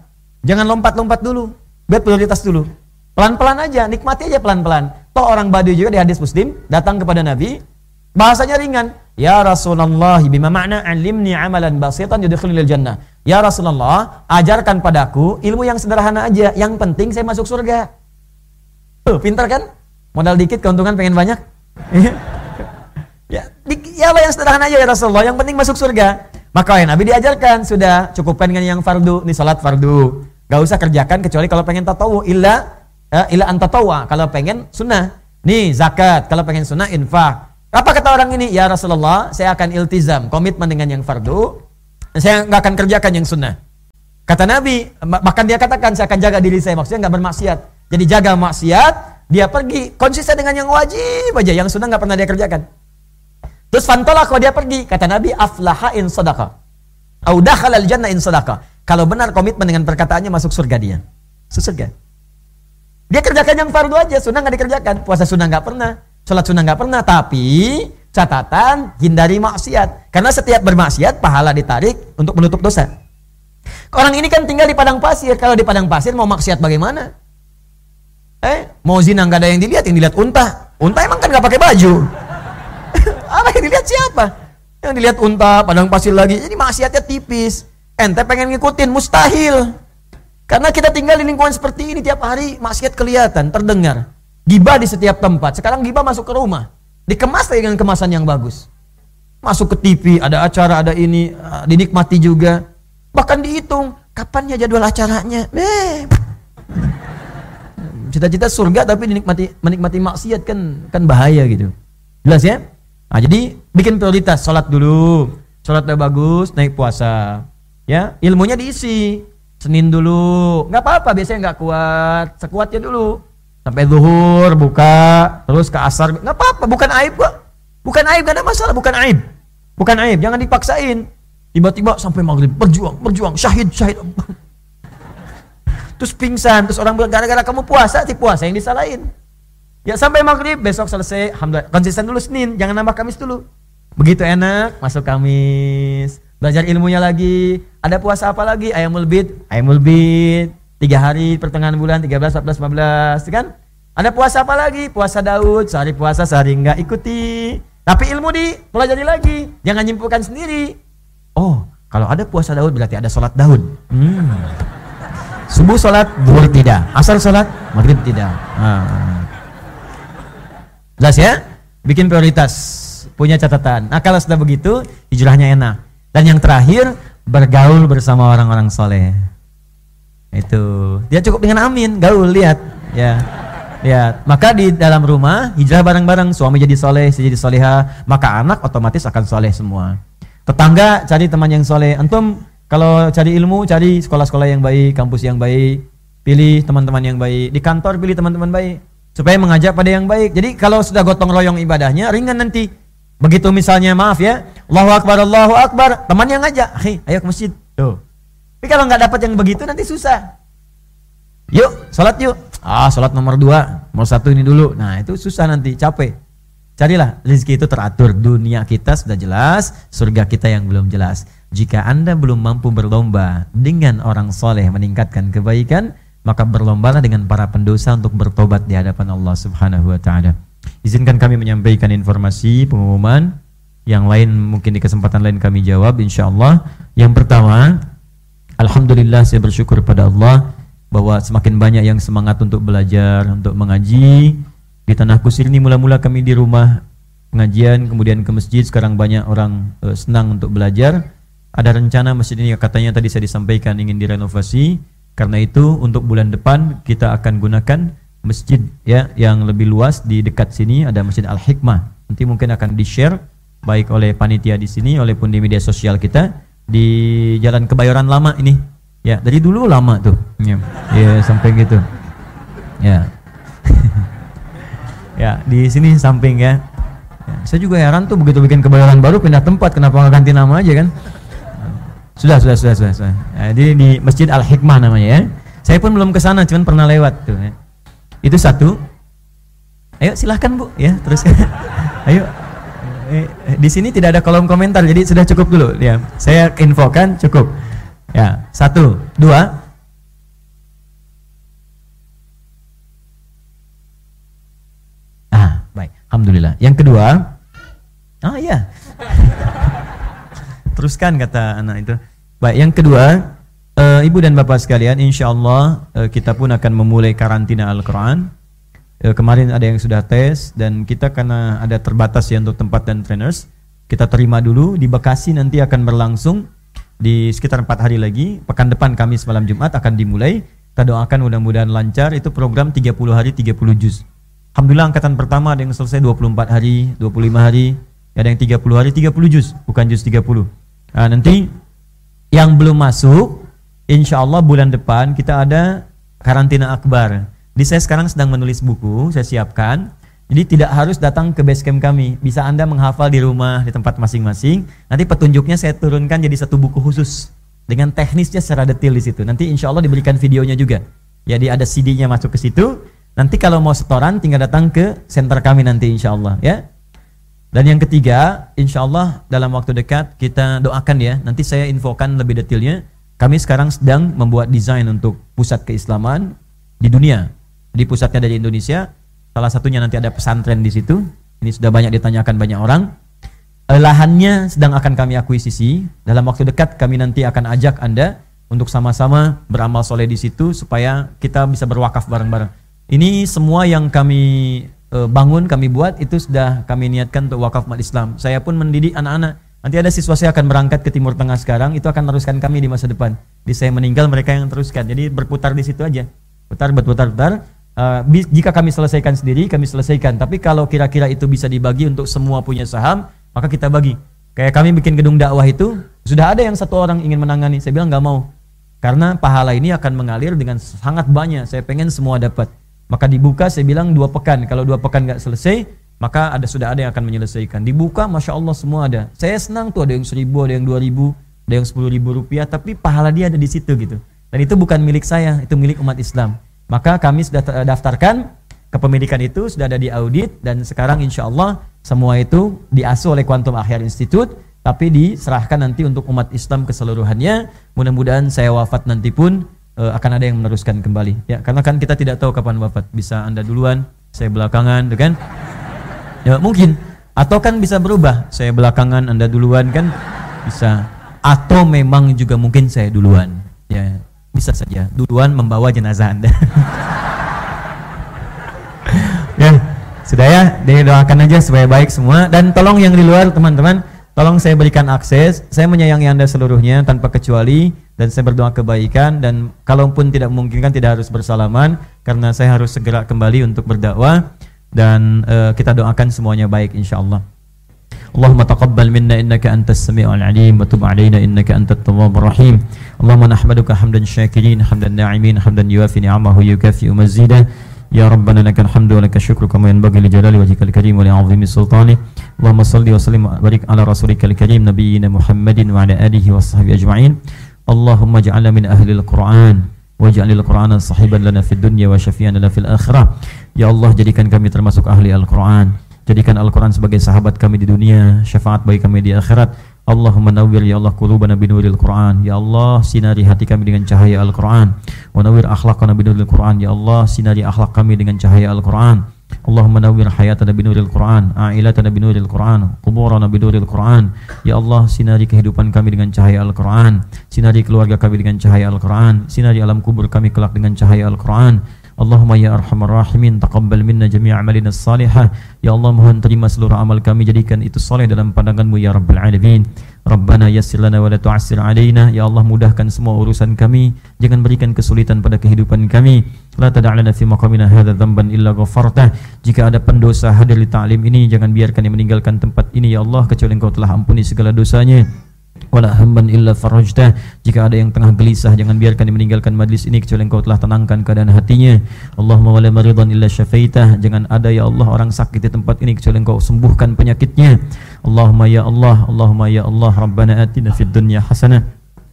Jangan lompat-lompat dulu. Buat prioritas dulu. Pelan-pelan aja, nikmati aja pelan-pelan. Toh orang Badu juga di hadis Muslim datang kepada Nabi, bahasanya ringan. Ya Rasulullah, bima makna alimni amalan basitan yudkhilul jannah. Ya Rasulullah, ajarkan padaku ilmu yang sederhana aja, yang penting saya masuk surga. Tuh, pintar kan? Modal dikit keuntungan pengen banyak. ya, di, ya apa yang sederhana aja ya Rasulullah, yang penting masuk surga. Maka ya Nabi diajarkan, sudah cukupkan dengan yang fardu, nih salat fardu. Gak usah kerjakan kecuali kalau pengen tatawu, illa ya, illa antatawa, kalau pengen sunnah. Nih zakat, kalau pengen sunnah infak. Apa kata orang ini? Ya Rasulullah, saya akan iltizam, komitmen dengan yang fardu. Saya nggak akan kerjakan yang sunnah. Kata Nabi, bahkan dia katakan saya akan jaga diri saya, maksudnya nggak bermaksiat. Jadi jaga maksiat, dia pergi konsisten dengan yang wajib aja, yang sunnah nggak pernah dia kerjakan. Terus fantolah kalau dia pergi, kata Nabi, aflaha in sadaqah. Audah halal jannah in sadaqah. Kalau benar komitmen dengan perkataannya masuk surga dia. Surga. Dia kerjakan yang fardu aja, sunnah nggak dikerjakan. Puasa sunnah nggak pernah. Sholat sunnah nggak pernah, tapi catatan hindari maksiat. Karena setiap bermaksiat pahala ditarik untuk menutup dosa. Orang ini kan tinggal di padang pasir. Kalau di padang pasir mau maksiat bagaimana? Eh, mau zina nggak ada yang dilihat, yang dilihat unta. Unta emang kan nggak pakai baju. Apa yang dilihat siapa? Yang dilihat unta, padang pasir lagi. Jadi maksiatnya tipis. Ente pengen ngikutin, mustahil. Karena kita tinggal di lingkungan seperti ini tiap hari maksiat kelihatan, terdengar. Giba di setiap tempat. Sekarang giba masuk ke rumah. Dikemas dengan kemasan yang bagus. Masuk ke TV, ada acara, ada ini, uh, dinikmati juga. Bahkan dihitung, kapannya jadwal acaranya. Eh. Cita-cita surga tapi dinikmati menikmati maksiat kan kan bahaya gitu. Jelas ya? Nah, jadi bikin prioritas sholat dulu. Sholat udah bagus, naik puasa. Ya, ilmunya diisi. Senin dulu. nggak apa-apa, biasanya nggak kuat. Sekuatnya dulu. Sampai zuhur buka. Terus ke asar. Nggak apa-apa bukan aib kok. Bukan aib gak ada masalah. Bukan aib. Bukan aib jangan dipaksain. Tiba-tiba sampai maghrib berjuang berjuang. Syahid syahid. Terus pingsan terus orang bilang gara-gara kamu puasa si puasa yang disalahin. Ya sampai maghrib besok selesai alhamdulillah. Konsisten dulu Senin jangan nambah Kamis dulu. Begitu enak masuk Kamis belajar ilmunya lagi ada puasa apa lagi ayam mulbit ayam mulbit Tiga hari pertengahan bulan 13, 14, 15 kan? Ada puasa apa lagi? Puasa Daud, sehari puasa, sehari enggak ikuti. Tapi ilmu di pelajari lagi, jangan nyimpulkan sendiri. Oh, kalau ada puasa Daud berarti ada sholat Daud. Hmm. Subuh sholat, zuhur tidak. Asar sholat, maghrib tidak. Ah. Jelas ya? Bikin prioritas, punya catatan. Nah kalau sudah begitu, hijrahnya enak. Dan yang terakhir, bergaul bersama orang-orang soleh. Itu. Dia cukup dengan amin, gaul lihat. Ya. Ya, maka di dalam rumah hijrah bareng-bareng, suami jadi soleh, istri jadi soleha, maka anak otomatis akan soleh semua. Tetangga cari teman yang soleh. Antum kalau cari ilmu cari sekolah-sekolah yang baik, kampus yang baik, pilih teman-teman yang baik. Di kantor pilih teman-teman baik supaya mengajak pada yang baik. Jadi kalau sudah gotong royong ibadahnya ringan nanti. Begitu misalnya maaf ya, Allahu Akbar, Allahu Akbar, teman yang ngajak, hei ayo ke masjid. Tuh, tapi kalau nggak dapat yang begitu nanti susah. Yuk, sholat yuk. Ah, sholat nomor dua, nomor satu ini dulu. Nah, itu susah nanti, capek. Carilah rezeki itu teratur. Dunia kita sudah jelas, surga kita yang belum jelas. Jika anda belum mampu berlomba dengan orang soleh meningkatkan kebaikan, maka berlombalah dengan para pendosa untuk bertobat di hadapan Allah Subhanahu Wa Taala. Izinkan kami menyampaikan informasi pengumuman. Yang lain mungkin di kesempatan lain kami jawab, insya Allah. Yang pertama, Alhamdulillah saya bersyukur pada Allah bahwa semakin banyak yang semangat untuk belajar, untuk mengaji. Di Tanah Kusir ini mula-mula kami di rumah pengajian, kemudian ke masjid, sekarang banyak orang e, senang untuk belajar. Ada rencana masjid ini katanya tadi saya disampaikan ingin direnovasi. Karena itu untuk bulan depan kita akan gunakan masjid ya yang lebih luas di dekat sini ada Masjid Al Hikmah. Nanti mungkin akan di-share baik oleh panitia di sini maupun di media sosial kita di Jalan Kebayoran Lama ini. Ya, dari dulu lama tuh. Ya, ya sampai gitu. Ya. ya, di sini samping ya. ya. Saya juga heran tuh begitu bikin Kebayoran baru pindah tempat, kenapa nggak ganti nama aja kan? Sudah, sudah, sudah, sudah. sudah. Ya, di, di Masjid Al Hikmah namanya ya. Saya pun belum ke sana, cuman pernah lewat tuh. Ya. Itu satu. Ayo silahkan Bu ya terus. Ayo. Eh, di sini tidak ada kolom komentar jadi sudah cukup dulu ya. Saya infokan cukup. Ya, satu, dua. Ah, baik. Alhamdulillah. Yang kedua, ah iya. Teruskan kata anak itu. Baik, yang kedua, uh, Ibu dan Bapak sekalian, insya Allah uh, kita pun akan memulai karantina Al-Quran. Uh, kemarin ada yang sudah tes dan kita karena ada terbatas ya untuk tempat dan trainers, kita terima dulu di Bekasi nanti akan berlangsung di sekitar empat hari lagi. Pekan depan Kamis malam Jumat akan dimulai. Kita doakan mudah-mudahan lancar. Itu program 30 hari 30 juz. Alhamdulillah angkatan pertama ada yang selesai 24 hari, 25 hari, ada yang 30 hari 30 juz, bukan juz 30. Nah, nanti yang belum masuk, insya Allah bulan depan kita ada karantina akbar. Di saya sekarang sedang menulis buku, saya siapkan. Jadi tidak harus datang ke base camp kami. Bisa Anda menghafal di rumah, di tempat masing-masing. Nanti petunjuknya saya turunkan jadi satu buku khusus. Dengan teknisnya secara detail di situ. Nanti insya Allah diberikan videonya juga. Jadi ada CD-nya masuk ke situ. Nanti kalau mau setoran tinggal datang ke center kami nanti insya Allah ya. Dan yang ketiga, insya Allah dalam waktu dekat kita doakan ya. Nanti saya infokan lebih detailnya. Kami sekarang sedang membuat desain untuk pusat keislaman di dunia. Di pusatnya dari Indonesia. Salah satunya nanti ada pesantren di situ. Ini sudah banyak ditanyakan banyak orang. Eh, lahannya sedang akan kami akuisisi. Dalam waktu dekat kami nanti akan ajak Anda untuk sama-sama beramal soleh di situ supaya kita bisa berwakaf bareng-bareng. Ini semua yang kami uh, bangun kami buat itu sudah kami niatkan untuk wakaf umat Islam. Saya pun mendidik anak-anak. Nanti ada siswa saya akan berangkat ke Timur Tengah sekarang, itu akan meneruskan kami di masa depan. Di saya meninggal mereka yang teruskan. Jadi berputar di situ aja. Putar berputar putar. Uh, jika kami selesaikan sendiri, kami selesaikan. Tapi kalau kira-kira itu bisa dibagi untuk semua punya saham, maka kita bagi. Kayak kami bikin gedung dakwah itu, sudah ada yang satu orang ingin menangani. Saya bilang nggak mau. Karena pahala ini akan mengalir dengan sangat banyak. Saya pengen semua dapat. Maka dibuka saya bilang dua pekan. Kalau dua pekan nggak selesai, maka ada sudah ada yang akan menyelesaikan. Dibuka, masya Allah semua ada. Saya senang tuh ada yang seribu, ada yang dua ribu, ada yang sepuluh ribu rupiah. Tapi pahala dia ada di situ gitu. Dan itu bukan milik saya, itu milik umat Islam. Maka kami sudah daftarkan kepemilikan itu sudah ada di audit dan sekarang insya Allah semua itu diasuh oleh Quantum Akhir Institute tapi diserahkan nanti untuk umat Islam keseluruhannya. Mudah-mudahan saya wafat nanti pun uh, akan ada yang meneruskan kembali ya karena kan kita tidak tahu kapan wafat bisa anda duluan saya belakangan kan ya mungkin. Atau kan bisa berubah. Saya belakangan anda duluan kan? Bisa. Atau memang juga mungkin saya duluan. Ya bisa saja. Duluan membawa jenazah anda. Ya sudah ya. Doakan aja supaya baik semua. Dan tolong yang di luar teman-teman tolong saya berikan akses. Saya menyayangi anda seluruhnya tanpa kecuali. Dan saya berdoa kebaikan. Dan kalaupun tidak memungkinkan tidak harus bersalaman. Karena saya harus segera kembali untuk berdakwah dan uh, kita doakan semuanya baik insyaallah. Allahumma taqabbal minna innaka antas samiul alim wa tub alaina innaka antat tawwabur rahim. Allahumma nahmaduka hamdan syakirin hamdan na'imin hamdan yuafi ni'amahu yukafi mazidah. يا ربنا لك الحمد ولك الشكر كما ينبغي لجلال وجهك الكريم ولعظيم سلطانه اللهم صل وسلم وبارك على رسولك الكريم نبينا محمد وعلى اله وصحبه اجمعين اللهم اجعلنا من أهل Waj'alil Qur'ana sahiban lana fid dunya wa syafi'an lana fil akhirah. Ya Allah jadikan kami termasuk ahli Al-Qur'an. Jadikan Al-Qur'an sebagai sahabat kami di dunia, syafaat bagi kami di akhirat. Allahumma nawwir ya Allah qulubana bi nuril Qur'an. Ya Allah sinari hati kami dengan cahaya Al-Qur'an. Wa nawwir akhlaqana bi nuril Qur'an. Ya Allah sinari akhlak kami dengan cahaya Al-Qur'an. Allahumma nawwir hayatana binuril Quran, a'ilatana binuril Quran, kuburana binuril Quran. Ya Allah, sinari kehidupan kami dengan cahaya Al-Quran, sinari keluarga kami dengan cahaya Al-Quran, sinari alam kubur kami kelak dengan cahaya Al-Quran. Allahumma ya arhamar rahimin taqabbal minna amalina salihah. Ya Allah mohon terima seluruh amal kami jadikan itu saleh dalam pandanganmu ya rabbal alamin. Rabbana yassir lana wa la tu'assir alaina. Ya Allah mudahkan semua urusan kami. Jangan berikan kesulitan pada kehidupan kami la tad'alana fi maqamina hadza dhanban illa ghafartah. Jika ada pendosa hadir di ta'lim ini jangan biarkan dia meninggalkan tempat ini ya Allah kecuali engkau telah ampuni segala dosanya. Wala hamban illa farajtah. Jika ada yang tengah gelisah jangan biarkan dia meninggalkan majlis ini kecuali engkau telah tenangkan keadaan hatinya. Allahumma wala maridan illa syafaitah. Jangan ada ya Allah orang sakit di tempat ini kecuali engkau sembuhkan penyakitnya. Allahumma ya Allah Allahumma ya Allah Rabbana atina fid dunya hasanah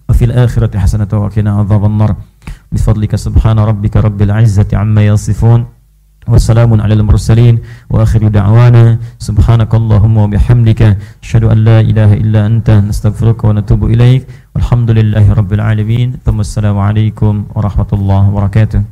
wa fil akhirati hasanah wa qina adzabannar bifadlika subhana rabbika rabbil izzati amma yasifun وسلام على المرسلين وآخر دعوانا سبحانك اللهم وبحمدك أشهد أن لا إله إلا أنت نستغفرك ونتوب إليك والحمد لله رب العالمين ثم السلام عليكم ورحمة الله وبركاته.